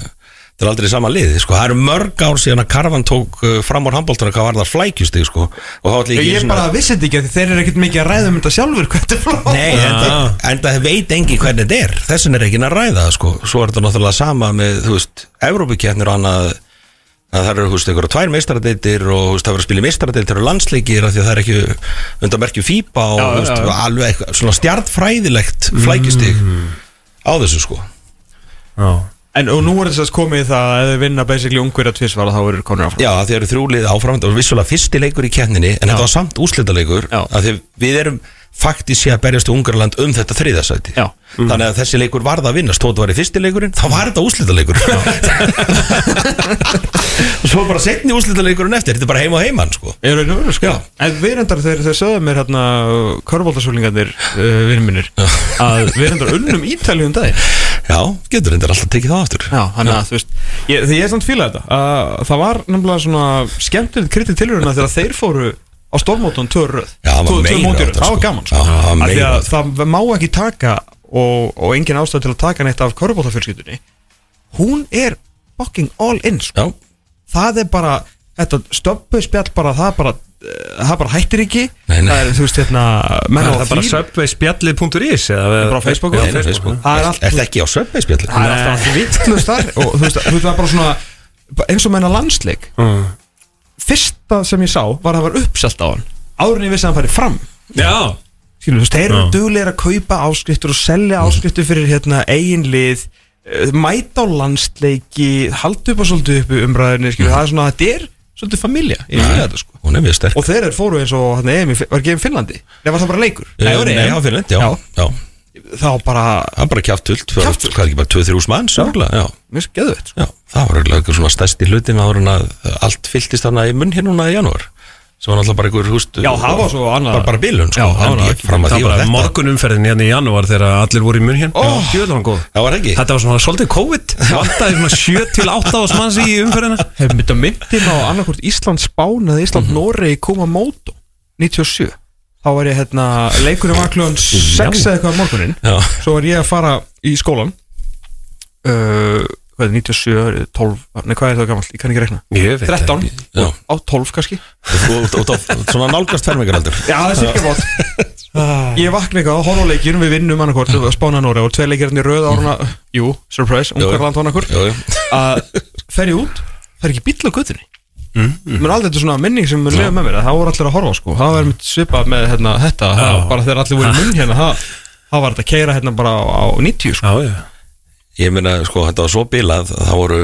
Það er aldrei sama lið, sko, það eru mörg ár síðan að Karvan tók uh, fram úr handbóltana hvað var það flækjustig, sko. Og það var líka Ég bara vissi þetta ekki þeir eru ekkert mikið að ræða um þetta sjálfur hvað þetta er flóð Nei, en, það, en það veit engi hvernig þetta er. Þessin er ekki að ræða sko. Svo er þetta náttúrulega sama með, þú veist Evrópukjarnir og annað. að það eru, veist, einhverja tvær meistaradeitir og veist, það verður að spila meistaradeitir og landsleikir af því að það er ekki undan merkju fípa og Já, veist, já, alveg eitthvað, svona stjartfræðilegt flækjustig á þessu, sko. Já. En og nú er þess að komið það að þau vinna basically ungverja tvisvar þá eru konur áfram. Já, það eru þrjúlið áfram var vissulega fyrsti leikur í keppninni En þetta var samt úslitaleikur Já. að því Við erum faktiskt sé að berjast í Ungarland um þetta þriðasæti Já. Þannig að þessi leikur varð að vinnast Tótt var í fyrsti leikurinn, þá var þetta úslitaleikur Og svo bara setni úslitaleikurinn eftir Þetta er bara heim og heimann sko. Sko. En við reyndar þegar þeir sögðu mér hérna Körbóltasúlingarnir uh, vinnir minnir Að við reyndar unnum Ítalíu um daginn. Já, getur reyndar alltaf tekið það aftur. Já, hann að þú veist ég, Því ég er samt fílað þetta uh, Það var nefnilega svona skemmtilegt kritið tilhöruna Þegar þeir fóru á stórmótun Tvö röð Já, það var Það sko. gaman Já, það. Það má ekki taka Og, og engin ástæð til að taka neitt af körbóltafjölskyldunni Hún er fucking all in sko. Já, Það er bara Þetta stöppu spjall bara Það bara Það bara hættir ekki Nei, nei. Það er, þú veist, hérna menn Er á það bara fíl- subwayspjallið.is eða Bara á Facebook Nei, og nei, Facebook. Það er Er allt þetta ekki á söpveispjalli? Það er alltaf allt vittlust þar Og þú veist, það er bara svona eins og menna landsleik Mm. Fyrsta sem ég sá var að það var uppselt á hann ég vissi að hann færi fram Já Skilur, þú veist, þeir eru Já. duglegir að kaupa áskriftur og selja áskriftur fyrir hérna eigin lið eh, mæta á landsleiki halda upp og svolítið upp umræðinni skilur, það er svona, þetta er svolítið familja ég fíla þetta sko Hún er mjög sterk og þeir eru fóru eins og hann EM í var ekki í Finnlandi Nei, var það bara leikur? Nei, var nei, EM. á Finnland, já, Já. Þá bara, Það er bara kjáftult. Hvað er ekki bara 2-3 manns, mér sko. Já, það var eitthvað svona stærsti hlutin að allt fylltist þarna í munn hér núna í janúar. Sem var náttúrulega bara einhver húst Já, það var svo annað bara, bara bilun sko. Já, það var þetta. morgunumferðin hérna í janúar þegar allir voru í munn hérna hann góð það var ekki? Þetta var svona svolítið COVID. Vantaði svona 7 til 8 ás manns í umferðina. Hefur myndið á annarkvort Ísland Spán eða Ísland Noregi koma móto 97 Þá var ég hérna, leikurinn var kljóðan 6 eða eitthvað á morgunin Já. Svo var ég að fara í skólan uh, Hvað er 97, 12, nei hvað er það gamall, ég kann ekki rekna Ég veit 13, ekki. Já. á 12 kannski. Þú- út- út af svona nálgast fermingaraldur. Já, það er sirka bótt Ég vakna eitthvað, á leikir, við vinnum annarkvort Spána Nóri og tvei leikir hérna röð áruna Jú, surprise, Ungarland var annarkur Jú, jú. að fer ég út það er ekki bíll á göttunni mm. mér er aldrei þetta svona minning sem mun lifa með mér það voru allir að horfa sko, það var mitt svipað með hérna, þetta, það, bara þegar allir voru í munn hérna, það var þetta að keira hérna bara á, á 90 sko. Já, já. Ég meina, sko, þetta var svo bilað að það voru,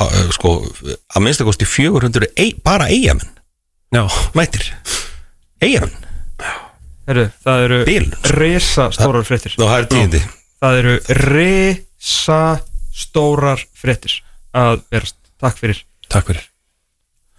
ha- sko, að minnsta kosti 400 ei, bara eigamenn Já, mættir. Eigamenn Heru, það eru sko. resa stórar fréttir. Þá það það eru resa stórar fréttir að verast, takk fyrir. Takk fyrir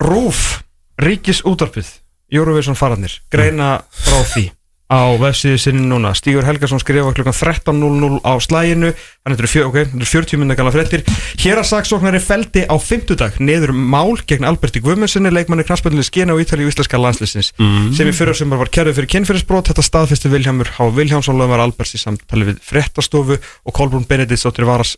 Rúf, Ríkis útarpið Eurovision fararnir, greina frá því á vefsíðu sinni núna. Stígur Helgason skrifa klukkan 13.00 á slæginu, þannig að þetta eru fjö- ok, þetta eru 40 minna gala fréttir. Hér að saksóknari feldi á fimmtudag neður mál gegn Alberti Guðmundssoni leikmanni knastböndinni skina á Ítalíu íslenska landslýsins sem í fyrra sem var kærið fyrir kynfyrirsbrot þetta staðfesti Vilhjámur H. Vilhjámsson lögumar Alberts í samtali við fréttastofu og Kolbrún Benediktsdóttir var, að-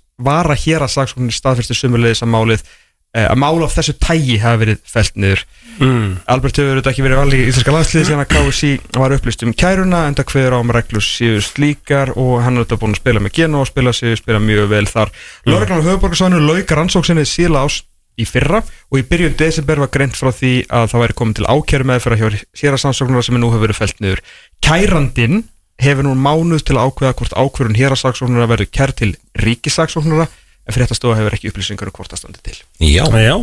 hér að saksóknari staðfesti sumulegis að málið að mál af þessu tægi hafi verið felt niður mm. Albert hefur auðvitað ekki verið valið í Íslenska landsliði síðan að KSI var upplýst um kæruna enda hver á um reglur síðu slíkar og hann er auðvitað búin að spila með Geno og spila sig, spila mjög vel þar mm. Lörglann á höfuborgarsvæðinu lauk rannsóksinni síla ás í fyrra og í byrjun desember var greint frá því að það væri komið til ákjæru með fyrir að hjá hérasansóknara sem nú hefur verið felt niður Kærandinn hefur nú mánuð til að ákveða hvort ákvörun hérasansóknara verður kær til ríkisansóknara en fréttastofa hefur ekki upplýsingar um hvort það standi til. Já, Já,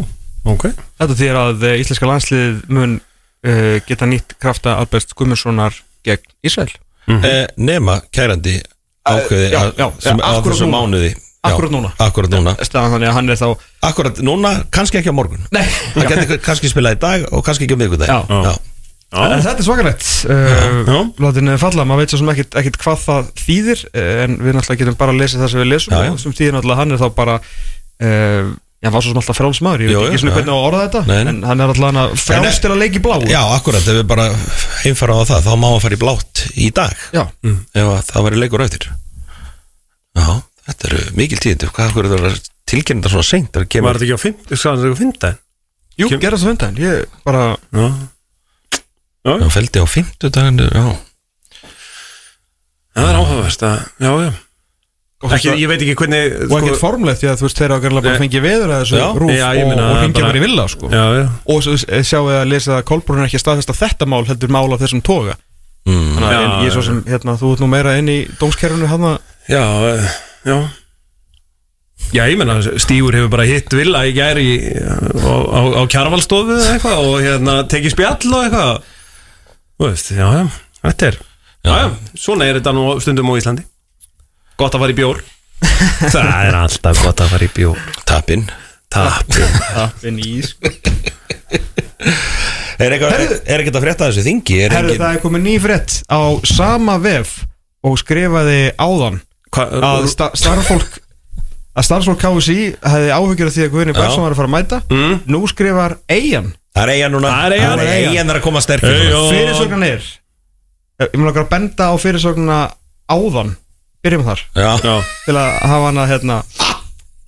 ok. Þetta þýr að eh, íslenska landslið mun uh, geta nýtt krafta Albert Guðmundssonar gegn Ísrael. Eh, nema kærandi ákveði já, að- já, sem já, á akkúrat þessu mánuði. Já, Akkúrat núna. Akkúrat núna. Þannig að hann er þá Akkúrat núna, kannski ekki á morgun. Nei, Hann geti kannski spilað í dag og kannski ekki á miðgudag Já. Já. En þetta er svakalegt. Uh, Látin niður falla, maður veit svo sem ekkit, ekkit hvað það þýðir eh, En við náttúrulega getum bara að lesa það sem við lesum Já, já. Og sem þýðir náttúrulega hann er þá bara uh, Já, hann var svo sem alltaf frálsmaður Ég Jú, veit ekki jú, svona hvernig á að orða þetta Nei, nei. En hann er alltaf fráls til að leiki blá Já, akkurat, ef við bara heimfara á það þá má hann fara í blátt í dag. Já. ef að það væri leikur eftir. Já, þetta eru mikil tíðindi. Hvað er það að tilkynna þetta svona seint? Það Var þetta ekki á sko, þetta ekki á fimmtæn? Það feldi á fimmtudaginu Já, Það er áhugavert að, já, já. Ekki, Ég veit ekki hvernig Og ekkert formlegt því að þú veist þeirra ákveðlega bara fengið veður að þessu Já. rúf Já, og, meina, og hringja bara- í villa sko. Já, já. Og svo sjáu að lesa að Kolbrún er ekki að staðfesta þetta mál heldur mál af þessum toga. Mm. þannig að Já, en ég svo sem hérna, þú ert nú meira inn í dómskerfunu hann Já, eh, já. Já, ég menna, Stígur hefur bara hitt Villa í gæri á, á, á kjarvalstofu eða eitthvað og hérna tekið spjall og eitthvað Þú veist, já, já, þetta er Já, já, svona er þetta nú stundum á Íslandi. Gott að fara í bjór. Það er alltaf gott að fara í bjór. Tappin Tappin tappin í sko. Er er ekkert að frétta þessu þingi? Er engin, það er komið ný frétt á sama vef og skrifaði áðan að sta starffólk að starfsfólk KSI hefði áhyggjur af því að Guðni Björnsson var að fara að mæta. Mm. nú skrifar Eyjan Það er eiga núna Það er Eyjan. Eyjan er að koma sterkir Eyjan. núna. fyrirsögnan er ég mun okkar að benda á fyrirsögnuna áðan byrjum þar Já, Já til að hafa hana hérna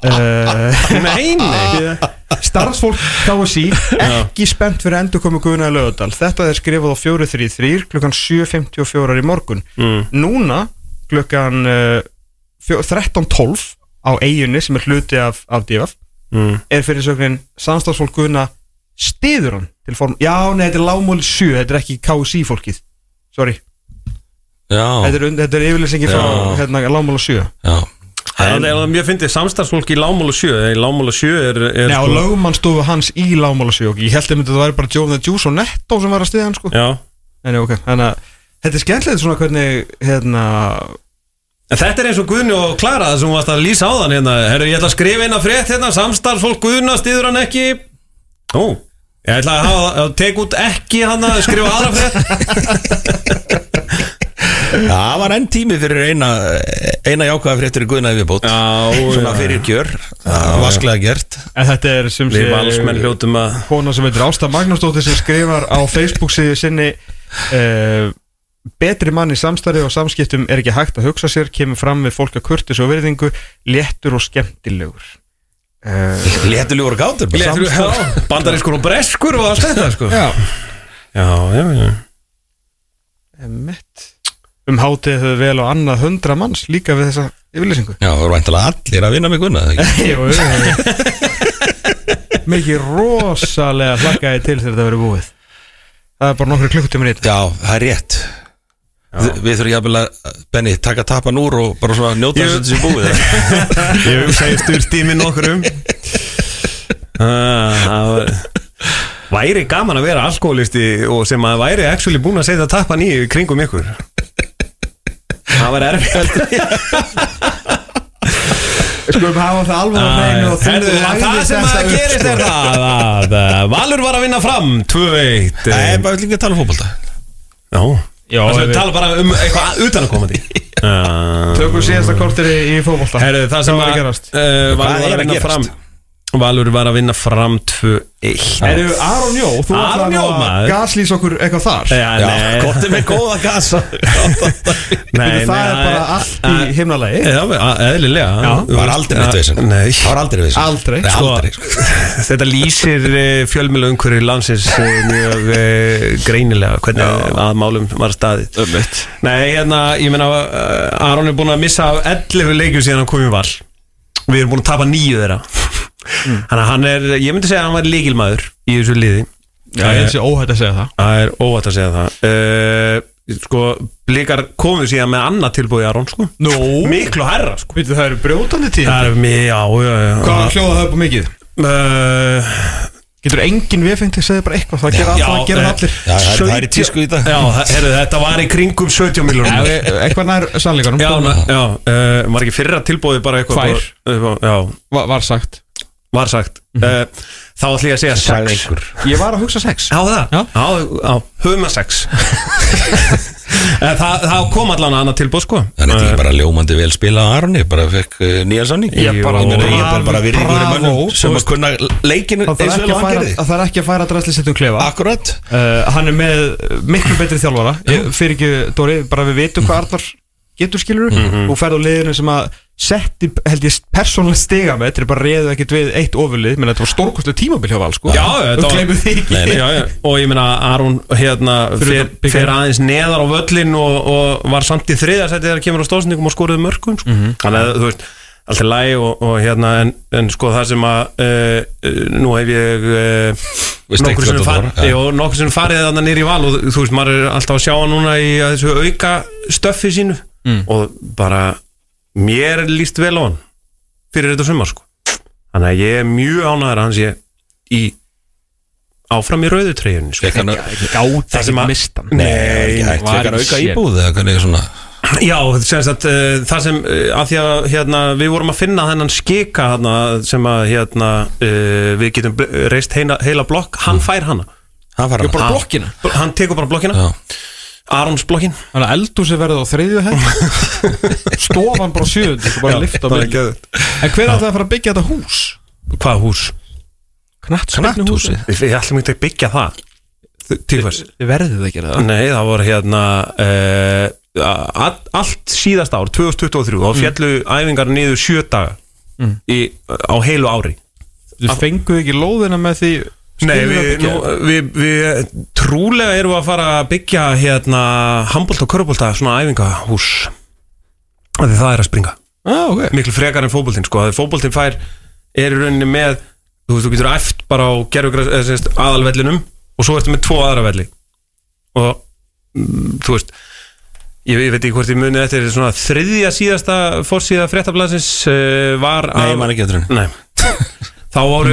uh, Nei, nei starfsfólk KSI ekki spennt fyrir endurkomu Guðna í Lögadal þetta er skrifað á 433 klukkan 7.54 í morgun Mm. núna klukkan uh, fjó- 13.12 á eiginni sem er hluti af, af DFF mm. er fyrirsögnin samstafsfólk Guðna stiður hann til form já, nei, þetta er lágmúli 7, þetta er ekki KSI fólkið. Sorry, já, þetta er, und- þetta er yfirlýsingi frá Já. hérna, lágmúli 7 já. Það er mjög fyndið samstarfsfólk í Lámúla 7 Í Lámúla 7 er, er Já, og lögumannstofu hans í lágmúli 7 ok, ég held að þetta væri bara Joe the Juice og Netto sem var að stiða hann sko. Já. En, ok, þannig að þetta er skemmtilegt svona hvernig hérna, En þetta er eins og Guðni og Klara sem varst að lýsa á þann hérna. Herru, ég ætla að skrifa eina frétt hérna. Samstarfsfólk Guðna stiður hann ekki? Ó, Ég ætla að, hafa, að teka út ekki hann að skrifa aðra frétt. Það var enn tími fyrir eina eina jákvæða fréttur í Guðnaði viðbót Já, Svona fyrir gjör. Vasklega gert. En þetta er sem Við valsmenn hljótum að kona sem heitir Ásta Magnúsdóttir sem skrifar á Facebook síðu sinni uh, betri mann í samstarfi og samskiptum er ekki hægt að hugsa sér kemur fram við fólk að kurtis og virðingu léttur og skemmtilegur Léttulegur og gátur Bandarískur og breskur og allt þetta sko. Já. Já, já, já. Emmett Um hátið höfðu vel á annað hundra manns líka við þessa yfirlýsingu. Já, það voru væntalega allir að vinna með Guðnaði ekki? Jú, jú, jú. Mikið rosalega hlakkaði til þegar þetta verið búið. Það er bara nokkru þetta. Já, það er rétt Við þurfum jafnvel að, Benny, taka tapan úr og bara svona njóta þess að þessi búið? Ég í minn okkur um. Það var Væri gaman að vera alkoholisti og sem að væri actually búin að setja tappan í kringum ykkur? Það var erfitt. Skulum hafa það alveg á hreinu og þú Herðu, lagðir Það sem að gerist sko. er það að Valur var að vinna fram 2-1 Nei, bara vil ekki tala um fótbolta. Já, Já, Það sem við- tala bara um eitthvað utan að koma því Tökum síðasta kortir í, í fótbolta. Herðu, það sem Hvað var að að uh, var að að vinna gerast? fram Valur var að vinna fram 2-1 Herru, Aron Jó, þú Aron ætlaði Jó, nú að maður. gaslýsa okkur eitthvað þar. Já, Já, nei. er með góða gasa Nei, það er bara allt í himnalagi. Já, að- eðlilega. Já. Þú Var aldrei neitt veginn Nei. Það var aldrei veginn Aldrei. Nei, Sko, aldrei sko. Þetta lýsir fjölmjölu umhverju landsins eh, mjög eh, greinilega hvernig að málum var staðið. Ömmit Nei, hérna, ég meina uh, Aron er búin að missa af 11 leikjum síðan hann kom í val. Við erum búin að tapa nýju þeirra Þannig að hann er, ég myndi segja að hann var líkilmaður í þessu liði. Já, ég sé óhætt að segja það. Það er óvægt að segja það. Uh, Sko, blikar komu síðan með annað tilbúið Aron, sko. Nú? Miklu herra, sko. Vittu, það eru brjótandi tíð Það er mjög, já, já, já. Hvað hljóða það upp á mikið? Uh, Getur engin vefengt að segja bara eitthvað Það gera Já, það gera eh, allir. Já, það er- það er í tísku í dag. Já, það- heyrðu, þetta var í kringum 17 miljónum Eitthvað nær sannleikanum. Já, na- já uh, var ekki fyrra tilbúið bara eitthvað bara- Já, var, sagt var sagt uh, Þá ætlum ég að segja Sagði 6 einhver. Ég var að hugsa sex. Já, það? Já. Já, já höfum að 6 það, það kom allan annað tilbúið, sko. Þannig að þetta ekki bara ljómandi vel spila á Arni Bara fekk uh, nýja samning. Ég bara- Ég ég bara virðingur í Bravo. mönnum Sem að kunna leikinu Það að færa, það þarf ekki að færa draslisettum klefa. Akkurat. Uh, Hann er með miklu betri þjálfara. Ég- Fyrir ekki, Dóri, bara við vitum hvað Arnar getur skilur Mhm. og ferð á liðinu sem að setti, held ég, persónulega stiga með Þetta er bara reyðu ekkert við eitt ofurlið menn þetta var stórkostlega tímabil hjá Val sko Já, var- gleymur því ekki Nei, nei. já, já. Og ég meina Aron hérna Fyrir fer, fer aðeins neðar á völlin og, og var samt í þriðarsæti þegar kemur á stóðsendingum og skoruði mörgum sko. Þannig að þú veist Allt er læg og, og hérna en, en sko það sem að uh, uh, nú hef ég uh, nokkur sem far, farið þarna nýri val og þú veist maður er alltaf að sjá hann núna í að þessu auka stöffi sínu og bara mér líst vel á hann fyrir þetta sumar sko. Þannig að ég er mjög ánæður að hann sé í áfram í rauðu treyjunni sko. Fekk hann Gátt Það sem að- mistan Nei, ekki hægt. var Fekk hann ekki auka íbúð eða hvernig svona Já, sem sagt, uh, það sem uh, að því að hérna, við vorum að finna þennan skika hérna, sem að hérna, uh, við getum reist heila, heila blokk, hann fær hana. Hann Ég bara Hann- blokkina. Hann tekur bara blokkina, Já. Arons blokkin Þannig að eldúsi verði á þriðju hend Stofan bara geðveikt. En hver er það að fara að byggja þetta hús? Hvað hús? Knattspyrnuhúsið Við, við ætlum ekki að byggja það. Þ- Til hvers? Þið verðið að það. Nei, það voru hérna uh, all, allt síðast ár 2023, þá fjallu æfingar niður sjö daga í, á heilu ári. Þið fenguð ekki lóðina með því Nei, að við, nú, þetta? við, við trúlega erum við að fara að byggja hérna handbólt og körubólta svona æfingahús. Af því það er að springa. Ah, okay. miklu frekar en fótboltinn sko, að fótboltinn fær er í rauninni með þú þú getur æft bara á aðalvellinum og svo ertu með tvo aðra velli. Og mm, þú veist ég, ég veit ekki hvort ég munið eftir svona þriðja síðasta fórsíða fréttablasins uh, var Nei, man ekki henni. Nei Þá voru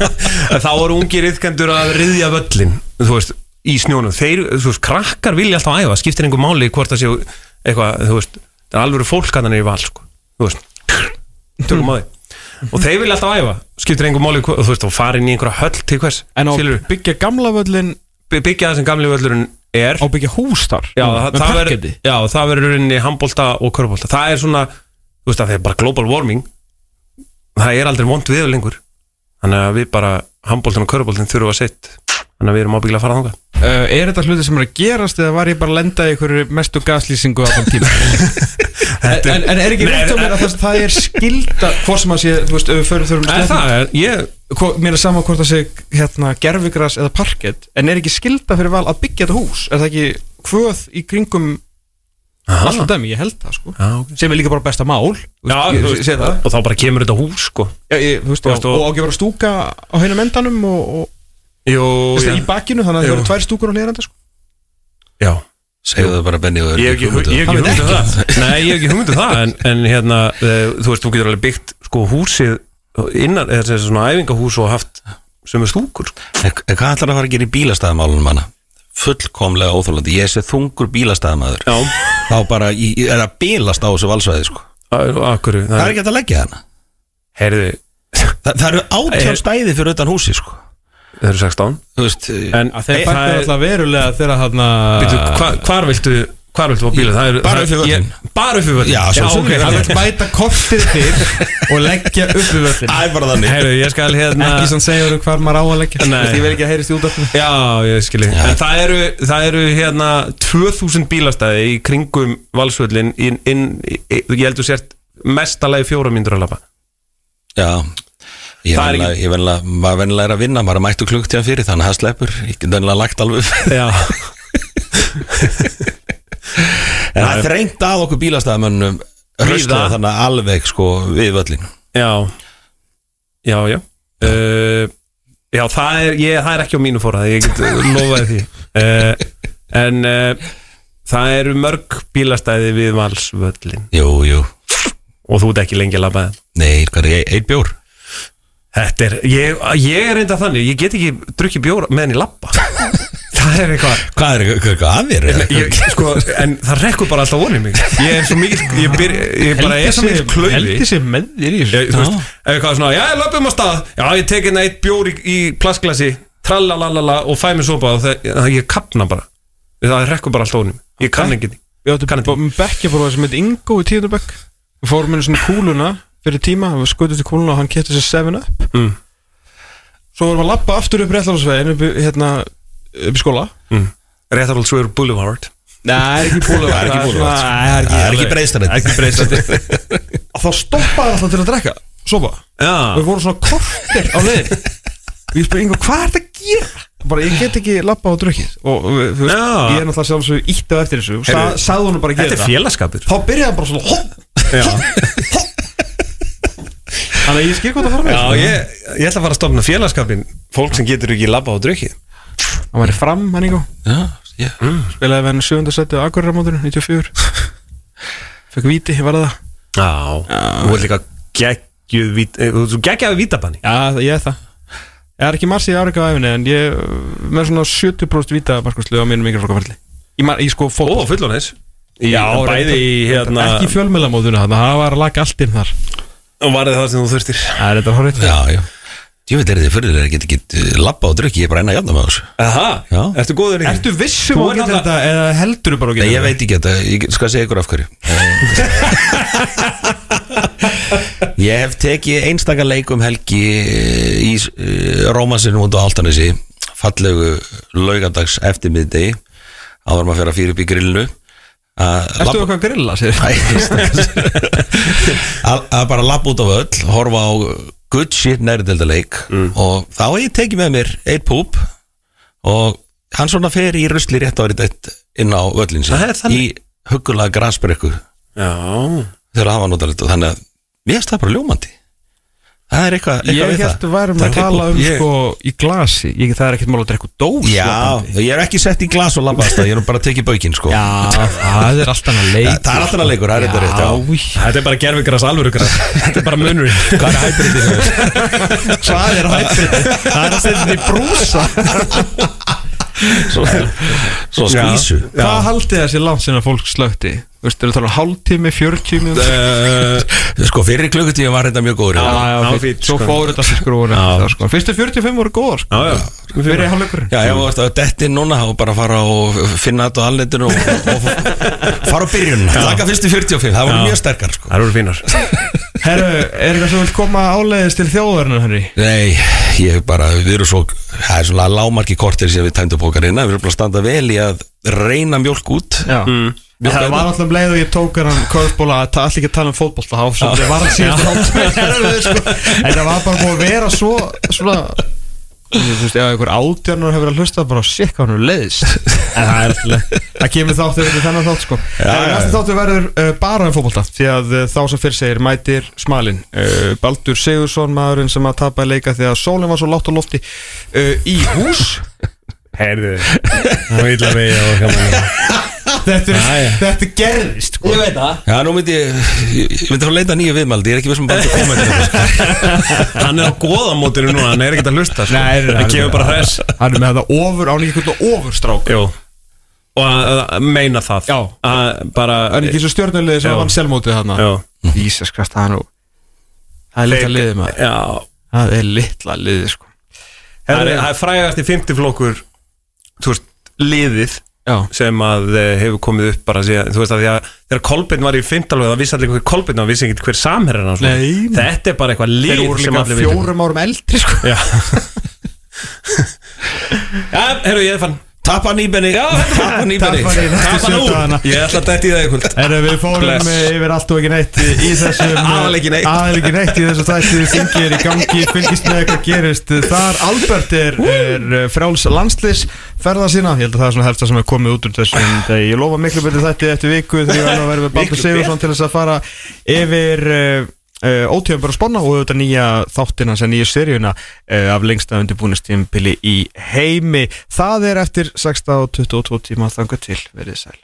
þá voru ungir yfkendur að riðja völlin þú veist, í snjónum. Þeir, þú veist, krakkar vilja alltaf æfa skiptir einhver máli hvort það séu eitthvað, þú veist það er alveg fólk að hann er í val, sko. Þú veist, tökum á því. Og þeir vilja alltaf æfa skiptir einhver máli, þú veist, og fara inn í einhverja höll til hvers, En á skilur byggja gamla völlin byggja það sem gamli völlurinn er. Á byggja hús þar? Já, það, það verður, já, það verður inn í handbólta og körbólta, það er svona þú veist að það er bara global warming það er aldrei vond við lengur. Þannig að við bara, handbóltan og körbóltan þurfum að sitt, þannig að við erum ábyggilega að fara þangað. Uh, er þetta hluti sem er að gerast eða var ég bara að lenda í einhverju mestu gaslýsingu á þann tíma en, en, en er ekki rétt á mér að það, það er skilda hvort sem að sé, þú veist, við förum er, mér er sama hvort það sé hérna, gerfigras eða parkett en er ekki skilda fyrir val að byggja þetta hús? Er það ekki hvöð í kringum alltaf dæmi, ég held það sko. Já, ok. Sem er líka bara besta mál. Já, ég, veist, það. og þá bara kemur þetta hús sko. Já, ég, þú veist, og, og- og ekki bara stúka á heinum endanum og, veist, í bakinu þannig að það eru tvær stúkur á hlýranda sko. já. Segðu það bara Benni og Ég hef ekki, hugmynd ég hef Hann ekki veit hugmynd um það. Nei, ég hef ekki hugmynd um það En, en hérna, uh, þú veist, þú getur alveg byggt sko húsið innan, eða þessi svona æfingahús og haft sem er stúkur. En hvað ætlar að fara að gera í bílastæðamálunum hana? Fullkomlega óþólandi Ég sé þungur bílastæðamaður. Já, Þá bara, ég ég er að bílast á þessu valsvæði sko. akkur Það er ekki hægt að leggja hana Heyrðu, Það, það eru átján Er- stæði fyrir utan húsi sko. það eru 16 Þú veist, En þeir það er- alltaf verulega þegar hann hvar viltu Hvar viltu á bílið? Það er- Bara það- upp við völlinn. ég- Bara upp við völlin Já, sjálfsögðu. ok, hann hann vil bæta kortið til og leggja upp við völlin Það er bara þannig. Heyrðu, ég skal hérna ekki sem segjur hvar maður á að leggja. Nei. ég vil ekki að heyrist í útvarpinu. Já, ég skilji En það eru, það eru hérna 2000 bílastæði í kringum valsvöllin inn, inn, Ég heldur sért mestalagi fjóra myndur að lafa Já. Ég Það er venjulega er að vinna maður mættu klukktíðan fyrir, þannig að það sleppur ég get venjulega lagt alveg upp. Já, en það er þrengt að okkur bílastæðamönnum röstlega þannig alveg sko við völlin já. Já, já. Uh, Já, það er, ég, það er ekki á mínu fóra Ég get lofaði því. Uh, En uh, það eru mörg bílastæði við valsvöllin Jú, jú, Og þú ert ekki lengi að lafa það nei, hvað er, eitt bjór? Þetta er, ég, ég er reynda þannig Ég get ekki drukkið bjóra meðan ég lappa Það er eitthvað. Hvað er eitthvað að eða? ég, sko, en það rekkur bara alltaf vonið mig ég er svo mikil ég, byr, ég bara er svo mikil klaufi. heldur sér með þér í þessu? Veist, eitthvað svona, já, ég löpum á stað já, ég tek hérna eitt bjór í, í plastglasi trallalalala og fæ mér sopa og það, ég kapna bara. Það rekkur bara alltaf vonið mig ég kann ekki því Við áttum Kann ekki. bekkja fór það sem heit Ingo í tíðundabekk Við fórum með svona kúluna fyrir tíma Við skutum til kúluna og hann kefti sér 7-up Mm. Svo vorum við að lappa aftur upp í- hérna, upp í skóla. Réttarhald Svöður Boulevard. Nei, það er ekki búlega Það er ekki Boulevard, sko. Það er Það er ekki breiðstræti Þá stoppaði alltaf til að drekka Sopa já, Við vorum svona kortir á Og ég spurði Ingo, hvað er þetta að gera? Bara, ég get ekki lappa á drukkið. Og við- þú veist, Já. ég er náttúrulega sjálfsög ítt á eftir þessu. Heyrðu, Sagði honum bara að þetta gera er félagskapur. Þá byrjaði hann bara svona hopp, já, Þannig að ég skil hvað það fara með. Já ég, ég ætla að fara að stopna félagskapin fólk sem getur ekki labba á drukkið Hann var í fram, hann Ingo. Já, já, Spilaði við hann 7. seti á Akureyramótinu 94 Fekk víti, var það? Já, þú ert líka geggjuð vít- eh, þú geggjaði vítabanni. Já, ég er það. Ég er ekki marsi í árika á æfinni En ég með svona 70% víta markværslu á mínum mikroflokkaferli Í, mar- í sko Ó, fótboll fullónis Í, Já, bæði í hérna Ekki að það var að laga allt inn þar. Og var það það sem þú þurftir? Það er þetta horrið. Já, já Ég veit er þið fyrir þeir get ekki labba og drukki, ég er bara enn að jafna með þessu Aha, Já. ertu góður í því? Ertu vissum Þú að geta þetta eða heldur bara að Nei, geta ég veit ekki þetta, ég skal segja ykkur af hverju. Ég hef tekið einstaka leik um helgi í uh, Rómansinu út á Altanesi fallegu laugadags eftirmiðdegi. Áður maður að fyrir að fyrir upp í grillinu Ertu labba- eitthvað að grilla sér? Að bara lappa út á völl horfa á good shit nærdeldaleik og þá hef ég tekið með mér eitt púp og hann svona fer í rusli rétt árið eitt inn á völlin þannig. í huggulega gransbrekku Já. Þegar það var notalegt og þannig að mér finnst það bara ljómandi það er eitthvað, eitthvað Ég við held það að værum Það að tala um ég- sko í glasi. Ég, Það er ekkert mál að drekka dós Já, lapandi. ég er ekki sett í glas og labbast ég er bara að tekið baukinn sko. Já, það er alltaf hann að leik Það er alltaf að leikur, það er þetta rétt Þetta er bara gerfigras alvörugras. Þetta er bara munurinn. Hvað er hæpirinn hvað er hættið? Það er að setja þetta í brúsa Svo, svo skvísu Hvað haldið þessi langt sinna fólk slökti? Þú veist, er það tala um hálftími, 40 mínútur? uh, Sko, fyrir klukkutíma var þetta mjög góður Svo sko. fór þetta skrúin sko. Fyrstu 45 voru góðar sko. Já, já Fyrir hálfleikurinn já þú ert að detti núna og bara fara og finna þetta á alnetinu og, og fara á byrjun Taka fyrstu 45, það voru Já. mjög sterkar sko. Það eru fínar Herru, er eitthvað sem vil koma áleiðis til þjóðarinnar, Henry? Nei, ég bara, við erum svo Það er svona lámarki kortir sem við tæmdu pókarina Við erum bara að standa vel í að reyna mjólk út. Já. Það var alltaf um leið og ég tók hann köfbóla að ta- allir ekki að tala um svo það var að hálft sko. en það var bara búið að vera svo svona þú veist, ef einhver átjarnar hefur verið að hlusta bara sér hvað hann er leiðist. En það er alltaf, það kemur þáttu við þennan þátt sko. Já, en já. þáttu verður uh, bara um fótbolta því að uh, þá sem fyrir segir mætir smalin uh, Baldur Sigursson maðurinn sem að tapa leika því að sólinn var svo látt á lofti í hús. Herðu var illa vegi og gaman þetta, er, þetta gerðist sko. Ég veit það. Já, nú myndi ég, ég myndi fara að leita nýju viðmaldi Ég er ekki vissum bara að koma þetta sko. Hann er á góðamótinu núna, hann er ekkert að hlusta sko. Nei, nei, Hann kemur bara hress. Hann er með þetta ofur, án ekki eitthvað ofurstrák. Jú. Og að að meina það. Já. að Bara Það er ekki svo stjórnulegði sem Já. vann selmótið hann Já. Ísas Krist, það er nú Það er litla liðið maður. Já. Það er litla liðið sko. Það er, það er frægast í 50 flokkur Þú veist, liðið Já, sem að eh, hefur komið upp bara síðan, þú veist að því að þegar Kolbeinn var í 15 lög það vissi allir hver Kolbeinn var, vissi ekki hver samherran hans var. Þetta er bara eitthvað þeir lið voru líka fjórum árum eldri sko. Já. Já, herru, ég er fann Tappa nýbenni Já, tappa nýbenni Tappa nýbenni. Tappa nú. Sjötana. Ég ætla að detti í það ykkur Herru, við fórum yfir allt og ekki neitt í í þessum Aðal ekki neitt. Aðal ekki neitt í þessu þætti. Þingir í gangi, fylgist með hvað gerist Þar. Albert er, er uh, frjáls landslis ferða sína Ég held að það er svona helsta sem er komið út úr þessum degi. Ég lofa miklu betur þætti eftir viku Þegar ég verður að vera með Baldur Sigursson til þess að fara yfir Uh, ótíðan bara að sponna og auðvitað nýja þáttina sem nýju seríuna uh, af lengsta undirbúinustímpili í heimi. Það er eftir 16 og 22 tíma þangað til. Verið sæl